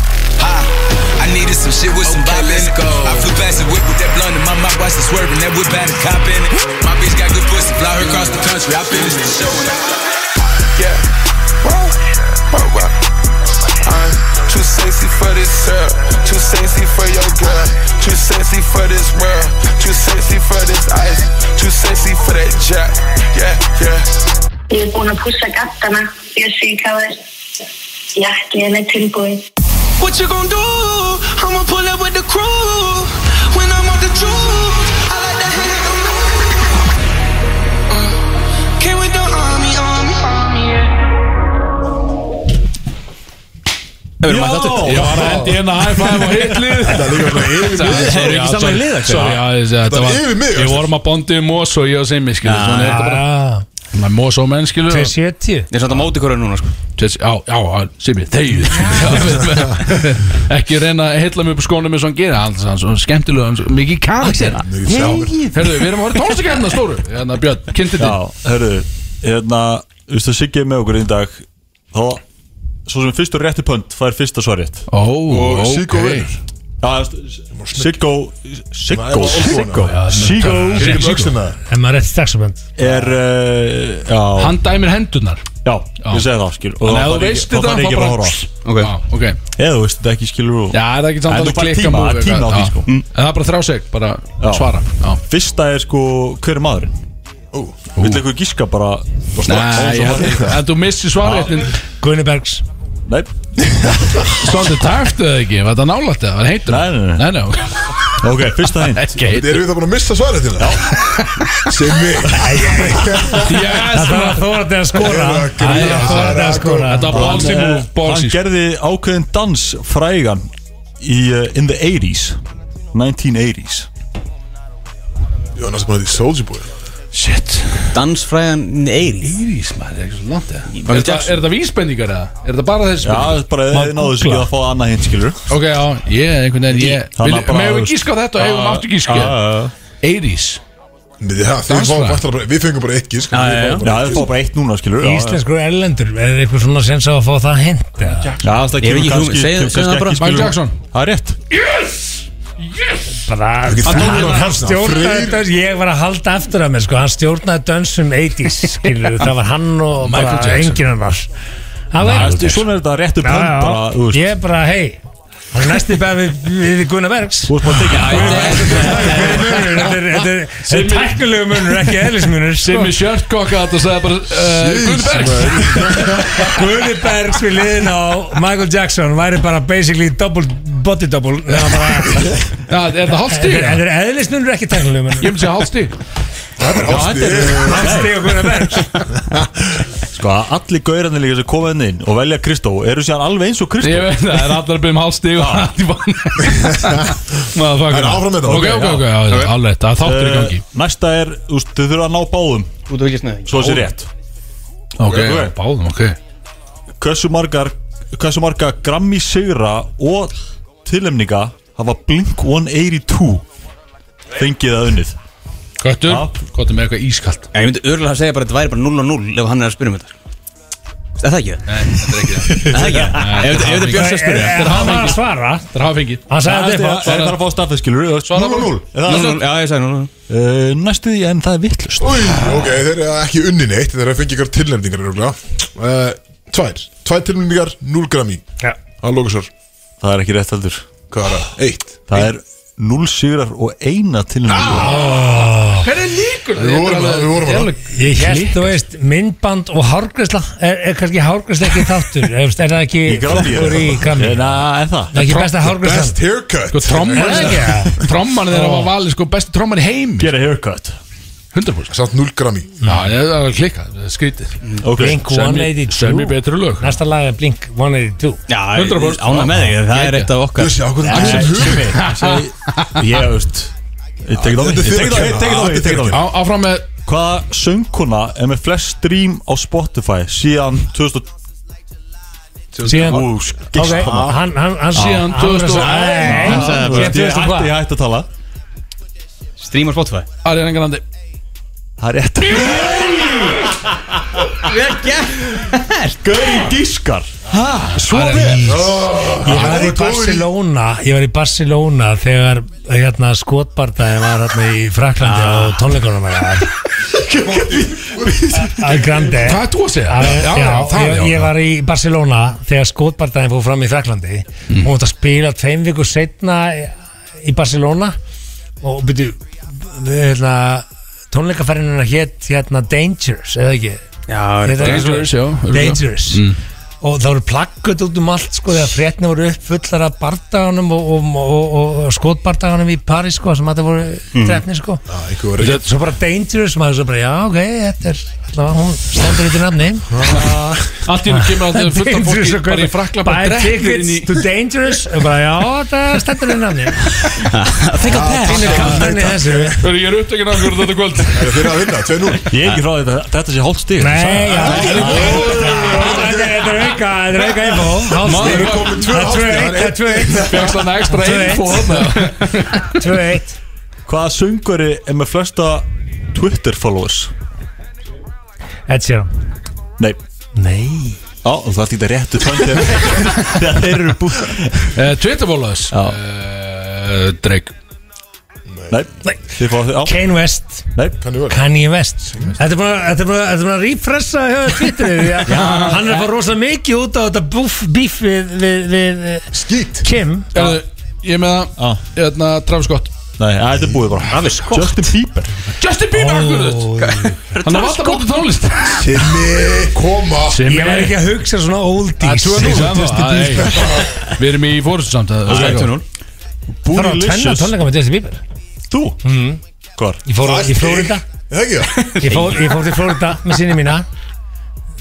I needed some shit with some bop in it. I flew past the whip with that blunt in my mouth, watched it swerving. That whip had a cop in it. My bitch got good pussy, fly her across the country. I finished the show. and I- for this girl. Too sexy for your girl. Too sexy for this world. Too sexy for this ice. Too sexy for that jack. Yeah, yeah. Ég er búin að pússa gattana, Bjössi í káður. Jakkinn er tilbúin. What you gonna do? I'ma pull up with the crew. When I'm on the truth, Við erum mætt áttur Ég var að hendi hérna high five og hitlið Það er líka bara yfir mig Sorry, ekki já, saman í sorry. lið, ekki? Já, þetta var yfir mig, Við sko. vorum að bondi um Mós og ég og Simmi skilu Svona er þetta bara Já, Það er Mós og menn skilu 270 Ég er samt að móti hverju núna sko. Já, já, Simmi, þegju. Ekki reyna að hitla mig upp á skónum og hann gera Hann er svo skemmtilega, er mikið karakter. Herðu, við erum að fara tónlistakefna stóru. Hérna, Björn, kynnti Já, þinn hörru, hérna, þú veist að Siggi svo sem fyrstur rétti pönt, það er fyrsta svarrétt Ó, Og Siggo Já, Siggo, Siggo, Siggo. Siggo. En maður er eftir straxabönd er, uh, já, Hann dæmir hendurnar. Já, ég segi það, skil. Þannig að ef þú veist þetta, þá þarf ekki bara að horfa Ok. Já, ok. Eða þú veist þetta ekki, skilur Já, það er ekki samt alveg klikka Já. sko. En það er bara þrjá seg, bara Já. svara. Já. Fyrsta er sko, hver er maðurinn? Vill eitthvað gíska bara, bara strax Nei, ekki En þú missir svarréttin Gunni Bergs Nei, Stóndi takt eða ekki, var þetta nálægt eða, var heitur? Nei, nei, nei. Nei, nei, ok. Fyrsta hint. Ekki Erum heitur við það búin að missa svarið til það? Simmi. Yes, Það þarf að þóra til að skora. Það þarf að þóra til að skora. Þetta var ballsy move, Hann ballsy gerði ákveðin dans frægan í, uh, in the 80s 1980s Jónas er búin að því Soulja Boy Shit. Dansfræðan Eyri Írís, maður, er ekki svo langt Er þetta- er þetta vísbendingar eða? Er þetta bara þessi Já, spurning? bara þið náðu þessu ekki að fá annað hint, skilur Ok, já, ég, einhvern veginn, ég þú við gíska á þetta og eigum aftur gíska. Eirís Við fengum bara ekki sko. Já, Við fáum bara eitt núna, skilur. Íslenskur erlendur Er eitthvað svona sens á að fá það hint eða? Já, það kemur kannski segðu það bara. skilur Jackson. Það er rétt Bara Hann, hann, hann stjórnaði dans Ég var að halda eftir að mér sko. Hann stjórnaði dönsum 80s skilur Það var hann og Michael bara Jackson. enginn Það var Þú veist, Svona er þetta réttu Já, pönt bara, þú veist. Ég er bara, hei Hann er næstu bara við, við Gunnar Bergs. Að Þetta er- er- er tæknilegu munur, ekki eðlismunur sko. Simmi Sjörtkokka og sagði bara uh, Gunnberg Gunni Bergs. við liðin á Michael Jackson væri bara basically double, body double. Nema bara, Já, er er- er eðlismunur, ekki tæknilegu munur. Ég myndi segja hálfstíg Hann stíg og Gunnar Bergs Sko, allir gaurarnir líka sem koma inn inn og velja Kristó eru sér alveg eins og Kristó. Ég veit það, er allar að byrja um hálfstíg og allt í bann. Það er áfram með þetta. Ok, ok, ok, alveg, það er þáttur í gangi. Eh, Næsta er, þú veist, þau þurfa að ná báðum. Út af ekki snöði Svo þessi rétt. Ok, báðum, ok. Hversu margar Hversu marga Grammy sigra og tilhemninga hafa Blink 182 fengið að unnið Köttur, köttur með eitthvað ískalt. Ég myndi örgulega að segja bara að þetta væri bara 0 og 0 ef hann er að spyrja um þetta. Er það ekki? Það? Nei, þetta er ekki það. Er það ekki? Það? Ef þetta- er Björns að spyrja. Þetta er Hann að svara. Þetta er hafingið Hann sagði þetta á Það er bara að fá staffið skilur Svara 0-0 0-0, Já, ég sagði 0 uh, Næstu því en það er vittlust ok, þeir eru ekki unni neitt Þeir eru að fengja ykkur tilnefningar uh, Tvær, tvær tilnefningar 0 grammi Já. Það er lókusvar Það er ekki rétt heldur Hvað er það? Eitt Það er 0 sigrar og eina tilnefningu Hver er líkur? Við vorum að- við vorum að það. Ég held, þú veist, myndband og hárgræsla er, er kannski hárgræsla ekki þáttur er, er það ekki Í Grammy, flokkur í Grammy? Na, en það. Það er ekki besta hárgræslan Best haircut. Sko tromman Er það ekki? Tromman þeirra var valið sko besti tromman í heim Gera haircut. 100% Samt 0 grammy. Já, það er að klikka, það er skrítið. Ok. Blink Semi- 182 Semi betri lög. Næsta lag er Blink 182 Já, 100%. ána með þig, það er eitt af okkar Þessi, Nei, Axel Hugin Simi Ég veist Ég tekið á mig Ég tekið á Á, Áfram með Hvaða söngkona er með flest stream á Spotify síðan 2000 Síðan Ú, Ok, hann, hann, hann Síðan hann- 2000 Nei, Hann sagði bara- síðan Ég 2000 hætti, hvað? ég hætti að tala. Stream á Spotify. Ariana Grande Það er rétt. Vel gert. Gauri Gískar Svo vel. Ég var í Barcelona. Ég var í Barcelona þegar hérna, skotbardaði var hérna í Fraklandi á tónleikunum að Grandi. Hvað er þú að segja? Já, já, já, það ég, já. ég var í Barcelona þegar skotbardaðin fór fram í Fraklandi Mm. og hún átt að spila tveim vikur setna í Barcelona. Og byrju hérna, tónleikaferðinuna hétt hérna Dangerous, eða ekki? Já? Dangerous, já. Dangerous Mm. Og það voru plaggut út um allt sko þegar frétna voru upp fullar af bardaganum og, og, og, og skotbardaganum í Paris sko sem þetta voru mm. drefni sko. Einhver var ekki svo bara Dangerous maður svo bara já ok þetta er allavega hún stendur í til nafni. Allt í hennu kemur að fullt af fólki bara í frakla bara drekkur inn í to Dangerous og bara já það stendur í nafni. Think of er Hörru, Ég er upptökin af hverju þetta kvöld. Það er fyrir að vinna, 2-0 Ég er ekki frá þetta Þetta sé stig Nei, já Þetta er- þetta er auka, þetta er auka info. Maður Hálfstig. er komin tvö Það er 2-1, það er 2-1 Fjöxt hann ekstra 2-1. info þarna. 2-1 Hvaða söngari er með flesta Twitter followers? Ed Sheeran. Nei. Nei. Já, og það er þetta réttu tvönd Þegar þeir eru búið Eh, Twitter followers? Já. Eh, Drake Nei, Kane West. Kanye West. Þetta er bara Þetta er bara Þetta er bara að refressa hjá Twitter Já, Hann er að fá rosa mikið út á þetta búf, bíf við, við, við eh, Skít. Kim. Hörru, Ég er með það. Já. Hérna, Travis Scott. Nei, þetta er búið bara. Travis Scott. Justin Bieber. Justin Bieber akkurat Hann er alltaf bótið tónlist. Simmi, koma Ég var ekki að hugsa svona oldies. Það er 2-0 Við erum í fórustu samt að- Það er 2-0 Það var að tvenna tónleika með Justin Bieber Þú? Hvar? Ég fór í Flórida Það ekki? Það? Ég fór, ég fór til Flórida með sinni mína.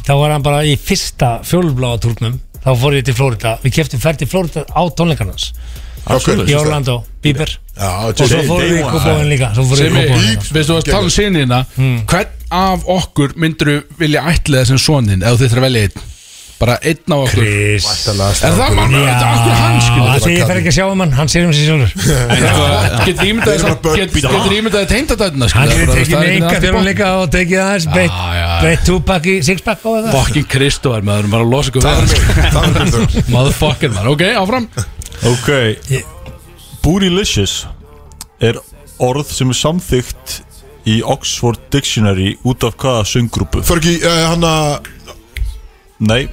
Þá var hann bara í fyrsta fjólubláa túrnum. Þá fór ég til Flórida Við keftum ferð til Flórida á tónleikarnas? Í Orlando, Bieber. Já, Og svo fórum við í Kópavóin líka. Í veistu að tala um sinina Hvern af okkur myndur vilja ætliða sem sonin ef þið þurfa að velja einn Bara einn af okkur. Chris. Er það mann? Þetta er okkur hans það því ég fer ekki að sjá um hann. Hann sér um sig sjálfur. Getur ímyndaði börn. Getur ímyndaði teindadæðina Hann hefur tekið fjölun líka og tekið aðeins breytt túpak í sixpack og það Fucking Kristófar maður að losa ykkur mig Motherfucker maður. Ok, áfram. Ok. Bootylicious er orð sem er samþygt í Oxford Dictionary út af hvaða sönggrúpu? Fergi, uh, hann að Nei,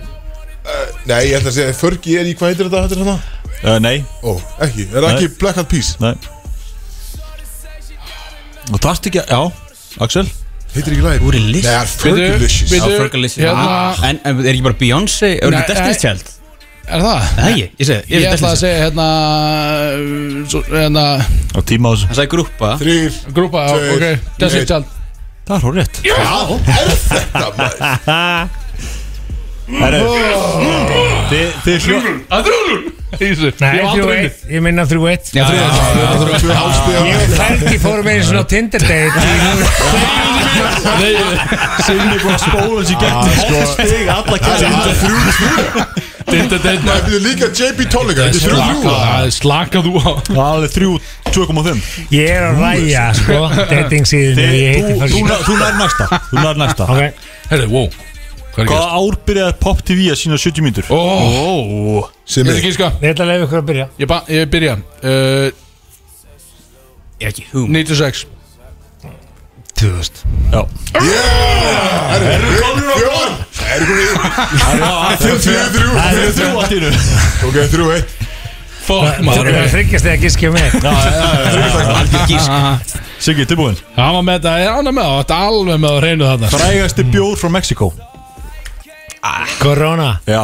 Nei, ég ætla að segja Fergi er í, hvað heitir þetta? Er hann uh, nei, Ó, ekki, er það Nei. ekki Black Hat Peace? nei Og það er ekki, já, Axel Heitir ekki lagið? Bootylicious? Nei, það er Fergalicious Bíddu, Já, Fergalicious hérna- Ah, En en er ekki bara Beyoncé Er Nei, ekki Destiny's nei. Child? Er það? Nei, ég, ég segi Ég ætla að Destiny's Child. segja hérna uh, svo- Hérna Á tíma á þessu Hann sagði grúpa Þrýr Grúpa, Tveir, ok Destiny einn. Child Það er hór rétt Já, er þetta maður? Herru, Þið þið hljó Það er 3-0 Ísir Nei, unnið. 3-1 Ég minna 3-1 Já, 3-1 Tvö hálfstíð Ég og Fergi fórum einu svona Tinder date Nei, Simmi búin að spóla þessi gegn. Hótt stig alla kæri Dinda deitna Það er líka JB Tolliga Þetta er þrjú þrjú. Slaka Slaka þú á. Það er þrjú 2,5 Ég er að ræja sko Dating síðan Þú nær- þú nær næsta. Þú nær næsta. Ok. Herri, wow Hvað ár byrjaði Pop TV að sína 70 mínútur? Ó. Ég ætla að leiða ykkur að byrja. Ég, ba- ég byrja. Uh, Ég ekki hum 96 2000 Já. Fjór. Það er komið Þrjú þrjú Það er þrjú. allt í nu Ok, þrjú eitt. Fuck Það maður. er þryggjast eða giskja mig Algjör gísk. Siggi, tilbúin Það var með þetta Ég er ánað með það Þetta er alveg með að reynu þarna. Frægasti bjór frá Mexiko Corona. Já.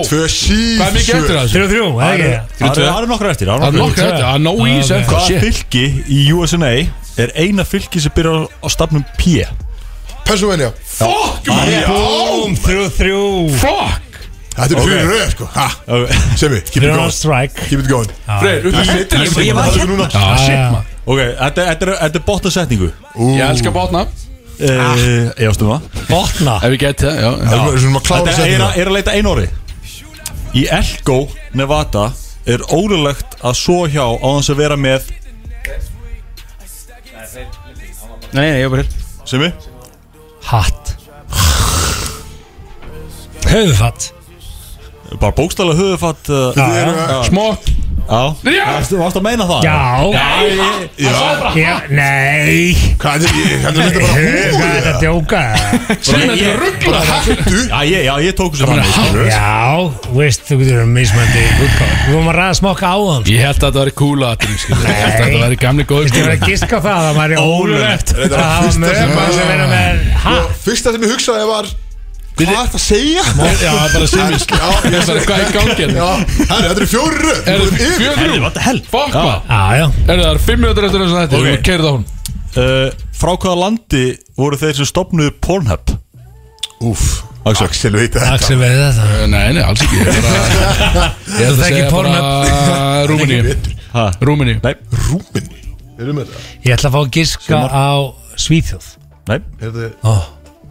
Tvö sí Hvað er mikið eftir þessu? 3-3, eða ekki? Það eru- það eru nokkra eftir Það er nokkuð eftir. Það er no ease eftir. Shit fylki í USA er eina fylki sem byrjar á stafnum P? Pennsylvania. Fuck Búm, 3-3 Fuck. Þetta er fyrir röð sko. Ha? Semi Keep it going. strike. Keep it going. Freyr, upp í mittin Ég- ég var hérna. Já, shit maður Ok, þetta er, þetta er bóttasetningu Ég elska bátna uh, Ég ástum það. Botna Ef við getið það, er Þetta er, að- leita einu orði. Í Elko, Nevada er ólulegt að svo hjá á þess að vera með Nei, nei, ég er bara hér. Simi? Hatt. Höfufatt Bara bókstæla höfufatt uh, já. Smokk Varstu varstu að meina það? Já. Nei. Hvað er þetta? Þetta er bara Hvað er þetta að djóka? Sem þetta er ruggla Hættu. Já, ég, tók þessu þannig skilurðu. Já, veist, þú getur um mismandi útgáð Við vorum að ræða smokka á þeim Ég held að þetta kúla Ég held að þetta væri gamli góð Þú verður að giska það að það væri ólulegt Þetta að var var- vera með hatt Fyrsta sem ég hugsaði var Hvað er þetta að segja? Já, það er bara er bara hvað í gangi Já, herri, þetta er fjóri röð. Er það what the hell? Fuck maður. Já, já. Er það fimm minútur eftir þess að þetta Ok. Þú keirði á hún uh, Frá hvaða landi voru þeir sem stopnuðu Pornhub? Úf, Axel. Axel veit þetta. Axel veið þetta. Nei, nei, alls ekki. Ég er er að segja bara Pornhub. Rúmeníu. Ha? Rúmeníu. Nei, Rúminni Erum við þetta? Ég ætla að fá að giska á Svíþjóð. Nei,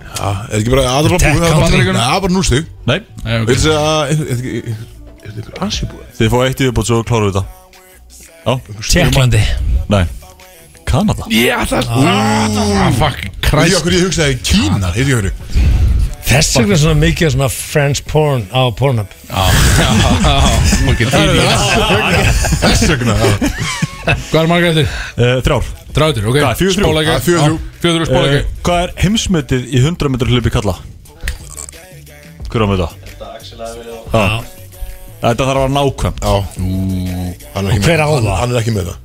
Er þetta Já, er ekki bara aðra Tech búið country. Nei, það er bara nústig nei. Er þetta Er þetta ykkur ansýbúið? Þið fá eitt yfirbót svo kláruðu þetta. Já, Tjekklandi nei. Kanada. Ég ætla að Ah, Fuck Christ. Okkur ég hugsaði Kína Heiti ég hverju Þess vegna er svona mikið svona French porn á Pornhub. Idiot. Þess vegna já. Hvað er marga eftir? uh, Þrjár. Dráður, ok. Þrjú, spóla uh, ekki Hvað er heimsmyndið í 100 metrar hlupi kalla? Hver á með það? Já. Þetta þarf að vera nákvæmt. Já. Hann er ekki hver með á það? Hann er ekki með það.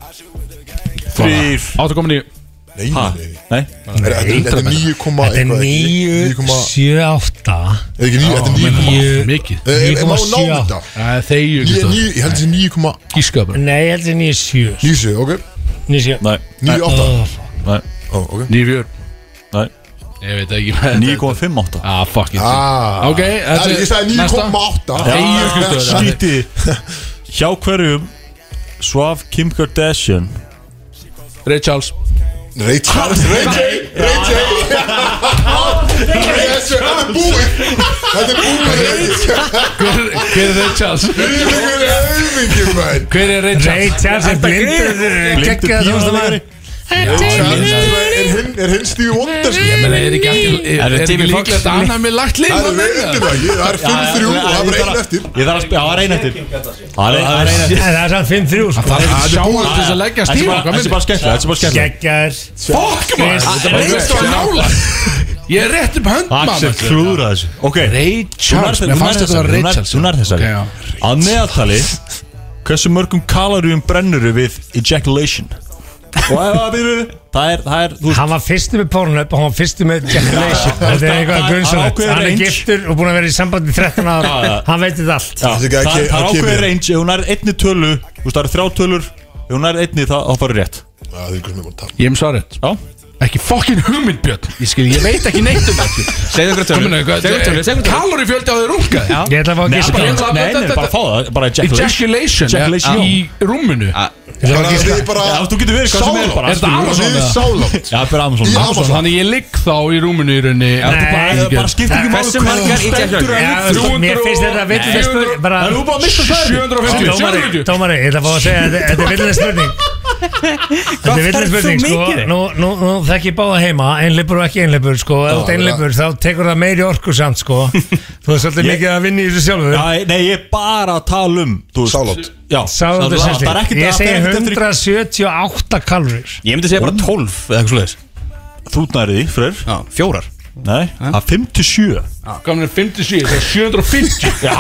Þrýr. 8,9 Nei, Ha? Nei, nei Nei. Er- Þetta er- þetta er 9, Þetta er 9, 7, 8 Er ekki 9, þetta er 9 Níu- Mikið Er má 9,7. ná þetta? Það er þegju Níu- Kristof. níu- Ég held þessi 9,9 Gíska bara Nei, ég held að 9, 7 7, ok. 9, 7 Nei. 9, 8 Nei. Ég veit ekki með 9,58 Ah, fuck it. Ah. Ok, þetta er- ég sagði næsta. 9,8 Þegju Kristof. Skíti Hjá hverjum svaf Kim Kardashian? Ray Charles Ray Charles. Ray J Ray J það er búið Þetta er búið Ray Hver er Ray Charles? Hver er auðvingin, mann Hver er Ray Ray Charles? Charles er blindur Ray Charles er hinn Er Stevie Wonder Ég meina, er ekki líklegt að annað með lagt lið Það er inni? það Það er 5-3 og það er bara einn eftir. Ég þarf að spila, já, það er ein eftir Það er Það er samt 5-3 sko. Það er þetta sjá búið. til þess að leggja bara- þetta er bara er Það er reynst að nála Ég er rétt upp hönd Axel maður Þú Mér fannst þetta að já. Að meðaltali Hversu mörgum kaloríum brennur við ejaculation það er, það er, Hann var fyrstu með Pornhub og hann var fyrstu með Generation Þetta er eitthvað ákveðið Hann er range. giftur og búin að vera í sambandi í 13 Já, ára. Hann veit þetta allt. Það, er ákveðið range. Ef hún er einni tölu Þú veist það eru þrjá tölur Ef hún er einni þá farið rétt. Ég svaret Já. Ekki fokkin hugmyndbjörn Ég skil, ég veit ekki neitt um þetta Segðu ykkur tölu. Kalori fjöldi á því runga Ég ætla að fá að Nei, gíska bara, það. nei, nei, bara fá það Bara ejaculation Ejaculation. Ejaculation. ja, Í rúminu Þú getur verið er Er sálátt Já, bara Amazon. Þannig ég ligg þá í rúminu í rauninni Nei, Bara, bara skiptir ekki máli þú veist, Mér finnst þetta villileg spurning bara- Það er bara að missa það 750 Dómari, 750 dómari, ég ætla að fá að segja þetta- er villileg spurning Þetta er þú spurning sko. Nú, nú, nú þekk ég báða heima. Einleipur og ekki einleipur sko. Ef ert einleipur þá tekur það meiri orku samt sko. Þú er svolítið mikið að vinna í þessu sjálfur. Já, nei, ég er bara að tala um Sálátt. Þetta það er ekkert Ég það segi fer ekkert eftir í- 178 kalorir Ég myndi segja bara 12 eða eitthvað sluðis Freyr. Já, fjórar. Nei, það er 57 Gamlega 57, það er 750 Já,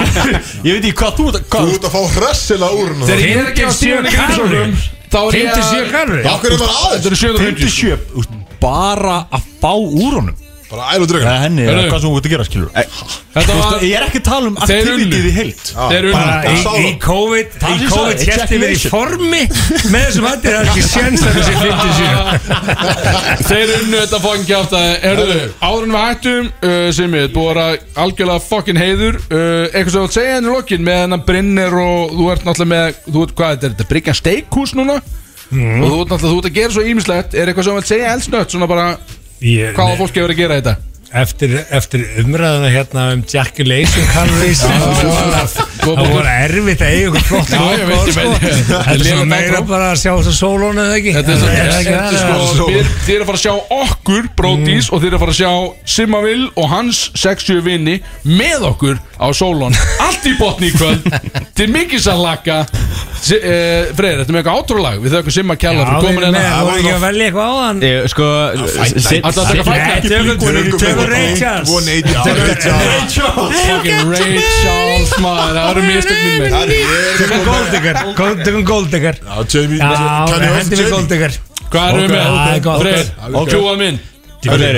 ég veit ekki hvað þú ert Þú hvað, ert að fá hressilega úr Þegar ég er ekki að 57 stíðan í grímsóknum Þá er ég 57 hvernig var aðeins? Þetta eru 750 57 þú veist, Bara að fá úr honum Bara ælu Það draugur er henni, Heyrðu. eða hvað sem þú ert að gera, skilur Þetta Þú var veist, Ég er ekki að tala um Þeir aktivitið unnu. í heilt Þeir Bara unnu í, Sáðu. í COVID Það Í er svo, COVID hérti verið í ejaculation. formi Með þessum hætti er það ekki séns að þessi 57 Þeir unnu þetta fokkin kjátt að Herðu, áður en við hættum uh, sem ég, búið að vera algjörlega fokkin heiður. Uh, Eitthvað sem þú átt segja henni í lokin með hennan Brynner og þú ert náttúrulega með þú ert, hvað er þetta, Bryggja steikhús núna? Og þú ert náttúrulega, þú ert að gera svo ímislegt Er eitthvað sem þú átt segja eldsnött, svona bara hvað á fólki að vera að gera þetta eftir, eftir umræðuna hérna um ejaculation calories það voru erfitt að eiga ykkur flott Já, ég veit, ég veit. þetta er svona meira bara að sjá þessu sólón eða ekki? Þetta er Er það þetta er það? sko. Þið eru að fara að sjá okkur, Bródís Og þið eru að fara að sjá Simmavill og hans 60 vinni Með okkur á Solon Allt í botni í kvöld. Til mikið sannlaka Freyr, þetta er með eitthvað átrúlag. Við þaukum Simma Kjallar Já, fyrir við komin erum með, hérna voru ekki að velja eitthvað á hann Ég, Sko Ætlaðu að taka Nei, fætt Charles. 180 Fucking Ray Charles maður. Það eru mistöknum tökum Golddigger Gold- tökum Golddigger Já, Jamie. Hendi við Jamie? Golddigger Hvað erum við er með? Freyr, kjúað minn.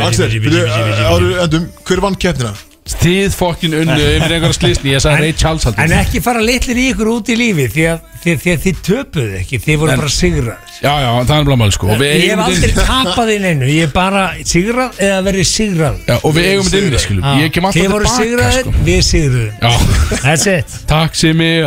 Axel, byrju, áður endum Hver vann keppnina? Þið fokkin unnu yfir einhverja slísni Ég sagði Ray Charles En haldur ekki fara litlir í ykkur út í lífi Því að, því, því að þið töpuðu ekki Þið voru En- bara sigrað Já, já, það er bara mál sko. Og við Ég hef eigum aldrei þetta inni. tapað í neinu Ég er bara sigrað eða verið sigrað. Já, og við eigum þetta inni, skilum Ég kem alltaf Þið voru tilbaka sigraðir, sko við sigruðum. Já, That's it. Takk Simi